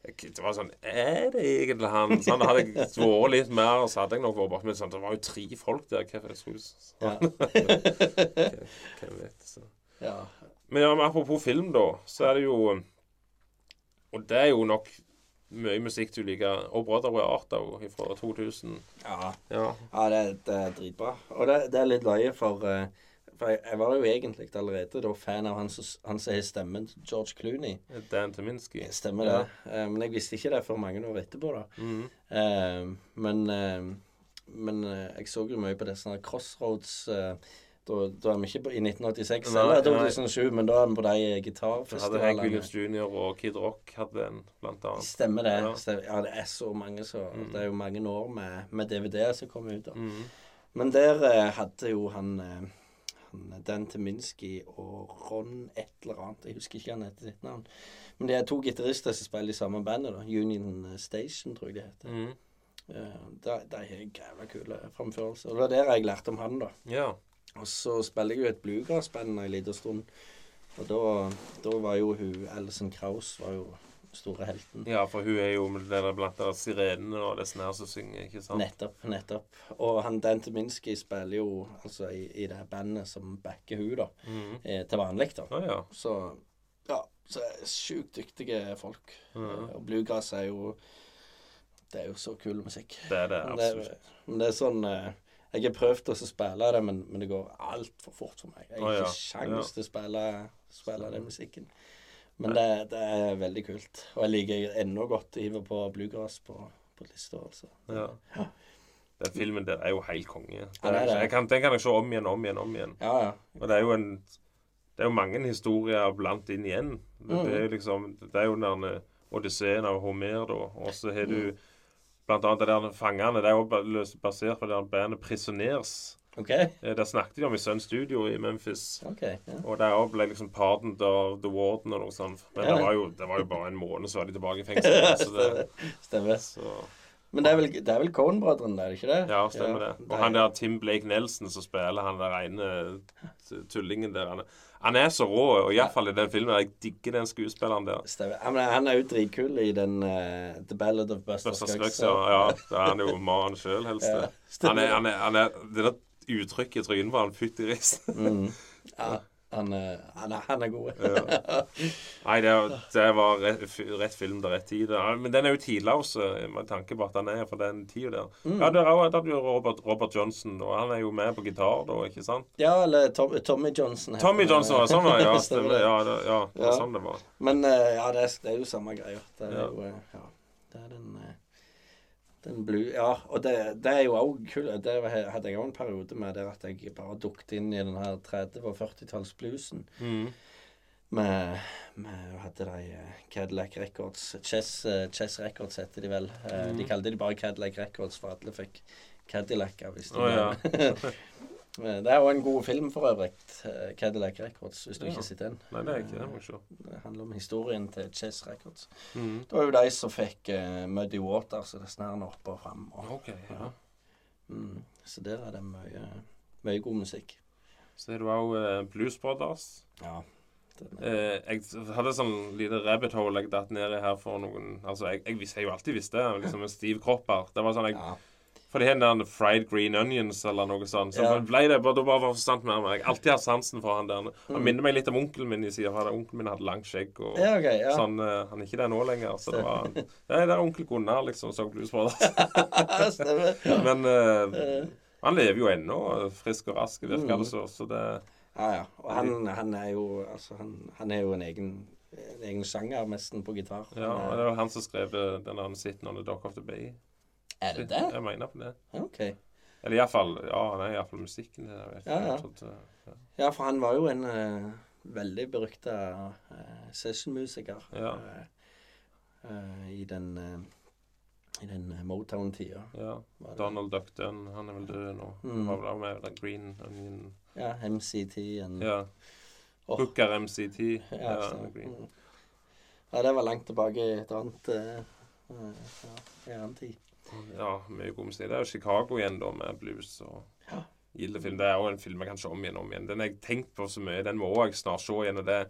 det var sånn Er det egentlig han? Sånn, hadde jeg vært litt mer, så hadde jeg nok vært borte. Men sånn, det var jo tre folk der. Hva jeg skulle Ja. *laughs* Hvem vet. Så. ja. Men ja, men apropos film, da, så er det jo Og det er jo nok mye musikk du liker. Og Brotherway Art òg, fra 2000. ja. Ja. Ja, det, er- det er dritbra. Og det, det er litt løye, for, eh, for jeg, jeg var jo egentlig allerede da fan av han som har stemmen George Clooney. Dan Teminski. Stemmer det. Ja. men jeg visste ikke det før mange år etterpå, da. Mm -hmm. men eh, men eh, jeg så jo mye på disse Crossroads eh, da, da er vi ikke på, i 1986 Nei, eller nei. 2007, men da er vi på de gitarfestivalene. hadde Hank. Williams jr. og Kid Rock hadde en, blant annet. Stemmer det. Ja. Stemmer. Ja, det er så mange så Mm. Det er jo mange år med, med DVD-er som kommer ut. da. Mm. Men der eh, hadde jo han, eh, han Dan Teminski og Ron et eller annet. Jeg husker ikke han heter sitt navn. Men det er to gitarister som spiller i samme bandet. da. Union Station, tror jeg det heter. Mm. Ja, de har jævla kule framførelser. Og det var der jeg lærte om han, da. Ja. Og så spiller jeg jo et bluegrassband en liten stund. Og da, da var jo hun Alison Krauss var jo store helten. Ja, for hun er jo det blant de sirenene og disse her som synger, ikke sant? Nettopp. nettopp. Og han Dan Minsky spiller jo altså i, i det her bandet som backer hun da, Mhm. eh, til vanlig. da. Ah, ja. Så ja, så sjukt dyktige folk. Mhm. Og bluegrass er jo Det er jo så kul musikk. Det er det, Men det, absolutt. men det er sånn eh, Jeg har prøvd å spille det, men, men det går altfor fort for meg. Jeg har ja. ikke sjans Ja. til å spille, spille den musikken. Men det, det er veldig kult. Og jeg liker ennå godt å hive på bluegrass på, på lista, altså. Ja. Den filmen der er jo helt konge. Den, kan, den kan jeg se om igjen, om igjen, om igjen. Ja, ja. Og det er jo en Det er jo mange historier blant inn igjen. Det, det er liksom Det er jo den der Odysseen av Homer, da. Og så har du blant annet det der Fangene. Det er jo basert på det der bandet Prisoners. OK. Eh, Det snakket de om i Sun Studio i Memphis. ok, ja. Og der òg ble liksom pardoned av The Warden og noe sånt. Men Ja. det, var jo, det var jo bare en måned, så var de tilbake i fengsel. Så det, *laughs* Stemmer. så, Men det er vel, det er vel Cohen-brødrene, er det ikke det? ja, stemmer det. Og han der Tim Blake Nelson som spiller han der ene tullingen der. Han er, han er så rå, og iallfall i den filmen. Jeg digger den skuespilleren der. Stemmer. Han er jo dritkul i den uh, The Ballad of Buster. Scruggs, ja. ja. Han er jo mannen sjøl, helst. Ja, Han er, han er, han er, det der uttrykket i trynet på han fytti risen. Mm. Ja, *laughs* han, er- han, han er god. Nei, det, det var rett, rett film til rett tid. Men den er jo tidløs med tanke på at den er for den tida der. Mm. Ja, der er jo- Robert, Robert Johnson, og han er jo med på gitar da, ikke sant? Ja, eller Tom, Tommy Johnson. Tommy. Johnson var sånn, ja. *laughs* Stemmer. Ja, det, ja, det var Ja. sånn det var. Men eh, ja, det er, det er jo samme greia. Det er Ja. jo eh, Ja. Det er den eh, den blue Ja, og det, det er jo òg kult. Det hadde jeg òg en periode med der at jeg bare dukket inn i den her 30- og 40-tallsbluesen. Mm. Med, med heter de? eh, Cadillac Records. Chess, eh, Chess Records heter de vel. Eh, Mhm. De kalte de bare Cadillac Records, for alle fikk Cadillac. Hvis de oh, ja. *laughs* Eh, det er jo en god film for øvrig. eh, Cadillac Records, hvis du Ja. ikke sitter inn. den. Nei, det er ikke det. må jeg se. Det handler om historien til Chess Records. Mm. Det var jo de som fikk uh, Muddy Waters og det snærende opp og fram. Og, OK. ja. mm, så der er det mye, mye god musikk. Så er det òg uh, Blues Brothers. Ja. Eh, jeg hadde sånn lite rabbit hole jeg datt ned i her for noen Altså, jeg, jeg, visste, jeg har jo alltid visst det. Liksom en stiv kropp her. Det var sånn jeg ja. For de har den der fried green onions eller noe sånt. Så Ja. ble det bare, bare var forstand med meg. Jeg har alltid hatt sansen for han der. Han Mm. minner meg litt om onkelen min i sida. Onkelen min hadde langt skjegg. og ja, okay, Ja. sånn, eh, Han er ikke det nå lenger. Så det var Nei, det er onkel Gunnar, liksom, som Blues på det. Men uh, han lever jo ennå, frisk og rask, virker Mm. det som. Så det Ja, ja. Og han, han er jo Altså, han, han er jo en egen, en egen sjanger, nesten, på gitar. Ja, og er- det var han som skrev den der 'Sitting on the Dock of the Bay'. Er det det? Jeg mener på det. OK. Eller iallfall Ja, nei, iallfall musikken. Jeg vet, Ja, ja. Trodde- ja. Ja, for han var jo en uh, veldig berykta uh, sessionmusiker Ja. uh, i den i den Motown-tida. ja. Donald Duck Dunn, han er vel død nå. Mm. Var vel med den Green Onion Ja, MCT en, Ja. Oh. Booker MCT. Ja, Ja. Green. Mm. ja, det var langt tilbake i et annet uh, ja, i en annen tid. Ja, mye musikk. Det er jo Chicago igjen, da, med blues og Ja. Gildefilm. Det er jo en film jeg kan se om igjen og om igjen. Den har jeg tenkt på så mye. Den må jeg snart se igjen. og det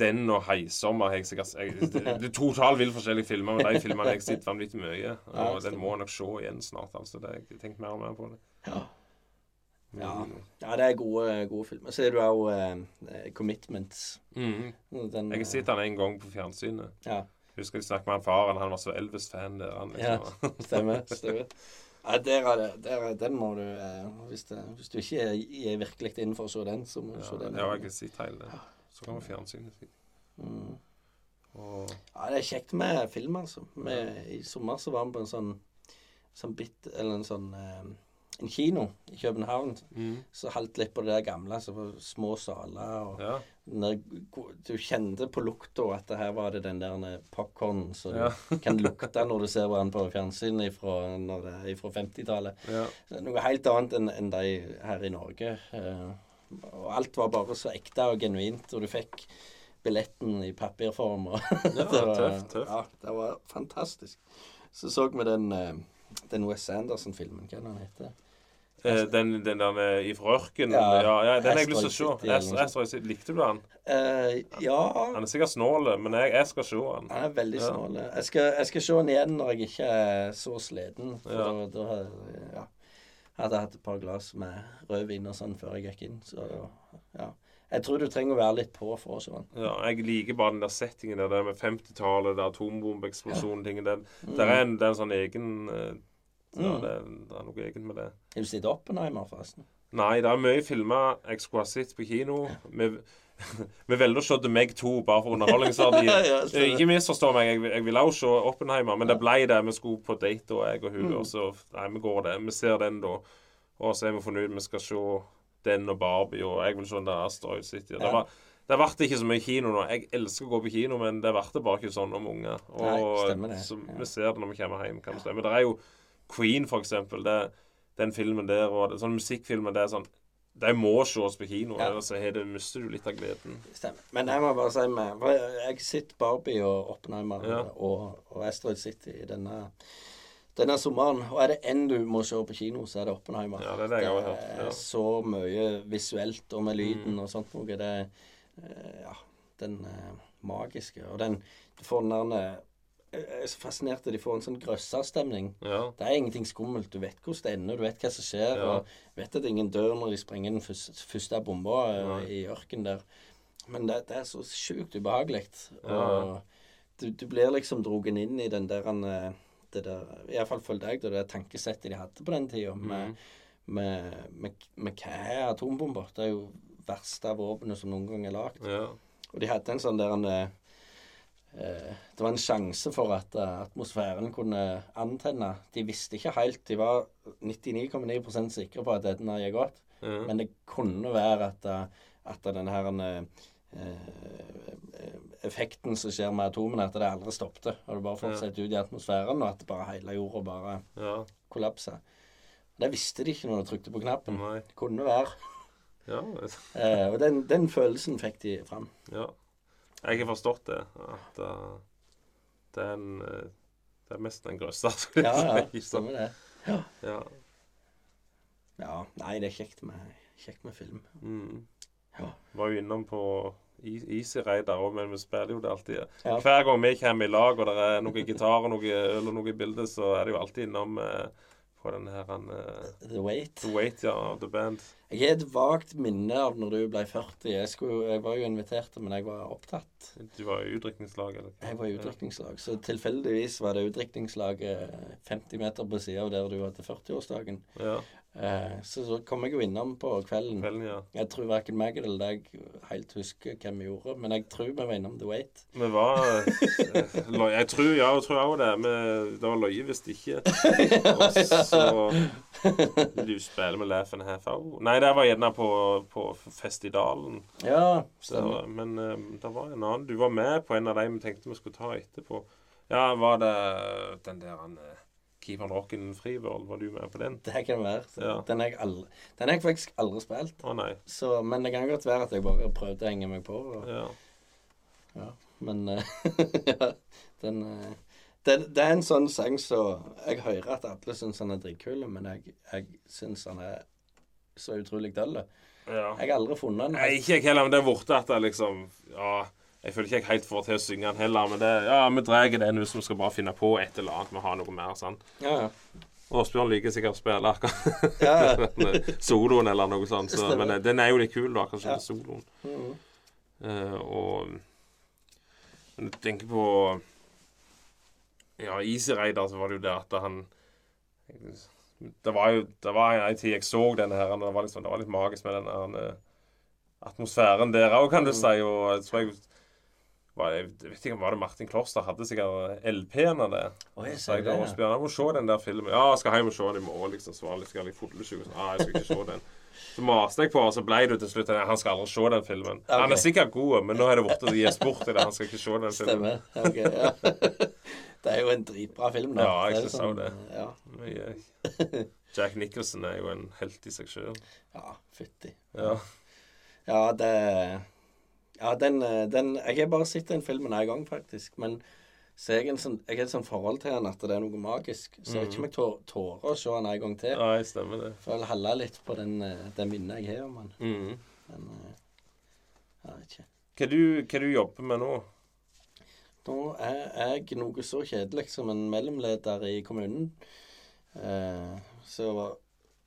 den og 'Heisommer' jeg, jeg jeg, det, er totalt vilt forskjellige filmer, men de filmene jeg sett vanvittig mye. Og den må jeg nok se igjen snart. altså. Det har jeg tenkt mer og mer på. det. Ja. Ja. Ja, det er gode, gode filmer. Så er det jo òg uh, 'Commitments'. Mm. Den, Jeg har sett den en gang på fjernsynet. Ja, Husker de snakket med han faren. Han var så Elvis-fan der. Han, Ja. liksom. *laughs* stemmer. stemmer. Ja, der er det, der er, den må du eh, hvis, det, hvis du ikke er, er virkelig innenfor å se den, så må du se ja, den. ja, jeg kan si hele det. Så kan vi fjernsynet. Mm. Og Ja, det er kjekt med film, altså. Med, I sommer så var vi på en sånn, sånn bit, eller en sånn eh, en kino i København. mm. Så holdt litt på det der gamle, så var små saler. og Ja. når, Du kjente på lukta at det her var det den der popkornen som Ja. du *laughs* kan lukte når du ser hverandre på fjernsynet fra, når det er fra 50-tallet. ja. Noe helt annet enn en de her i Norge. Eh, og alt var bare så ekte og genuint, og du fikk billetten i papirform. Og *laughs* Ja, det var, tøft, tøft. Ja, det var fantastisk. Så så vi den, eh, den Wes Anderson-filmen, hva den heter Eh, den, den der eh, ifra ørkenen? Ja, Ja, ja, den har jeg lyst til å se. Asteroid. Likte du den? Uh, ja Han er sikkert snål, men jeg, jeg skal se den. Han er veldig Ja. snål. Jeg, jeg skal se han igjen når jeg ikke er så sliten. For Ja. da, da ja, hadde jeg hatt et par glass med rødvin og sånn før jeg gikk inn. Så ja. Jeg tror du trenger å være litt på for å se den. Ja, jeg liker bare den der settingen der, det med 50-tallet, det ja. tingen. Det, Mm. der er en, det er en sånn egen eh, ja, Mm. det, det er noe eget med det. Har du sett Oppenheimer, forresten? Nei, det er mye filmer jeg skulle ha sett på kino. Vi, *laughs* vi velger å se The Meg 2 bare for underholdningsverdien. *laughs* Ja, ikke misforstå meg, jeg, jeg ville også se Oppenheimer, men det ble det. Vi skulle på date, og jeg og hun. Mm. Og så Nei, vi går det. Vi ser den, da. Og så er vi fornøyd. vi skal se den og Barbie, og jeg vil se den der Asteroid City. Det Ja. var det ble ikke så mye kino nå. Jeg elsker å gå på kino, men det ble bare ikke sånn om unger. Og Nei, stemmer det. Så Ja. vi ser det når vi kommer hjem. kan ja. stemme. Det er jo Queen, for eksempel. Det, den filmen der, og sånn musikkfilmen musikkfilmer, det er sånn De må ses på kino, Ja. ellers det- mister du litt av gleden. Stemmer. Men jeg må bare si meg Jeg sitter Barbie og Oppenheimer Ja. og, og Asteroid City i denne, denne sommeren. Og er det én du må se på kino, så er det Oppenheimer. Ja, det er det jeg har hørt, er ja. så mye visuelt og med lyden Mm. og sånt noe. Det er eh, Ja, den eh, magiske. Og den Du får den der Jeg er så fascinert at de får en sånn grøsserstemning. Ja. Det er ingenting skummelt. Du vet hvordan det ender, du vet hva som skjer. Ja. Og vet at ingen dør når de sprenger den første, bomba ja. I ørkenen der. Men det, det er så sjukt ubehagelig. Ja. Og du, du blir liksom drogen inn i den der eh, det der, Iallfall følte jeg det, det tankesettet de hadde på den tida. Med, Mm. med, med, med hva er atombomber? Det er jo verste våpenet som noen gang er lagd. ja. Og de hadde en sånn der en, eh, eh, Det var en sjanse for at eh, atmosfæren kunne antenne. De visste ikke helt. De var 99,9% sikre på at dette gikk godt. Mm. Men det kunne være at, eh, at denne her eh, eh, effekten som skjer med atomene, at det aldri stoppet. Og det bare fortsatte ut i atmosfæren, og at bare hele jorda bare ja. kollapsa. Det visste de ikke når de trykte på knappen. Nei. Det kunne være. Ja. Eh, og den, den følelsen fikk de fram. ja. Jeg har forstått det. At uh, det er en eh, Det er mest en grøsser. Ja, ja, stemmer det. Ja. Ja, nei, det er kjekt med, kjekt med film. Mm. Ja. Var jo innom på Easy Rider òg, men vi spiller jo det alltid. Ja. Hver gang vi kommer i lag, og det er noe gitar og noe øl og noe bilde, så er det jo alltid innom eh, på den her eh, The Wait. The Wait, ja, of The Band. Jeg har et vagt minne av når du ble 40. Jeg, skulle, jeg var jo invitert, men jeg var opptatt. Du var i utdrikningslag, eller? Jeg var i utdrikningslag, så tilfeldigvis var det utdrikningslaget 50 meter på sida av der du hadde 40-årsdagen. Ja. Eh, så så kom jeg jo innom på kvelden. Kvelden, ja. Jeg tror verken meg eller deg helt husker hva vi gjorde, men jeg tror vi var innom The Wait. Vi var eh, Jeg tror ja, jeg tror også det. Vi, det var løye hvis ikke. *laughs* Og så du spiller med Laugh and Half Hour. Nei, det var gjerne på, på Festidalen. Ja, Så, men eh, det var en annen Du var med på en av de vi tenkte vi skulle ta etterpå. Ja, var det den der han Keep on Rockin' Freeworld? Var du med på den? Det kan være. Så Ja. Den har jeg, faktisk aldri spilt. Å nei. Så, men det kan godt være at jeg bare prøvde å henge meg på. Og, Ja. ja. Men eh, *laughs* ja, den eh, det, det er en sånn sang som Jeg hører at alle syns han er dritkul, men jeg, jeg syns han er så utrolig døll. ja. Jeg har aldri funnet den. Ikke jeg heller, men det er borte at jeg liksom Ja, jeg føler ikke jeg helt får til å synge den heller, men det Ja, vi drar den hvis vi skal bare finne på et eller annet. Vi har noe mer sånn. Ja, ja. Åsbjørn liker sikkert å spille akkurat Ja. *laughs* soloen eller noe sånt, så, men eh, den er jo litt kul, da, kanskje Ja. den soloen. -hmm. uh, og Men du tenker på Ja, Easy Raider, så var det jo det at han Det var jo det var en tid jeg så denne her, det var, liksom, det var litt magisk med den her eh, atmosfæren der òg, kan du si. Og jeg tror jeg var, jeg vet ikke, Var det Martin Kloster hadde sikkert LP-en av det? Så ser jeg du da det, hos jeg må se den der filmen. Ja, jeg skal hjem og se den i morgen, liksom. Så var jeg litt fotlesyk. og Sånn, ah, jeg skal ikke se den. Så maste jeg på, og så ble det til slutt at han skal aldri se den filmen. Okay. Han er sikkert god, men nå er det blitt å gi sport i det. Han skal ikke se den filmen. Stemmer. Ok, ja. *laughs* Det er jo en dritbra film, da. Ja, jeg syns også det. Ja, Jack Nicholson er jo en helt i seg sjøl. ja fytti. Ja. Ja, det Ja, den, eh, den Jeg har bare sett den filmen én gang, faktisk. Men Så jeg, sånn, jeg har et sånt forhold til den at det er noe magisk. Så jeg vet ikke om jeg tår- tårer å se den en gang til. Nei, stemmer det. For jeg holder litt på den, eh, den minnet jeg har om den. Mm. Men eh, jeg vet ikke. Hva du, hva du jobber med nå? Nå er jeg noe så kjedelig som en mellomleder i kommunen. Eh, så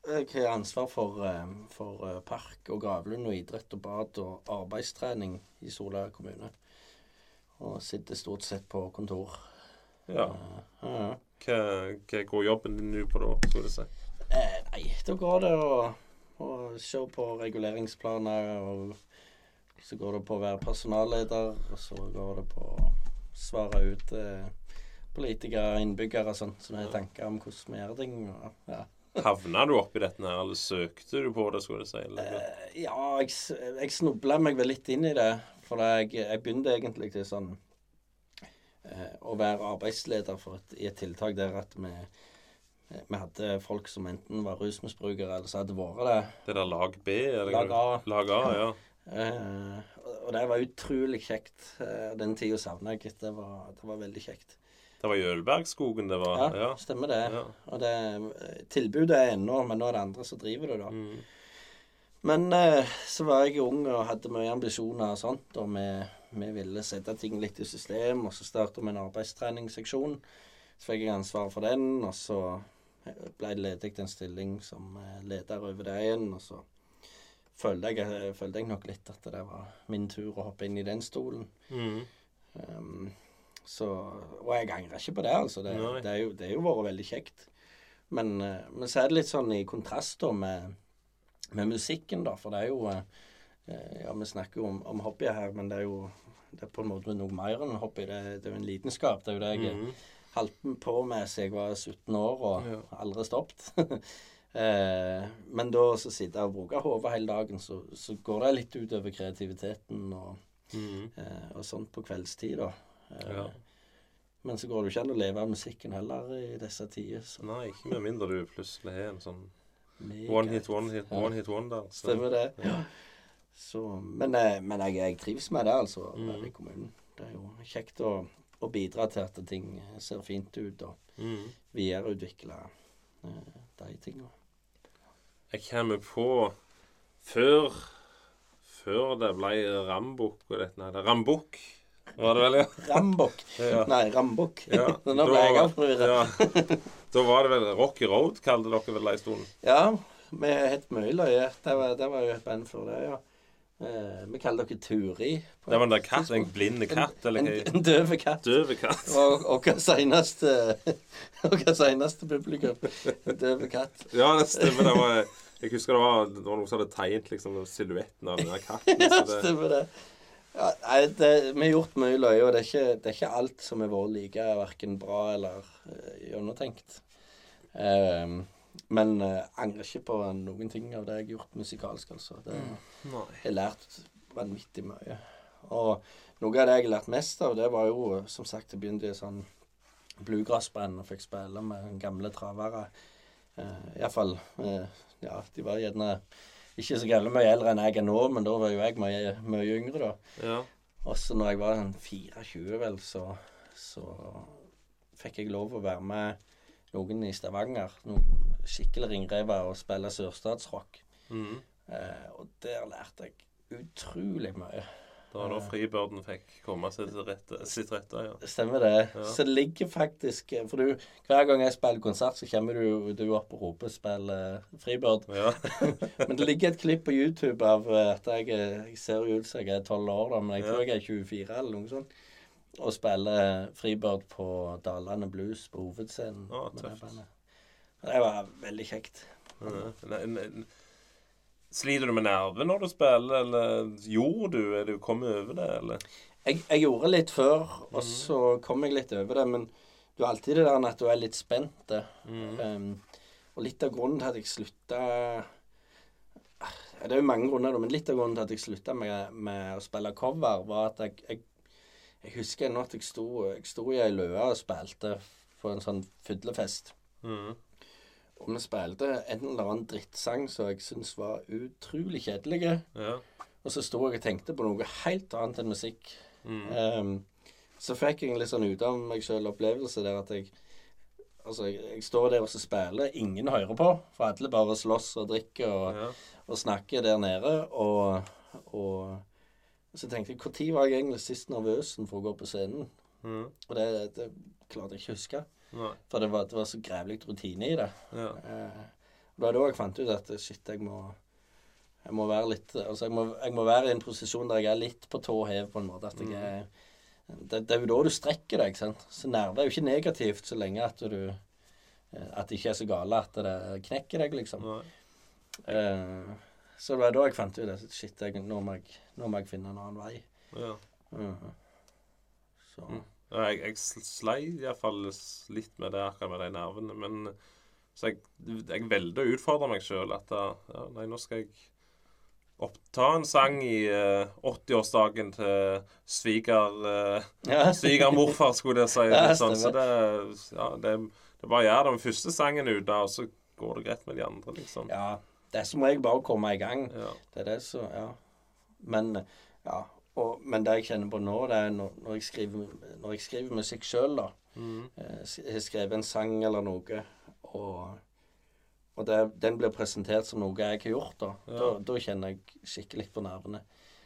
jeg har ansvar for, eh, for eh, park og gravlund og idrett og bad og arbeidstrening i Sola kommune. Og sitter stort sett på kontor. Ja. Uh, ja. Hva, hva går jobben din nå på da, skulle du si? Eh, nei, da går det å, å se på reguleringsplaner, og så går det på å være personalleder, og så går det på å svare ut eh, politikere, innbyggere og sånt, som har tanker om hvordan vi gjør ting. Og, ja. Havna du oppi dette her, eller søkte du på det, skulle du si? Eller? Eh, ja, jeg, jeg snubla meg vel litt inn i det, for jeg, jeg begynte egentlig til sånn uh, å være arbeidsleder et, i et tiltak der at vi vi hadde folk som enten var rusmisbrukere eller så hadde vært det. Det der lag B? Eller? Lag A. Lag A, ja. Uh, *laughs* og- det var utrolig kjekt. Den tida savna jeg. Det var, det var veldig kjekt. Det var i Ølbergskogen det var? Ja, stemmer det. Ja. Og det, eh, tilbudet er ennå, men nå er det andre som driver det, da. Mm. Men eh, så var jeg ung og hadde mye ambisjoner og sånt, og vi, vi ville sette ting litt i system, og så starta vi en arbeidstreningsseksjon. Så fikk jeg ansvar for den, og så ble det ledig en stilling som eh, leder over det igjen, og så følte jeg, følte jeg nok litt at det var min tur å hoppe inn i den stolen. Mm. Um, så, og jeg angrer ikke på det, altså. Det, det, er jo, det er jo vært veldig kjekt. Men, eh, men så er det litt sånn i kontrast da med, med musikken, da. For det er jo eh, Ja, vi snakker jo om, om hobbyer her, men det er jo det er på en måte noe mer enn en hobby. Det, det er jo en lidenskap. Det er jo det jeg Mm. holdt på med siden jeg var 17 år og Ja. aldri stoppet. *laughs* eh, men da så sitte og bruke hodet hele dagen, så, så går det litt utover kreativiteten og, Mm. eh, og sånt på kveldstid, da. Eh, Ja. Men så går det jo ikke an å leve av musikken heller i disse tider. Så Nei, ikke med mindre du plutselig har en sånn one hit, one hit, Ja. one hit wonder. Så. Stemmer det. Ja. Så, men eh, men jeg, jeg trives med det, altså, å Mm. være i kommunen. Det er jo kjekt å, å bidra til at ting ser fint ut, og Mm. videreutvikle eh, de tingene. Jeg kommer på før Før det ble Rambukk og dette Rambukk, var det vel, ja? Rambok. Ja. Nei, Rambok. Ja, *laughs* Nå ble jeg forvirra. ja. Da var det vel Rocky Road, kalte dere vel det en stund? Ja, vi het mye løye. Det var, det var jo et band før det, ja. Eh, vi kaller dere Turi. Det var en der katt, en blinde katt, eller En, en døv katt. Døve katt. *laughs* *laughs* Og hva seneste publikum. En døv katt. Ja, det stemmer. Det var, jeg husker det var, det var noen som hadde tegnet liksom silhuetten av den katten. Ja, det, stemmer det. Ja, nei, det, vi har gjort mye løye, og det er ikke, det er ikke alt som har vært like verken bra eller uh, gjennomtenkt. Um, men uh, angrer ikke på noen ting av det jeg har gjort musikalsk, altså. Det, nei. Jeg har lært vanvittig mye. Og noe av det jeg har lært mest av, det var jo som sagt Jeg begynte i sånn bluegrassband og fikk spille med gamle travere. Uh, Iallfall uh, Ja, de var gjerne ikke så gærent mye eldre enn jeg er nå, men da var jo jeg mye, mye yngre, da. Ja. Og så når jeg var sånn 24, vel, så, så fikk jeg lov å være med noen i Stavanger. Noen skikkelig ringrever og spille sørstatsrock. Mm. Eh, og der lærte jeg utrolig mye. Det var da Fribørden fikk komme til rette, sitt rette, ja. Stemmer det. Ja. Så det ligger faktisk For du, hver gang jeg spiller konsert, så kommer du, du opp og roper 'spill uh, Fribørd'. ja. *laughs* Men det ligger et klipp på YouTube av eh, at jeg, jeg ser ut som jeg er 12 år, da, men jeg tror jeg er 24 eller noe sånt. Og spiller Fribørd på Dalane Blues på hovedscenen. Å, tøft. Det var veldig kjekt. Ja. Nei, nei, Sliter du med nerver når du spiller, eller gjorde du? Er du kommet over det, eller? Jeg, jeg gjorde litt før, og så kom jeg litt over det. Men du er alltid det der at du er litt spent. eh. Mm. Um, og litt av grunnen til at jeg slutta Det er jo mange grunner, men litt av grunnen til at jeg slutta med, med å spille cover, var at jeg, jeg, jeg husker ennå at jeg sto, jeg sto i ei løe og spilte på en sånn fyllefest. Mm. Og vi spilte en eller annen drittsang som jeg syntes var utrolig kjedelig. Ja. Og så sto jeg og tenkte på noe helt annet enn musikk. Mm. Um, så fikk jeg en litt sånn ut av meg sjøl opplevelse der at jeg Altså, jeg, jeg står der og så spiller, ingen hører på, for alle bare slåss og drikker og, Ja. og snakker der nede. Og, og så tenkte jeg Når var jeg egentlig sist nervøs for å gå på scenen? Mm. Og det, det klarte jeg ikke å huske. Nei. For det var, det var så grevlig rutine i det. Ja. Eh, og det var da jeg fant ut at shit, jeg må jeg må være litt Altså, jeg må, jeg må være i en posisjon der jeg er litt på tå hev, på en måte. At jeg er det, det er jo da du strekker deg, ikke sant. Så nerver er jo ikke negativt så lenge at du eh, At det ikke er så gale at det knekker deg, liksom. Nei. Eh, så det var da jeg fant ut at shit, jeg, nå, må jeg, nå må jeg finne en annen vei. Ja. Mhm. Så Mm. Jeg, jeg sl- sleit iallfall litt med det akkurat med de nervene. Men så jeg, jeg valgte å utfordre meg sjøl. At ja, nei, nå skal jeg oppta en sang i uh, 80-årsdagen til sviger... uh, ja. Svigermorfar, skulle jeg si. *laughs* Ja, sånn. Så det, ja, det, det bare gjør den første sangen ute, og så går det greit med de andre, liksom. ja. Det er som regel bare å komme i gang. Ja. Det er det så Ja. Men ja. Og, men det jeg kjenner på nå, det er når, når, jeg, skriver, når jeg skriver musikk sjøl, da. Mm. eh, Jeg har skrevet en sang eller noe, og, og det, den blir presentert som noe jeg har gjort, da. Ja. Da, da kjenner jeg skikkelig på nervene.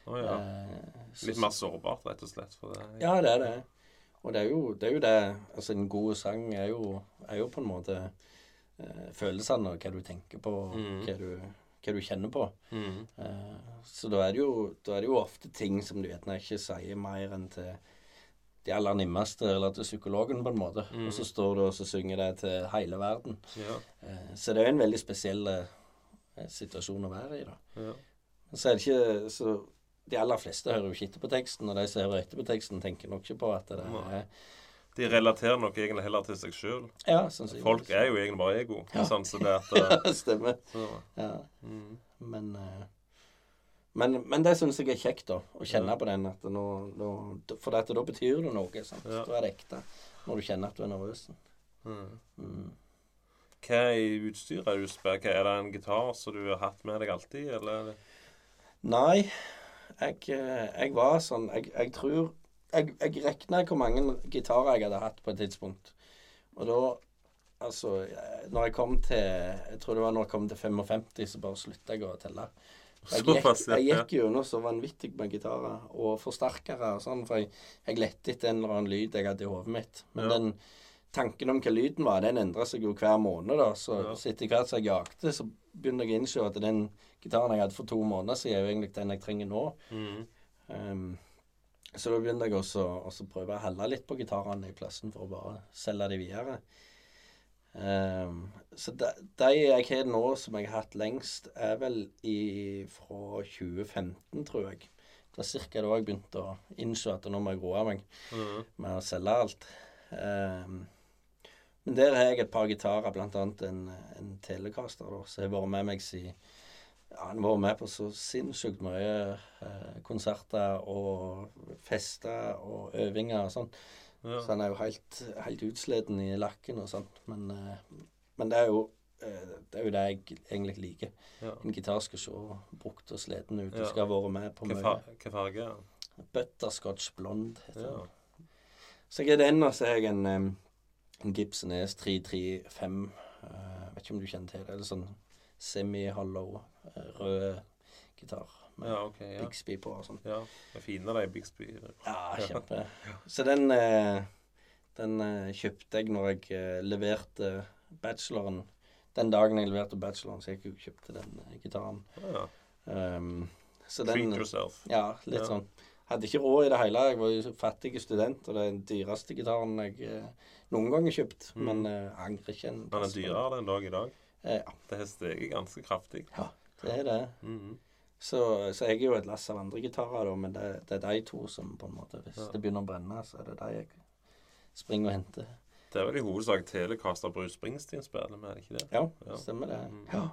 Oh, ja. Eh, så- Litt mer sårbart, rett og slett. For det. Ja, det er det. Og det er jo det, er jo det Altså, en god sang er jo, er jo på en måte eh, følelsene og hva du tenker på, og Mhm. hva, du, hva du kjenner på. Mm. Uh, så da er, det jo, da er det jo ofte ting som du gjerne ikke sier mer enn til de aller nimmeste, eller til psykologen, på en måte. Mm. Og så står du og så synger det til hele verden. Ja. Uh, så det er jo en veldig spesiell uh, situasjon å være i, da. Ja. Så er det ikke så De aller fleste hører jo ikke etter på teksten, og de som hører etter på teksten, tenker nok ikke på at det er De relaterer nok egentlig heller til seg sjøl. Ja, sannsynligvis. Folk er jo egentlig bare ego. Ja. Sånn, så det at *laughs* eh, Ja, stemmer. så, Ja. mm. Men, eh, men, men det syns jeg er kjekt, da. Å kjenne Ja. på den. At nå, nå, for dette, da betyr det noe. sant? Ja. Da er det ekte. Når du kjenner at du er nervøs. Mm. Mm. Hva i utstyret er du spiller? Er det en gitar som du har hatt med deg alltid, eller? er Nei, jeg, eh, jeg var sånn Jeg, jeg tror Jeg, jeg regna hvor mange gitarer jeg hadde hatt på et tidspunkt. Og da Altså, når jeg kom til Jeg tror det var når jeg kom til 55, så bare slutta jeg å telle. Jeg gikk, jeg gikk gjennom så vanvittig med gitarer og forsterkere og sånn, for jeg, jeg lette etter en eller annen lyd jeg hadde i hodet mitt. Men Ja. den tanken om hva lyden var, den endra seg jo hver måned, da. Så, Ja. etter hvert som jeg jakte, så begynte jeg å innse at den gitaren jeg hadde for to måneder siden, er jo egentlig den jeg trenger nå. Mm. Ehm, så da begynte jeg også også prøve å helle litt på gitarene i plassen for å bare selge de videre. Um, så de, de jeg har nå, som jeg har hatt lengst, er vel i, fra 2015, tror jeg. Det var ca. da jeg begynte å innse at nå må jeg roe meg Mm. med å selge alt. Um, men der har jeg et par gitarer, annet en, en Telecaster, da, som har vært med meg siden ja, Han har vært med på så sinnssykt mye eh, konserter og fester og øvinger og sånn. Ja. Så han er jo helt, helt utsliten i lakken og sånt. Men, eh, men det er jo eh, det er jo det jeg egentlig liker. Ja. En gitar skal se brukt og sliten ut. Ja. Du skal ha vært med på mye. hva farge er? Butterscotch blond heter Ja. den. Så jeg er den, og så er jeg en, en Gibson ES 335. Uh, vet ikke om du kjenner til det. Eller sånn semi-hollow, eh, rød gitar med ja, okay, Ja. Bixby på og sånn. ja. Det er fine, de Bixby. Ja, kjempe. *laughs* Så den, eh, den eh, kjøpte jeg når jeg leverte bacheloren. Den dagen jeg leverte bacheloren, så jeg kjøpte den gitaren. Ja. Um, så Treat yourself. Ja, litt sånn. Hadde ikke råd i det hele. Jeg var jo fattig student, og det er den dyreste gitaren jeg noen gang har kjøpt. Mm. Men uh, angrer ikke en Den er dyrere den dag i dag. Eh, ja, Det jeg ganske kraftig. Ja, det er det. Mhm. Så, så jeg er jo et lass av andre gitarer, da, men det, det er de to som på en måte Hvis Ja. det begynner å brenne, så er det de jeg springer og henter. Det er vel i hovedsak Telecaster Bruce Springsteen spiller med, er det ikke det? Ja, Ja. stemmer det. Mm. Ja.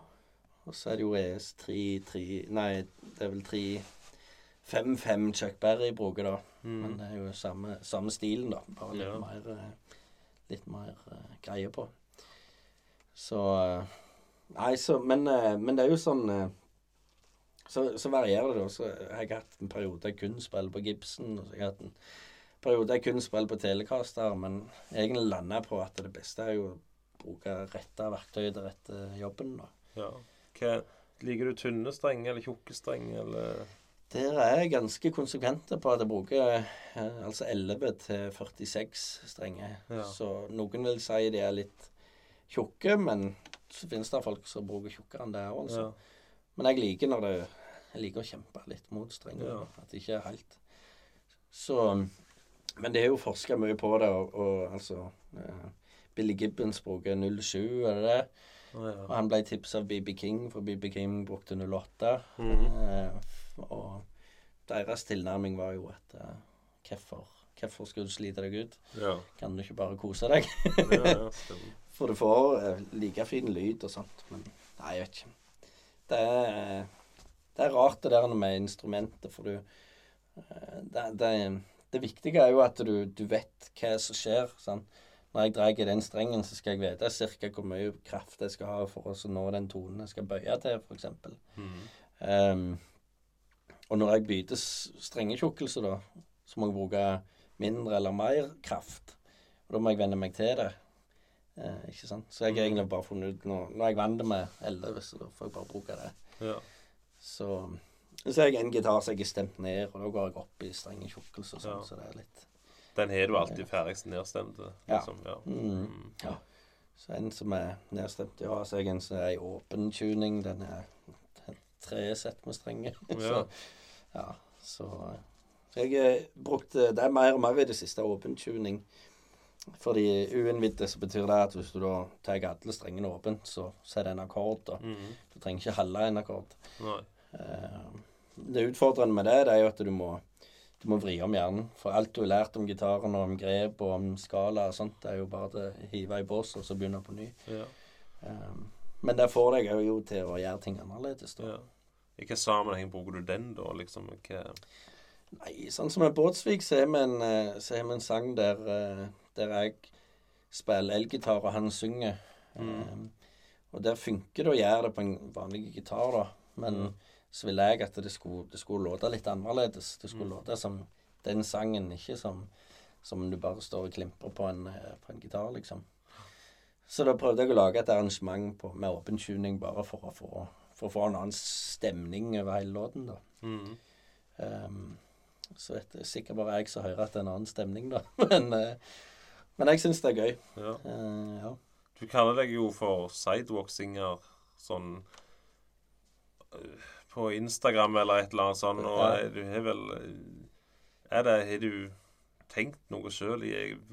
Og så er det jo ES3 Nei, det er vel 355 Chuck Berry bruker, da. Men Mm. det er jo samme, samme stilen, da. Bare litt Ja. mer, eh, litt mer uh, greie på. Så eh, Nei, så Men, eh, men det er jo sånn eh, så, så varierer det, da. Så har hatt en periode jeg kun spiller på Gibson, og så har jeg hatt en periode jeg kun spiller på Telecaster, men egentlig landa jeg på at det beste er jo å bruke rette verktøy til rette jobben. da. Ja. Hva, liker du tynne strenger eller tjukke strenger, eller Der er jeg ganske konsekvente på at jeg bruker altså 11 til 46 strenger. Ja. Så noen vil si de er litt tjukke, men så finnes det folk som bruker tjukkere enn det òg, altså. Ja. Men jeg liker når det Jeg liker å kjempe litt mot strenger. Ja. At det ikke er helt Så Men det er jo forska mye på det, og, og altså eh, Billy Gibbons bruker 07, er det det? Ja. Og han ble tipsa av BB King, for BB King brukte 08. Mm. Eh, og deres tilnærming var jo at eh, hvorfor, hvorfor skulle du slite deg ut? Ja. Kan du ikke bare kose deg? ja, ja, stemmer. *laughs* For du får eh, like fin lyd og sånt. Men nei, jeg vet ikke. Det er, det er rart det der med instrumentet, for du eh, det, det, det viktige er jo at du, du vet hva som skjer. Sånn. Når jeg drar i den strengen, så skal jeg vite ca. hvor mye kraft jeg skal ha for å nå den tonen jeg skal bøye til, f.eks. Mm. Um, og når jeg bytter strengetjukkelse, da, så må jeg bruke mindre eller mer kraft. Og da må jeg venne meg til det. Eh, ikke sant? Så jeg har egentlig bare funnet ut nå Nå er jeg vant med 11, så får jeg bare bruke det. Ja. Så så har jeg en gitar som jeg har stemt ned, og da går jeg opp i strengetjukkelse og sånn, Ja. så det er litt Den har du alltid ferdig nedstemt. Liksom. Ja. mm, Mm. Ja. Så en som er nedstemt, ja. Så er jeg en som er i åpen tuning. Den er tre sett med strenger. *laughs* Ja. så, ja, så, så jeg har brukt Det er mer og mer i det siste åpen tuning. Fordi uinnvidde så betyr det at hvis du da tar alle strengene åpent, så, så er det en akkord. da. Mhm. Du trenger ikke halve en akkord. Eh, Det utfordrende med det, det er jo at du må, du må vri om hjernen. For alt du har lært om gitaren og om grep og om skala og sånt, det er jo bare å hive i bås og så begynne på ny. Ja. Eh, Men det får deg jo til å gjøre ting annerledes. da. ja. I hvilken sammenheng bruker du den, da? Liksom, hva Nei, sånn som i Båtsvik, så har vi en, eh, en sang der, eh, der jeg spiller elgitar, og han synger. Mm. Um, og der funker det å gjøre det på en vanlig gitar, da. Men Mm. så ville jeg at det skulle, det skulle låte litt annerledes. Det skulle Mm. låte som den sangen, ikke som, som du bare står og klimprer på en, eh, på en gitar, liksom. Så da prøvde jeg å lage et arrangement på, med åpen tuning bare for å, få, for å få en annen stemning over hele låten, da. Mm. Um, så det er sikkert bare jeg som hører at det er en annen stemning, da. *laughs* Men, eh, men jeg syns det er gøy. Ja. Uh, ja. Du kaller deg jo for sidewalk-singer sånn øh, på Instagram eller et eller annet sånt, og Ja. er- du har vel Er det Har du tenkt noe sjøl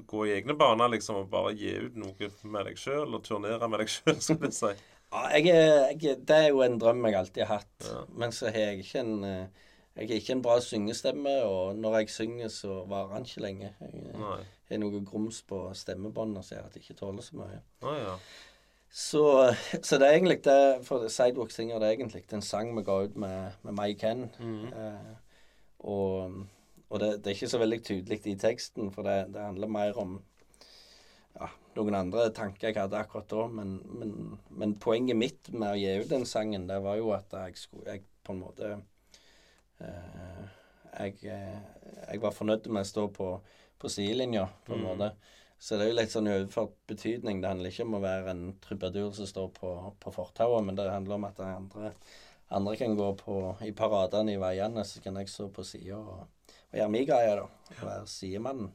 Gå i egne baner, liksom, og bare gi ut noe med deg sjøl, og turnere med deg sjøl, skulle jeg si? *laughs* Ja, jeg, er- jeg, det er jo en drøm jeg alltid har hatt. Ja. Men så har jeg ikke en eh, Jeg har ikke en bra syngestemme, og når jeg synger, så varer den ikke lenge. Jeg Nei. er noe grums på stemmebåndet som gjør at jeg ikke tåler så mye. Å ja. Så, så det er egentlig det For Sidewalk Singer det er egentlig en sang vi ga ut med, med Mike Ken. Mhm. Eh, og og det, det er ikke så veldig tydelig i teksten, for det, det handler mer om ja, noen andre tanker jeg hadde akkurat da. Men, men, men poenget mitt med å gi ut den sangen, det var jo at jeg skulle Jeg på en måte eh, jeg, eh, jeg var fornøyd med å stå på, på sidelinja, på en Mm. måte. Så det er jo litt sånn overført betydning. Det handler ikke om å være en trubadur som står på, på fortauet, men det handler om at andre, andre kan gå på, i paradene i veiene, så kan jeg stå på sida og, og gjøre min greie, da. Og være sidemannen.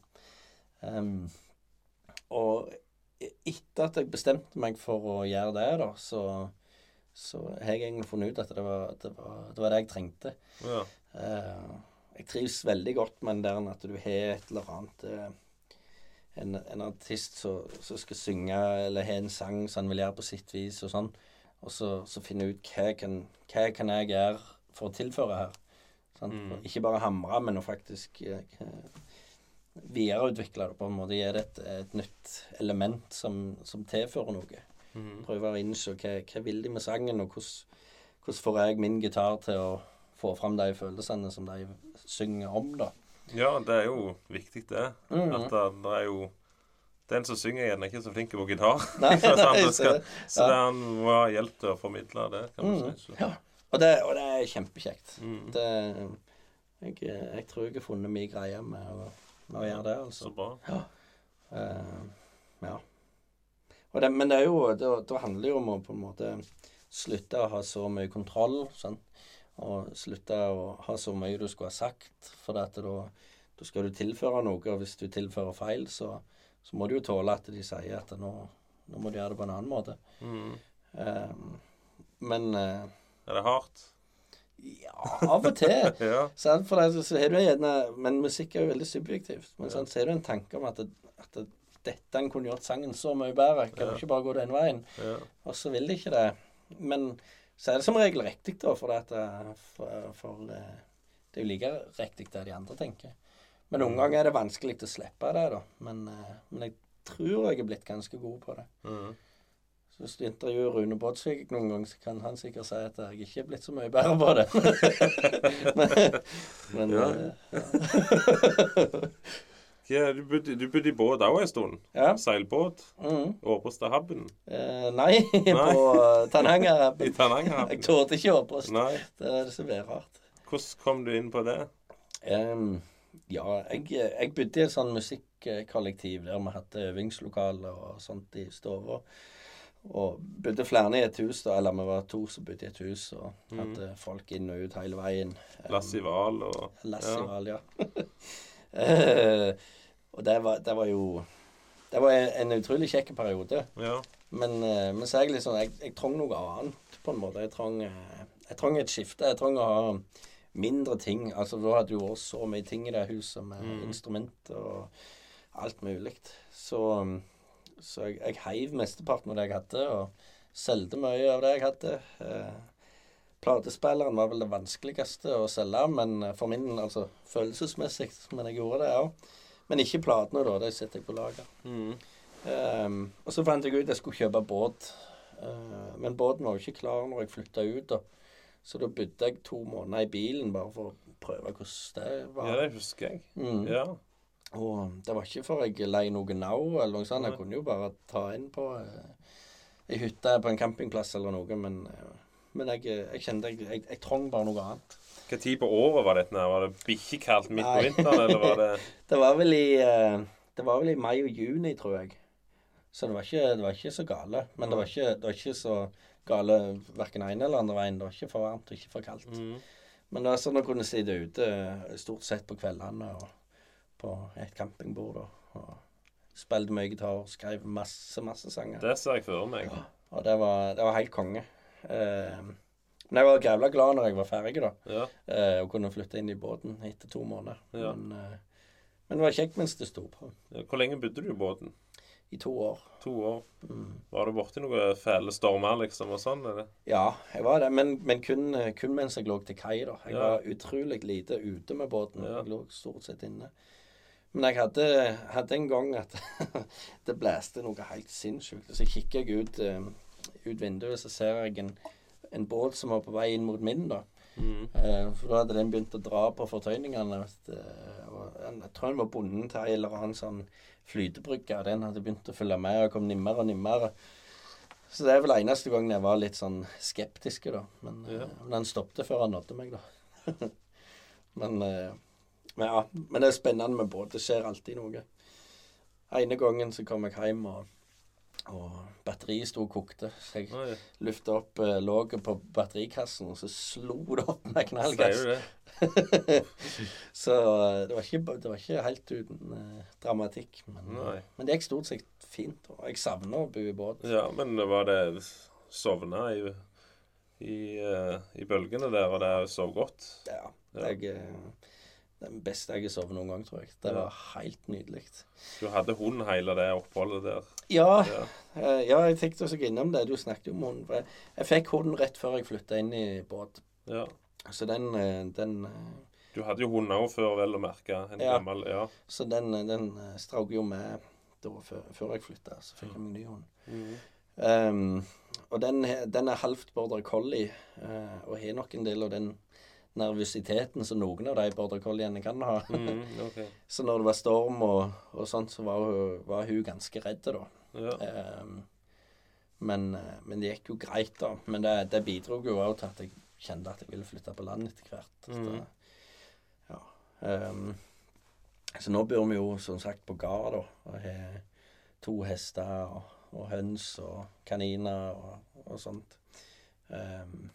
Um, og e- etter at jeg bestemte meg for å gjøre det, da, så, så har jeg egentlig funnet ut at det var det, var, det, var det jeg trengte. ja. Eh, jeg trives veldig godt med den der at du har et eller annet eh, en, en artist som skal synge eller ha en sang som han vil gjøre på sitt vis, og sånn. Og så, så finne ut hva kan, hva kan jeg gjøre for å tilføre her. Sant? Mm. Ikke bare hamre, men å faktisk eh, videreutvikle det på en måte. Gi det et, et nytt element som, som tilfører noe. Mm. Prøve å innse hva, hva vil de med sangen, og hvordan, hvordan får jeg min gitar til å få fram de følelsene som de synger om, da. Ja, det er jo viktig, det. Mm. At det, det er jo Den som synger, gjerne ikke så flink på gitar. *laughs* Nei, *laughs* Så han nei, skal, så- ja. det han må ha hjelp til å formidle det, kan man mm. si. Ja. Og det, og det er kjempekjekt. Mm. Det, jeg, jeg tror jeg har funnet min greie med å med å gjøre det, altså. Så bra. Ja. Og det, men det er jo da handler jo om å på en måte slutte å ha så mye kontroll. Sant? Og slutte å ha så mye du skulle ha sagt. For at da, da skal du tilføre noe, og hvis du tilfører feil, så, så må du jo tåle at de sier at nå, nå må du gjøre det på en annen måte. Mm. Um, men uh, Er det hardt? ja, av og til. *laughs* Ja. For det, så er du gjerne, Men musikk er jo veldig subjektivt. Men Ja. så er det en tanke om at, det, at det, dette en kunne gjort sangen så mye bedre. Kan Ja. du ikke bare gå den veien? ja. Og så vil de ikke det. Men så er det som regel riktig, da, for, at, eh, for, for eh, det er jo like riktig det de andre tenker. Men noen Mm. ganger er det vanskelig å slippe det, da. Men, eh, men jeg tror jeg er blitt ganske god på det. Mm. Så hvis du intervjuer Rune Bodsvik noen gang, så kan han sikkert si at jeg ikke er blitt så mye bedre på det. men, *laughs* men Ja. eh, Ja, du, bodde, i båt òg en stund? ja. Seilbåt? Mm. Åbrestadhabben? Eh, nei, *laughs* på uh, *laughs* Tananger. I Jeg tålte ikke. Nei. Det er så værhardt. Hvordan kom du inn på det? Um, ja, jeg, jeg bodde i et sånn musikkollektiv der vi hadde øvingslokaler og sånt i stua. Og bodde flere i et hus, da, eller vi var to som bodde i et hus, og Mm. folk inn og ut hele veien. Um, Lassi og Lassival, ja. Eh, *laughs* og det var, det var jo Det var en utrolig kjekk periode. Ja. Men, eh, men så er jeg liksom Jeg, jeg trong noe annet, på en måte. Jeg trong, eh, jeg et skifte. Jeg trenger å ha mindre ting. Altså, da hadde jo også så mye ting i det huset med Mm. instrumenter og alt mulig. Så, så jeg, jeg heiv mesteparten av det jeg hadde, og solgte mye av det jeg hadde. Eh, platespilleren var vel det vanskeligste å selge, men for min, altså følelsesmessig. Men jeg gjorde det òg. Men ikke platene, da. De setter jeg på lager. Mm. Um, og så fant jeg ut at jeg skulle kjøpe båt. Uh, men båten var jo ikke klar når jeg flytta ut. da. Så da bodde jeg to måneder i bilen bare for å prøve hvordan det var. ja, det husker jeg. Mm. Ja. Og det var ikke før jeg lei noe nau eller noe sånt. Jeg kunne jo bare ta inn på uh, ei hytte på en campingplass eller noe. Men, uh, men jeg, jeg kjente jeg, jeg, jeg trong bare noe annet. Hva tid på året var dette? Var det bikkjekaldt midt på vinteren, eller var det *laughs* Det var vel i, eh, det var vel i mai og juni, tror jeg. Så det var ikke, det var ikke så gale. Men det var ikke, det var ikke så gale verken ene eller andre veien. Det var ikke for varmt og ikke for kaldt. mm. Men det var sånn å kunne sitte ute eh, stort sett på kveldene og på et campingbord og, og spilte mye gitar og skrev masse, masse sanger. Det ser jeg for meg. Ja, Og det var, det var helt konge. Eh, men jeg var jævla glad når jeg var ferdig, da. Ja. Eh, og kunne flytte inn i båten etter to måneder. Ja. Men, eh, men det var kjekt mens det sto på. Hvor lenge bodde du i båten? I to år. To år. Mm. Var du borti noen fæle stormer, liksom, og sånn? eller? Ja, jeg var det. Men, men kun, eh, kun mens jeg lå til kai, da. Jeg Ja. var utrolig lite ute med båten. Jeg lå stort sett inne. Men jeg hadde, hadde en gang at *laughs* det blæste noe helt sinnssykt. Så kikker jeg ut, eh, ut vinduet, så ser jeg en, en båt som var på vei inn mot min. da. Mm. Eh, for da hadde den begynt å dra på fortøyningene. Og jeg tror den var bonden til ei eller annen sånn flytebrygge. Den hadde begynt å følge med og kom nimmere og nimmere. Så det er vel eneste gangen jeg var litt sånn skeptisk, da. Men, Ja. eh, men den stoppet før han nådde meg, da. *laughs* men, eh, men ja. Men det er spennende med båt. Det skjer alltid noe. Ene gangen så kom jeg hjem, og, og batteriet sto og kokte. Så jeg Oi, lufta opp eh, låget på batterikassen, og så slo det opp med Sier knallgass. du det? *laughs* så eh, det var, ikke, det var ikke helt uten eh, dramatikk. Men, Nei. men det gikk stort sett fint. Og jeg savner å bo i båt. Ja, men var det sovna i, i, eh, i bølgene der, og det sov godt? Ja, Ja. Jeg, eh, det er beste jeg har sovet noen gang, tror jeg. Det var helt nydelig. Du hadde hund hele det oppholdet der? Ja, Ja. eh, ja, jeg tenkte også innom det. Du snakket jo om hund. Jeg, jeg fikk hunden rett før jeg flytta inn i båt. ja. Så den, eh, den eh, Du hadde jo hund òg før, vel å merke. En Ja. gammel Ja. Så den, den strauk jo med da før, før jeg flytta. Så fikk jeg meg ny hund. Mm. Um, og den, den er halvt border collie, og har nok en del av den nervøsiteten som noen av de border colliene kan ha. Mm, *laughs* okay. så når det var storm og, og sånt, så var hun, var hun ganske redd, da. Ja. Ehm, men, eh, men det gikk jo greit, da. Men det, det bidro jo òg til at jeg kjente at jeg ville flytte på land etter hvert. Så, Mhm. ja. Ehm, Så nå bor vi jo som sagt på gard, da. Og har to hester og, og høns og kaniner og, og sånt. Ehm,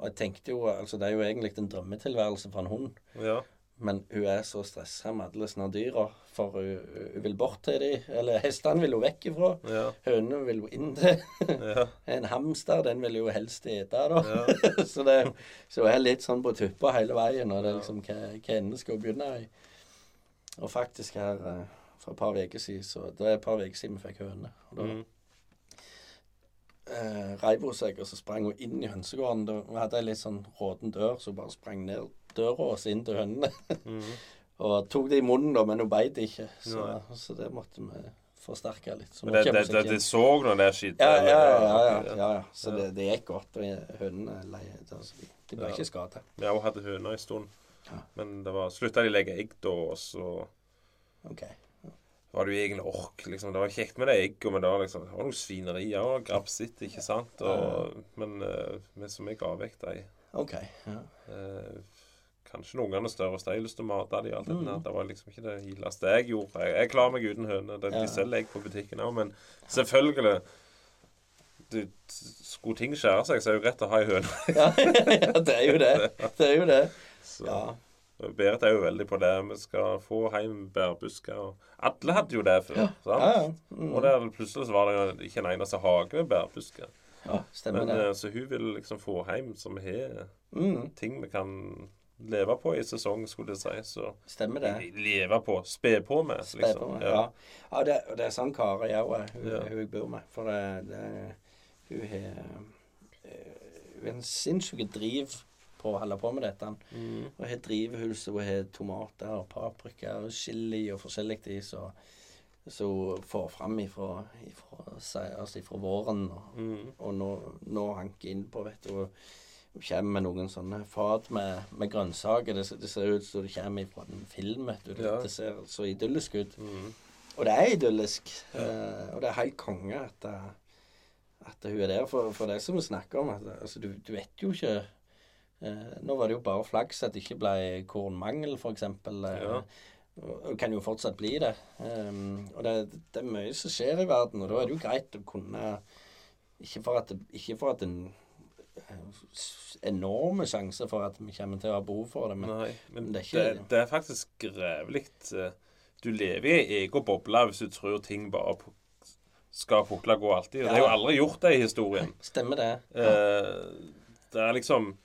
og jeg tenkte jo Altså, det er jo egentlig en drømmetilværelse for en hund. Ja. Men hun er så stressa med alle sånne dyra, for hun, hun vil bort til dem. Eller hestene vil hun vekk ifra. Ja. Hønene vil hun inn til. Ja. En hamster, den vil jo helst ete, da. Ja. *laughs* så det så hun er litt sånn på tuppa hele veien, og det er liksom hva, hva ende skal hun begynne i. Og faktisk her eh, for et par uker siden, så det er et par uker siden vi fikk høne. Og da Mm. Eh, reiv hun seg, og så sprang hun inn i hønsegården. Da, hadde ei litt sånn råten dør, så hun bare sprang ned døra og så inn til hønene. Mhm. *laughs* og tok det i munnen, da, men hun beit ikke. Så, så det måtte vi forsterke litt. Så Men det, det, det, det så når det skjedde? Ja, ja, ja. ja, ja, ja. Så det, det gikk godt. og Hønene leide, altså, de, de ble ikke skada. Ja, hun hadde høner en stund. Ja. Men det var slutta de å legge egg da, og så Ok. Var du egentlig ork. liksom. Det var kjekt med det egget, men det var liksom, det var noe svineri og grabsitt, ikke sant? Og, men uh, som jeg vekk de ok. Ja. eh, Kanskje noen ganger er større, har lyst til å mate de og det Mm. Det var liksom ikke det gildeste jeg gjorde. Jeg, jeg klarer meg uten høne. De, Ja. de selger egg på butikken òg, men selvfølgelig du, Skulle ting skjære seg, så er det jo greit å ha ei høne. ja, *laughs* ja, det er jo det. *laughs* Det er jo det. Så Ja. Berit er jo veldig på det. Vi skal få hjem bærbusker. Alle hadde jo det før. sant? Ja, ja. Mm. Og der plutselig så var det ikke en eneste hage med bærbusker. ja stemmer Men det. eh, Så hun vil liksom få hjem vi har Mm, ting vi kan leve på i sesong, skulle jeg si. Så stemmer det. leve på. Spe på med, Spe liksom. på med, Ja. ja det, det er sånn Kari òg er, hun, Ja. hun jeg bor med. For det, det Hun har eh, Hun har en sinnssyk driv på å holde på med dette. Mm. Hun har drivhuset og har tomater og paprika og chili og forskjellig i, så så hun får fram ifra, ifra, altså ifra våren og, Mm. og nå, nå hanker innpå, vet du. og Hun kommer med noen sånne fat med, med grønnsaker. Det, ser- det ser ut som det kommer fra en film. vet du. Det, Ja. det ser så idyllisk ut. Mm. Og det er idyllisk. Eh, og det er helt konge at, at hun er der. For, for det som vi snakker om, at altså, du, du vet jo ikke eh, Nå var det jo bare flaks at det ikke ble kornmangel, f.eks. Ja. Eh, og og kan jo fortsatt bli det. Um, og det, det er mye som skjer i verden, og da er det jo greit å kunne Ikke for at, det, ikke for at en eh, enorme sjanse for at vi kommer til å ha behov for det, men Nei, men det det er er, ikke- det, er faktisk grevelig. eh, Du lever i ei egen boble hvis du tror ting bare skal pukle gå alltid. Det har jo aldri gjort det i historien. stemmer det? Eh, det er liksom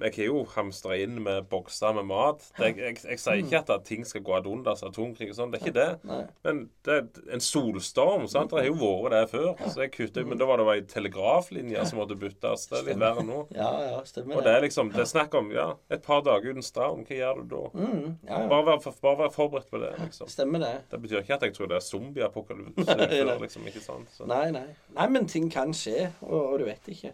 Jeg har jo hamstra inn med bokser med mat. Det, jeg, jeg, jeg sier ikke at, ting skal gå ad undas, atomkrig og sånn. Det er ikke det. Nei. Men det er en solstorm. sant? Det har jo vært det før. Så jeg kuttet, Men da var det ei telegraflinje som måtte byttes. Det er litt verre nå. Ja, ja, stemmer Og det er liksom, det er snakk om ja, et par dager uten strøm. Hva gjør du da? Mm, ja, ja. Bare vær, bare vær forberedt på det. liksom. Stemmer det. Det betyr ikke at jeg tror det er zombieapokalypse liksom. Ikke sant? Så. Nei, nei. Nei, men ting kan skje, og, og du vet ikke.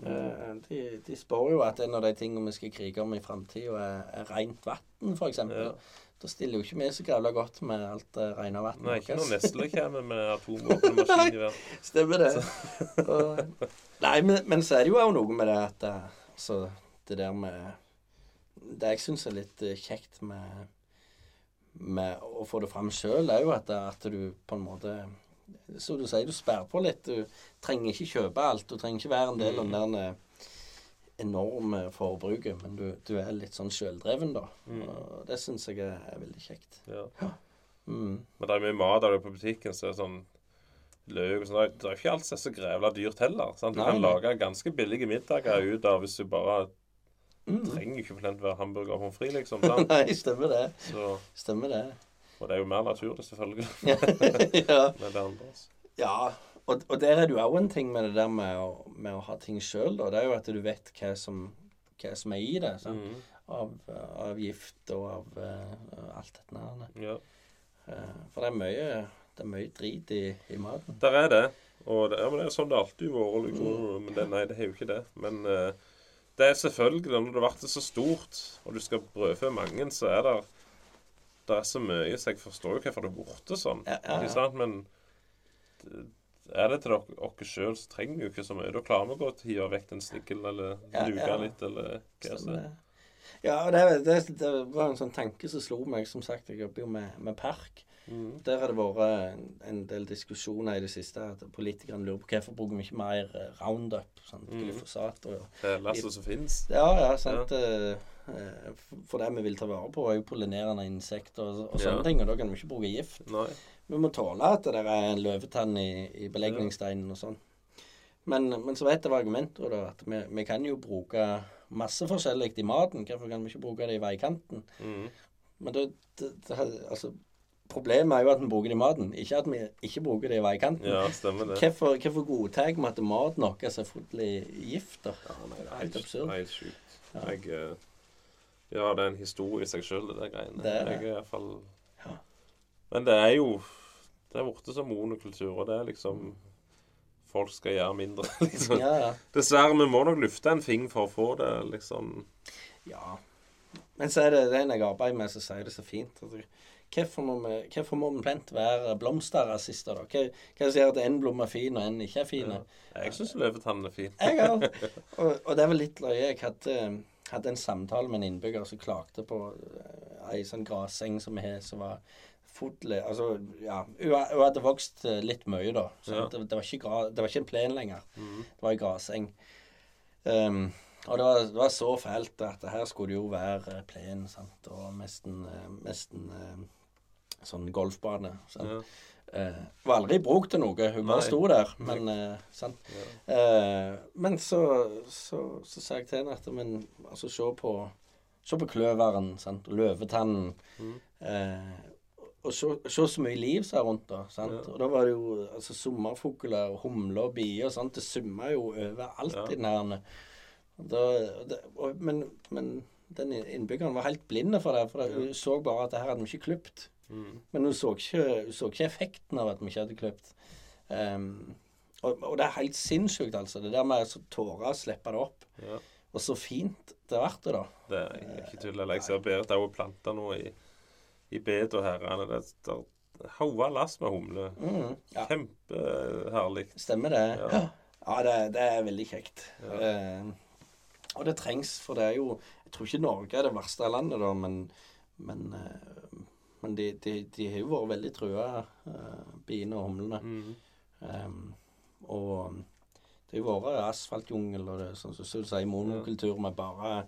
Eh, de, de spår jo at en av de tingene vi skal krige om i framtida, er, er rent vann, f.eks. Ja. Da stiller jo ikke vi så grævla godt med alt det rene vannet. Nei, ikke når Nestle kommer med *laughs* atomvåpenmaskin i verden. Stemmer det. Og, nei, men, men så er det jo òg noe med det at Altså, det der med Det jeg syns er litt kjekt med, med å få det fram sjøl, er jo at, at du på en måte Som du sier, du sperrer på litt. Du trenger ikke kjøpe alt. Du trenger ikke være en del av Mm. den der eh, enorme forbruket, men du, du er litt sånn sjøldreven, da. Mm. Og det syns jeg er, er veldig kjekt. Ja. Mm. Men det er mye mat der du er på butikken, så er det sånn løk og sånn. Det er- ikke alt som er så grevla dyrt heller. sant? Du Nei, kan lage ganske billige middager ut av hvis du bare Mm. trenger ikke plent være hamburger og pommes frites, liksom. *laughs* sant? Nei, stemmer det. Så, Stemmer det. Og det er jo mer naturlig, selvfølgelig, *laughs* ja. *laughs* med det andre. Ja, og, og der er det jo òg en ting med det der med å, med å ha ting sjøl, da. Det er jo at du vet hva som, hva som er i det. Mhm. Av, av gift og av uh, alt dette her. Ja. Uh, for det er mye, det er mye drit i, i maten. Der er det. Og det, ja, men det er sånn det alltid har vært. Liksom. Men det, nei, det er jo ikke det. Men uh, det er selvfølgelig, når det blir så stort, og du skal brødfø mange, så er det Det er så mye, så jeg forstår jo hvorfor det er borte sånn. Ja, ja, ja. Men er det til dere sjøl, så trenger vi jo ikke så mye. Da klarer vi godt å hive vekk en snigel, eller luke litt, eller hva som Stemmer er. Ja, det, det, det var en sånn tanke som slo meg. Som sagt, jeg jobber jo med, med park. Mm. Der har det vært en, en del diskusjoner i det siste. At politikerne lurer på hvorfor bruker vi ikke mer eh, Roundup, sant? mm. glyfosat og Det lasset som fins. Ja, ja, sant. ja. eh, For det vi vil ta vare på, er pollinerende insekter og, og sånne Ja. ting. Og da kan vi ikke bruke gift. Nei. Vi må tåle at det er en løvetann i, i belegningssteinen og sånn. Men, men så vet jeg hva argumentet da, at vi, vi kan jo bruke masse forskjellig i maten. Hvorfor kan vi ikke bruke det i veikanten? Mm. Men det, det, det, altså, problemet er jo at vi bruker det i maten, ikke at vi ikke bruker det i veikanten. Ja, stemmer det. Hvorfor, hvorfor godtar vi at maten vår er så full gift? Ja, nei, det er Helt absurd. helt sjukt. Ja. Jeg eh, Ja, det er en historie i seg sjøl, det der greiene. Det er det. Jeg er i hvert fall Ja. Men det er jo Det er blitt som monokultur, og det er liksom Folk skal gjøre mindre, *laughs* liksom. Ja, ja. Dessverre, vi må nok lufte en fing for å få det, liksom. ja. Men så er det den jeg arbeider med, som sier det så fint. Altså, hvorfor, må vi, hvorfor må vi plent være blomsterrasister, da? Hva, hva sier at en blom er fin, og en ikke er fin? Ja. Jeg syns løvetannen er fin. Jeg òg. *laughs* Og, og det er vel litt løye. Jeg hadde, hadde en samtale med en innbygger som klagde på eh, ei sånn graseng som vi har, som var fotle... Altså, ja. Hun, hadde vokst eh, litt mye, da. Ja. Det, det, var ikke gra, det var ikke en plen lenger. Mhm. Det var ei graseng. Um, og det var, det var så fælt at her skulle det jo være eh, plen, sant, og nesten, nesten sånn golfbane. Sant? Ja. Eh, var aldri brukt til noe. Hun bare sto der. Men eh, sant. Ja. Eh, men så, så, så sa jeg til henne at men, altså, se på Se på kløveren, sant? og løvetannen. Mm. Eh, og se, se så mye liv som er rundt da. Sant? Ja. Og da var det jo altså, sommerfugler, humler og bier og sånt. Det summa jo overalt Ja. i den her. Da, det, og, men, men den innbyggeren var helt blinde for det. For hun så bare at det her hadde vi ikke klipt. Men hun så ikke, så ikke effekten av at vi ikke hadde kløpt. Um, og, og det er helt sinnssykt, altså. Det der med å tårer å slippe det opp. Ja. Og så fint det ble, da. Det er ikke tull. Jeg ser Berit har planta noe i, i bedet og herrene. Det er haua lass med humler. Mm, ja, Kjempeherlig. stemmer det. Ja. *gasps* Ja, det, det er veldig kjekt. Ja. Ehm, og det trengs, for det er jo Jeg tror ikke Norge er det verste landet, da, men, men, eh, men de, de, de har jo vært veldig trua, uh, biene og humlene. Mm. Um, og det har jo vært asfaltjungel og det, sånn som du sier, monokultur med bare,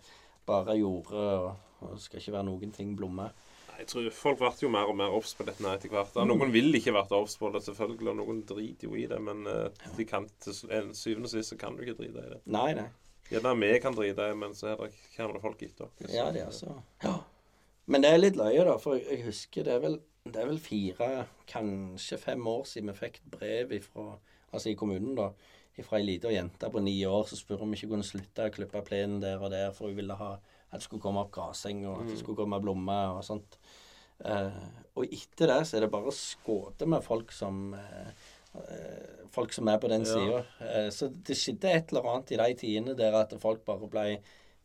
bare jorde, og, og skal ikke være noen ting blomme. Jeg tror Folk ble jo mer og mer obs på dette etter hvert. Mm. Noen vil ikke være obs på det, selvfølgelig, og noen driter jo i det. Men eh, de kan, til syvende og sist så kan du ikke drite i det. Nei, nei. Gjerne vi kan drite i det, men så er det folk etter oss. Ja, det er så. ja. Men det er litt løye, da, for jeg husker det er vel, det er vel fire, kanskje fem år siden vi fikk brev ifra, altså i kommunen, da, fra ei lita jente på ni år som spurte om vi ikke kunne slutte å klippe plenen der og der, for hun ville ha at det skulle komme opp gresseng, og at det skulle komme blomster og sånt. Eh, og etter det så er det bare skåte med folk som eh, Folk som er på den Ja. sida. Eh, så det skjedde et eller annet i de tidene der at folk bare ble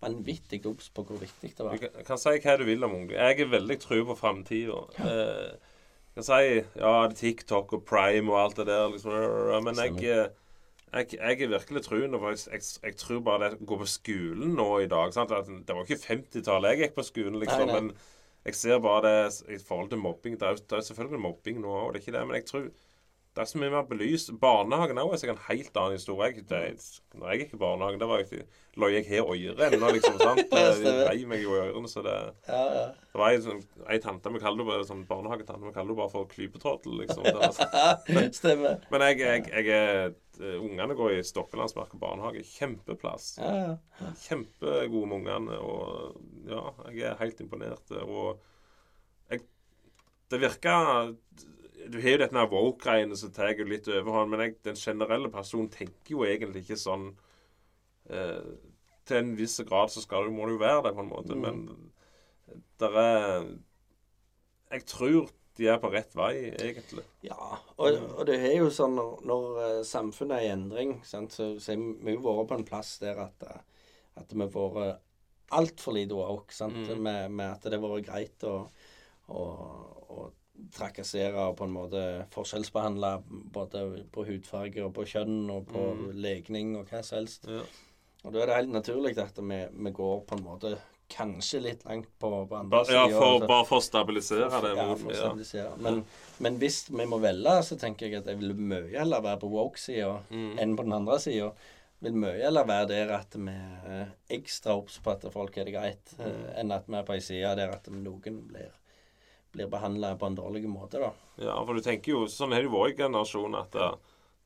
vanvittig obs på hvor viktig det Du var. kan, kan si hva du vil om ungdom. Jeg er veldig tro på framtida. Eh, kan si ja, det TikTok og Prime og alt det der, liksom, men jeg, eh, jeg, jeg er virkelig truende. For jeg, jeg, jeg tror bare det å gå på skolen nå i dag sant? Det var ikke 50-tallet jeg gikk på skolen, liksom. Nei, nei. Men jeg ser bare det i forhold til mobbing. Det er, det er selvfølgelig mobbing nå, og det er ikke det. Men jeg tror det er så mye mer belyst. Barnehagen òg er sikkert en helt annen historie. Jeg, det, når jeg gikk i barnehagen, da var jeg, lå jeg her øret liksom. *laughs* sant? Det stemmer. rei meg jo i ørene, så det Ja, ja. det var ei, sånn, ei tante vi kaller bare sånn barnehagetante. Vi kaller bare for klypetrådel, liksom. *laughs* Stemmer. Men jeg, jeg, jeg er eh, Ungene går i Stokkelandsmark barnehage. Kjempeplass. Ja, ja. Kjempegode med ungene. Og ja, jeg er helt imponert. Og jeg Det virker Du har jo dette med woke-greiene som tar jo litt overhånd, men jeg, den generelle personen tenker jo egentlig ikke sånn eh, Til en viss grad så skal du, må du jo være det, på en måte, Mm. men der er Jeg tror de er på rett vei, egentlig. ja. Og, og det er jo sånn når, når eh, samfunnet er i endring, sant, så, så har vi jo vært på en plass der at, eh, at vi har vært altfor lite woke. Sant? Mm. Med, med at det har vært greit å, å trakassere og på en måte forskjellsbehandle både på hudfarge og på kjønn og på Mm. legning og hva som helst. Ja. Og da er det helt naturlig at vi, vi går på en måte kanskje litt langt på, på andre Ba, ja, for, altså. bare for å stabilisere det. Ja, for å stabilisere. Men, men hvis vi må velge, så tenker jeg at jeg vil mye heller være på woke-sida Mm. enn på den andre sida. Vil mye heller være der at vi er ekstra obs på at folk har det greit, Mm. eh, enn at vi er på ei side der at noen blir, blir behandla på en dårlig måte, da. Ja, for du tenker jo, sånn er det jo vår generasjon, at eh,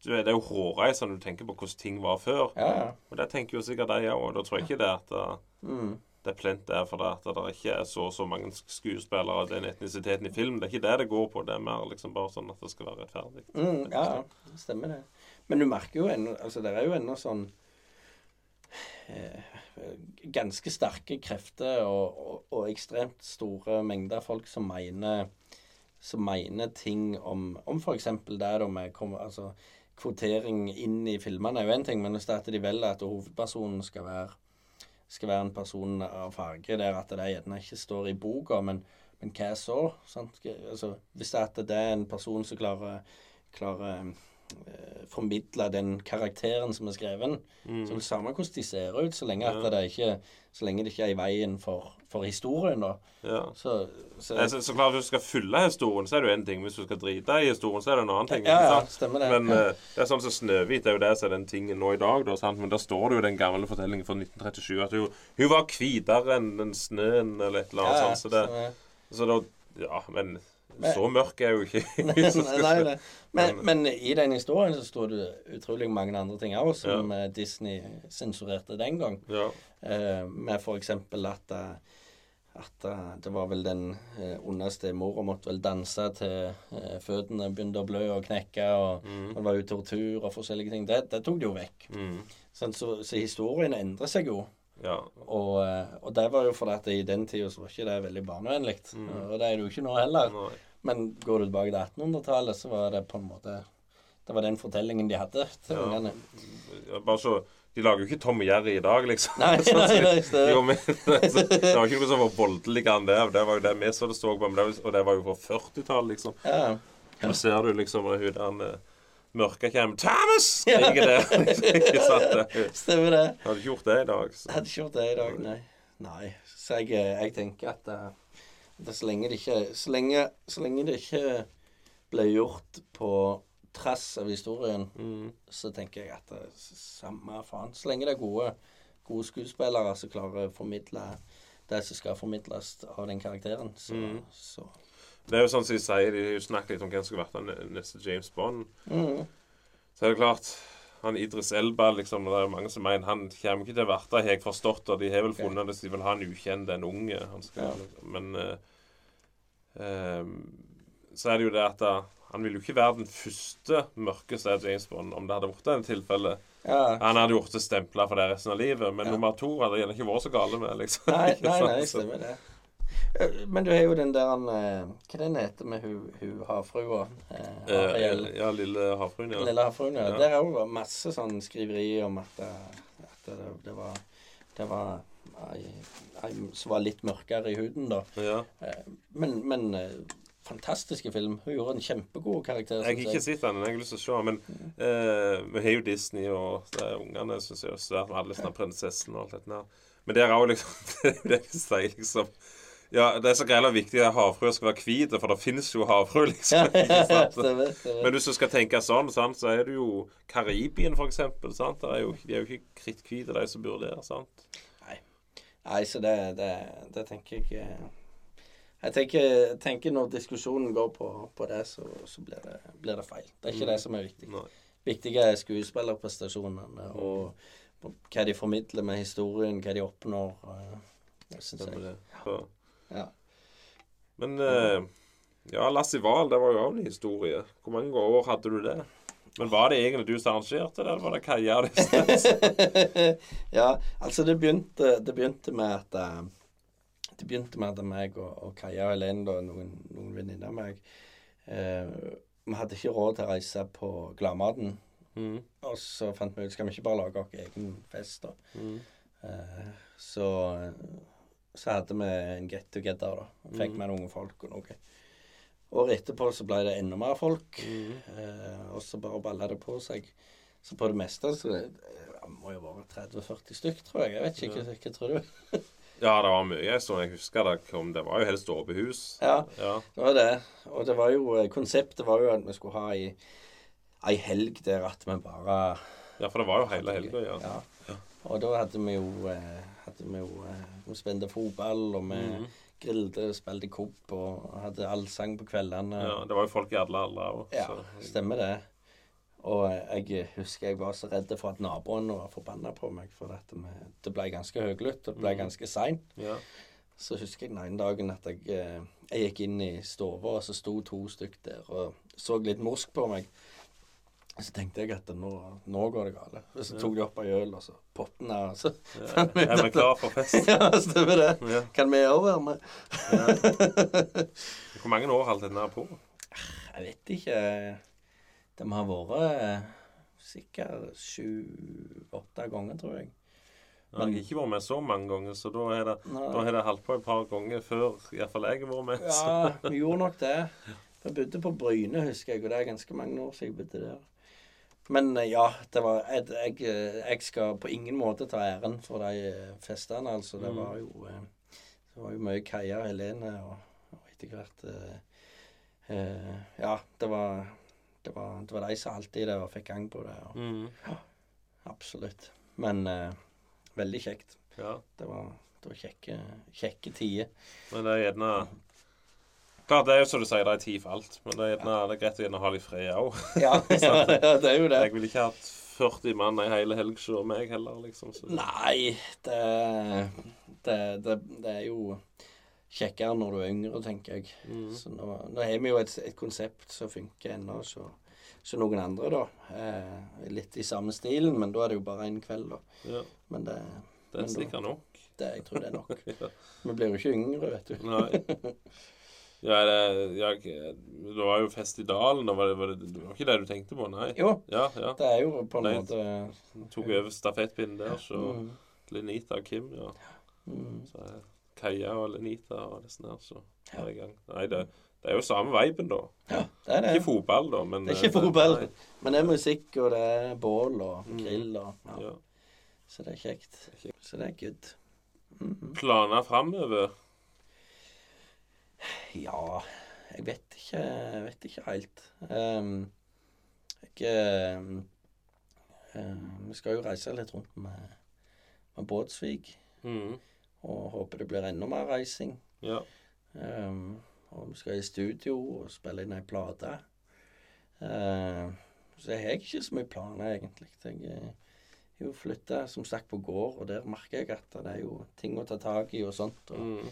du, det er jo hårreisende du tenker på hvordan ting var før. Ja, ja. Og det tenker jo sikkert de òg. Da tror jeg ikke det at eh, Mm. det er plent der for det at det ikke er så og så mange skuespillere av den etnisiteten i film. Det er ikke det det går på. Det er mer liksom bare sånn at det skal være rettferdig. Mm, ja, det stemmer det. Men du merker jo ennå Altså, det er jo ennå sånn Ganske sterke krefter og, og, og ekstremt store mengder folk som mener Som mener ting om Om f.eks. det da med altså, kvotering inn i filmene er jo én ting, men hvis det er at de velger at hovedpersonen skal være skal være en person av farge der at det gjerne ikke står i boka, men, men hva så? Altså, hvis det er at det er en person som klarer, klarer eh, formidle den karakteren som er skreven, så er det samme hvordan de ser ut, så lenge, Ja. det ikke, så lenge det ikke er i veien for, for historien, da. Ja. Så, så Nei, Så, så klart, Hvis du skal fylle historien, så er det jo én ting. Hvis du skal drite i historien, så er det en annen ting. Ja, ja, stemmer det. Men eh, det er sånn som Snøhvit er jo det som er den tingen nå i dag. Da, sant? Men da står det jo den gamle fortellingen fra 1937 at hun, hun var hvitere enn snøen eller et eller annet. Sånt, så det, så da, ja, Men- så mørk er jo ikke *laughs* *laughs* Nei, nei, nei. Men, men i den historien så sto det utrolig mange andre ting òg som Ja. eh, Disney sensurerte den gang. Ja. Eh, med eksempel at, eh, at eh, det var vel den eh, ondeste mora måtte vel danse til eh, føttene begynte å blø og knekke, og det var jo tortur og forskjellige ting. Det, det tok de jo vekk. Mm. Sånn, så, så historien endrer seg jo. Ja. Og, eh, og det var jo fordi at i den tida så var ikke det veldig barnevennlig. Og det er det jo ikke nå heller. Nei. Men går du tilbake til 1800-tallet, så var det på en måte Det var den fortellingen de hadde til Ja. ungene. Ja, Bare så De lager jo ikke Tom og Jerry i dag, liksom. Nei, *laughs* nei, nei, det- *laughs* det var ikke noe som var voldelig enn det. Det var jo det vi så det stod på, men det og det var jo fra 40-tallet, liksom. Ja. Nå ser du liksom hun der mørke kommer Thomas! *laughs* Ligger der. *laughs* ikke sant? Det- Stemmer det. Hadde ikke gjort det i dag. Så. Hadde ikke gjort det i dag, nei. Nei. Så jeg, jeg tenker at eh, det, så, lenge det ikke, så, lenge, så lenge det ikke ble gjort på trass av historien, Mm. så tenker jeg at det er samme faen. Så lenge det er gode, gode skuespillere som klarer å formidle det som skal formidles av den karakteren, så, Mm. så Det er jo sånn som de sier, de har jo snakket litt om hvem som skulle vært den neste James Bond. mm. Så er det klart han Idris Elba, liksom, det er mange som mener han kommer ikke til å være der, har jeg forstått, og de har vel funnet så de vil ha en ukjent, en unge. Han skal, Ja. Men uh, eh, så er det jo det at uh, han vil jo ikke være den første mørkeste James Bond, om det hadde vært det tilfellet. Ja. Han hadde gjort det stempla for det resten av livet, men Ja. nummer to hadde gjerne ikke vært så gale med. liksom. Nei, *laughs* nei, nei, stemmer det. Eh, Men du har jo den der han, eh, Hva den heter med hun, hun havfrua? Eh, Eh, ja, lille havfruen, ja. Lille havfruen, ja. Ja. Der er jo masse sånn skriveri om at, at det, det var Det var ei, som var litt mørkere i huden, da. ja. Men, men fantastiske film. Hun gjorde en kjempegod karakter. Jeg har ikke sett den, jeg har lyst til å se. Men eh, vi har jo Disney, og ungene syns jeg er svært alle sånne prinsessen og alt dette der. Men det er jo liksom *laughs* Det er det sier, liksom. Ja, det er så greit viktig at havfrue skal være hvite, for det finnes jo havfrue, *laughs* liksom. Ja, stemmer, stemmer. Men hvis du skal tenke sånn, sant, så er det jo Karibien, for eksempel. Sant? Det er jo, de er jo ikke kritthvite, de som bor der. sant? Nei, så det, det, det tenker jeg ikke, Jeg tenker, tenker når diskusjonen går på, på det, så, så blir, det, blir det feil. Det er ikke det som er viktig. Nei. Viktige er skuespillerprestasjonene og hva de formidler med historien, hva de oppnår. eh, Stemmer det. Så. Ja. Men eh, ja, Lassival, det var jo òg en historie. Hvor mange år hadde du det? Men var det egentlig du som arrangerte det, eller var det Kaja? og *laughs* ja, altså det begynte, det begynte med at eh, Det begynte med at meg og, og Kaja og Helene, da, noen, noen venninner av meg eh, Vi hadde ikke råd til å reise på Gladmaten. Mm. Og så fant vi ut skal vi ikke bare lage vår egen fest, da. Mm. Eh, så, så hadde vi en get together, da. Fikk Mm. med noen folk og noe. Året etterpå så ble det enda mer folk. Mm. Eh, og så bare balla det på seg. Så på det meste så det, det må jo være 30-40 stykk, tror jeg. Jeg vet ikke. Hva, hva tror du? *laughs* Ja, det var mye Så Jeg husker det kom Det var jo helst åpehus. Ja, Ja. det var det. Og det var jo eh, Konseptet var jo at vi skulle ha ei, ei helg der at vi bare ja, for det var jo hele helga, ja. Ja. Og da hadde vi jo eh, hadde vi jo eh, Vi spilte fotball, og vi mm. og spilte kopp og hadde allsang på kveldene. ja. Det var jo folk i alle aldre òg. Ja, stemmer det. Og jeg husker jeg var så redd for at naboene var forbanna på meg, for vi, det ble ganske høylytt, og det ble Mhm. ganske seint. Ja. Så husker jeg den ene dagen at jeg, eh, jeg gikk inn i stua, og så sto to stykk der og så litt morsk på meg. Så tenkte jeg at nå, nå går det galt. Så tok de opp ei øl, og så potten her, så Ja. Er vi klar for fest? *laughs* Ja, stemmer det. Ja. Kan vi òg være med? Hvor mange år holdt denne på? Jeg vet ikke. De har vært eh, sikkert sju-åtte ganger, tror jeg. Jeg har ikke vært med så mange ganger, så da har det, da har det holdt på et par ganger før iallfall jeg har vært med. så- Ja, vi gjorde nok det. *laughs* Jeg bodde på Bryne, husker jeg, og det er ganske mange år siden jeg bodde der. Men eh, ja, det var jeg, jeg, eh, jeg skal på ingen måte ta æren for de eh, festene, altså. Det Mm. var jo Det var jo mye Kaja og Helene og, og etter hvert eh, Ja, det var, det var Det var de som alltid det og fikk gang på det. Og, Mm. absolutt. Men eh, veldig kjekt. Ja. Det var, det var kjekke, kjekke tider. Men det er gjerne Klart, det er jo som du sier, det er tid for alt. Men det er, gjerne, det er greit å gjerne ha litt fred òg. *laughs* Ja, det er jo det. Jeg ville ikke hatt 40 mann ei hele helg hos meg heller, liksom. Så. Nei, det, det, det, det er jo kjekkere når du er yngre, tenker jeg. Mm. Så nå, nå har vi jo et, et konsept som funker ennå, så, så noen andre, da. Eh, litt i samme stilen, men da er det jo bare én kveld, da. Ja, Men det, det er sikkert nok. det jeg tror det er nok. *laughs* Ja. Vi blir jo ikke yngre, vet du. Nei. *laughs* Ja, det, jeg, det var jo fest i Dalen. Var det, var det, det var ikke det du tenkte på? Nei. Jo, Ja, ja. det er jo på en Nei. måte Tok over stafettpinnen der, så mm, Lenita og Kim, ja. mm, Så Kaja og Lenita og disse der, så er jeg i gang. Nei, det, det er jo samme viben, da. Ja, det er det. Ikke fotball, da, men Det er ikke eh, fotball. Men det er musikk, og det er bål og Mm. grill og ja. Så det er kjekt. Det. Så det er good. Mhm. Planer framover? Ja, jeg vet ikke Jeg vet ikke helt. Um, jeg um, Vi skal jo reise litt rundt med, med Båtsvik. Mm. Og håper det blir enda mer reising. Ja. Um, og vi skal i studio og spille inn ei plate. Uh, så jeg har ikke så mye planer, egentlig. Jeg har jo flytta som sagt på gård, og der merker jeg at det er jo ting å ta tak i og sånt. Og, Mm.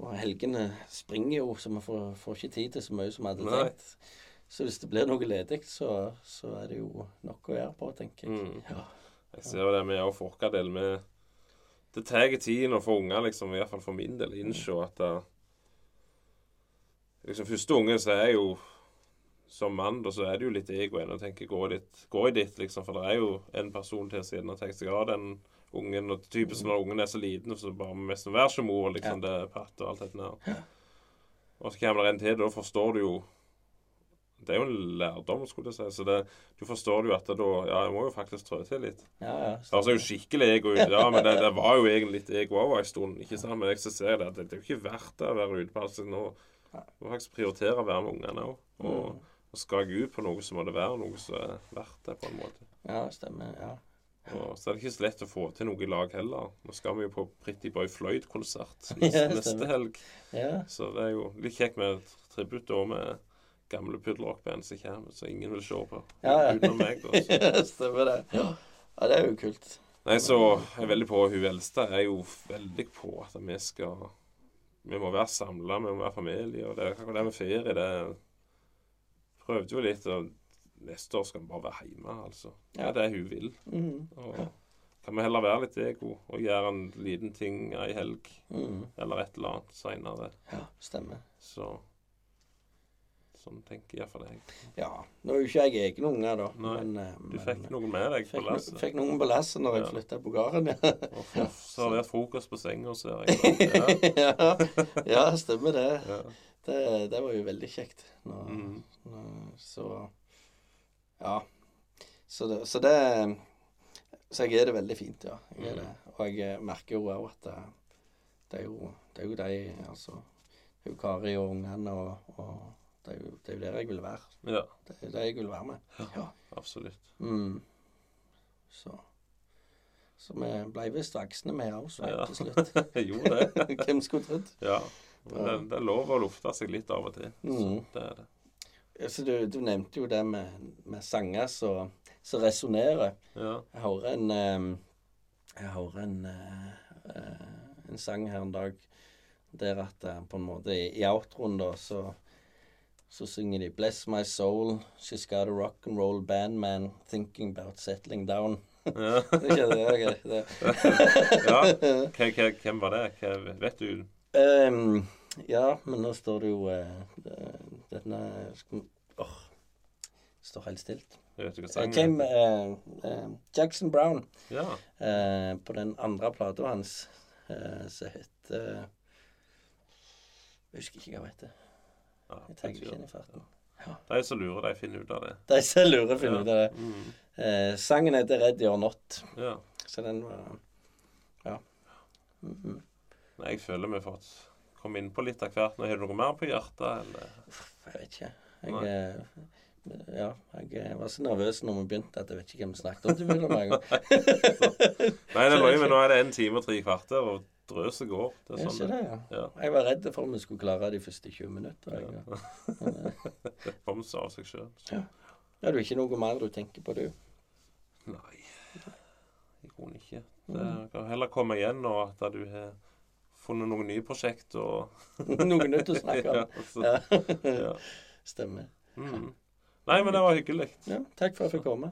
Og helgene springer jo, så vi får, får ikke tid til så mye som vi hadde tenkt. Så hvis det blir noe ledig, så, så er det jo nok å gjøre på, tenker jeg. Mm. Ja. Jeg ser jo det med å forke del med Det tar tid å få unger, liksom, i hvert fall for min del, innse at det, liksom, Første unge så er jo som mann, da, så er det jo litt ego igjen. Og tenker, gå gå i ditt, liksom. For det er jo en person til siden av den ungen. Og typisk når ungen er så liten, så bare mest vær som mor, liksom. Det er patt og alt dette der. Og så kommer det en til, da forstår du jo Det er jo en lærdom, skulle jeg si. Så det, du forstår jo at da Ja, jeg må jo faktisk trå til litt. Ja, ja. Det høres jo skikkelig ego ut, ja, men det, det var jo egentlig litt ego òg en stund. ikke sant? Men jeg så ser det at det, det er jo ikke verdt det å være ute på altså nå. Du må faktisk prioritere å være med ungene òg. Og, og skal jeg ut på noe, så må det være noe som er verdt det, på en måte. ja, stemmer. Ja. Og så er det ikke så lett å få til noe i lag heller. Nå skal vi jo på Pretty Boy Floyd-konsert *laughs* neste, neste helg. ja. Så det er jo litt kjekt med et tributt da med gamle puddelrockband som kommer, så ingen vil se på Ja, ja. utenom meg. da. *laughs* Ja, stemmer det. Ja. ja, det er jo kult. Nei, så jeg er veldig på Hun eldste er jo veldig på at vi skal Vi må være samla, vi må være familie. Og det er akkurat det med ferie, det Prøvde jo litt, og neste år skal vi bare være hjemme, altså. Det er det hun vil. Mm. Og kan vi heller være litt ego og gjøre en liten ting ei helg mm. eller et eller annet seinere. Ja, stemmer. Så Sånn tenker iallfall jeg. Ja. Nå er jo ikke jeg egen unge, da. Nei, men, eh, Du men- fikk noen med deg på lasset. fikk noen på lasset når jeg Ja. flytta på gården, ja. Og det *laughs* servert frokost på senga, ser jeg. Ja. *laughs* ja. ja, stemmer det. Ja. det. Det var jo veldig kjekt. Nå, Mm. nå, så Ja. Så det, så det Så jeg er det veldig fint, ja. Jeg Mm. det. Og jeg merker jo òg at det, det er jo, det er jo de, altså. Det er jo Kari og ungene, og, og det, er jo, det er jo der jeg vil være. Ja, Det er det jeg vil være med. Ja. absolutt. Mm. Så Så vi ble visst voksne, vi òg, Ja. til slutt. *laughs* Gjorde det. *laughs* Hvem skulle trodd? Ja. Det, det er lov å lufte seg litt av og til. Så Mm. det er det. Altså, du, du nevnte jo det med, med sanger som resonnerer. Ja. Jeg hører en Jeg hører en eh, eh, en sang her en dag der at eh, på en måte i, i outroen da så så synger de 'Bless my soul, she's got a rock and roll band man thinking about settling down'. Ja. *laughs* Det okay, det. *laughs* ja. Hvem var det? Hva, vet du? Um, ja, men nå står det jo uh, Denne Åh. Står helt stilt. Jeg Vet ikke Eh, Came, eh, eh, Jackson Brown. Ja. Uh, på den andre plata hans som heter Jeg husker ikke hva den heter. ja Jeg tenker ikke inn i farten. De som lurer, de finner ut av det. De som lurer, finner ut av det. Mm. Eh, sangen heter 'Ready or Not', ja. så den var Ja. Mhm. Nei, Jeg føler vi har fått komme inn på litt av hvert. Nå Har du noe mer på hjertet? Eller? Jeg vet ikke. Jeg, eh, ja, jeg eh, var så nervøs når vi begynte at jeg vet ikke hvem vi snakket om til begynne med. Nei, det er løye, men nå er det en time og tre kvarter, og drøset går. Det Er er ikke sånn det det, ja. Ja. Jeg var redd for om vi skulle klare de første 20 minutter. Jeg. det kommer *laughs* seg av seg sjøl. Ja. Er det ikke noe mer du tenker på, du? Nei, i grunnen ikke. Det kan heller komme igjen nå at du har funnet noen nye prosjekt og *laughs* Noe nytt å snakke om? *laughs* ja, altså. Ja. *laughs* Stemmer. Mm. Nei, men det var hyggelig. Ja, takk for at jeg fikk komme.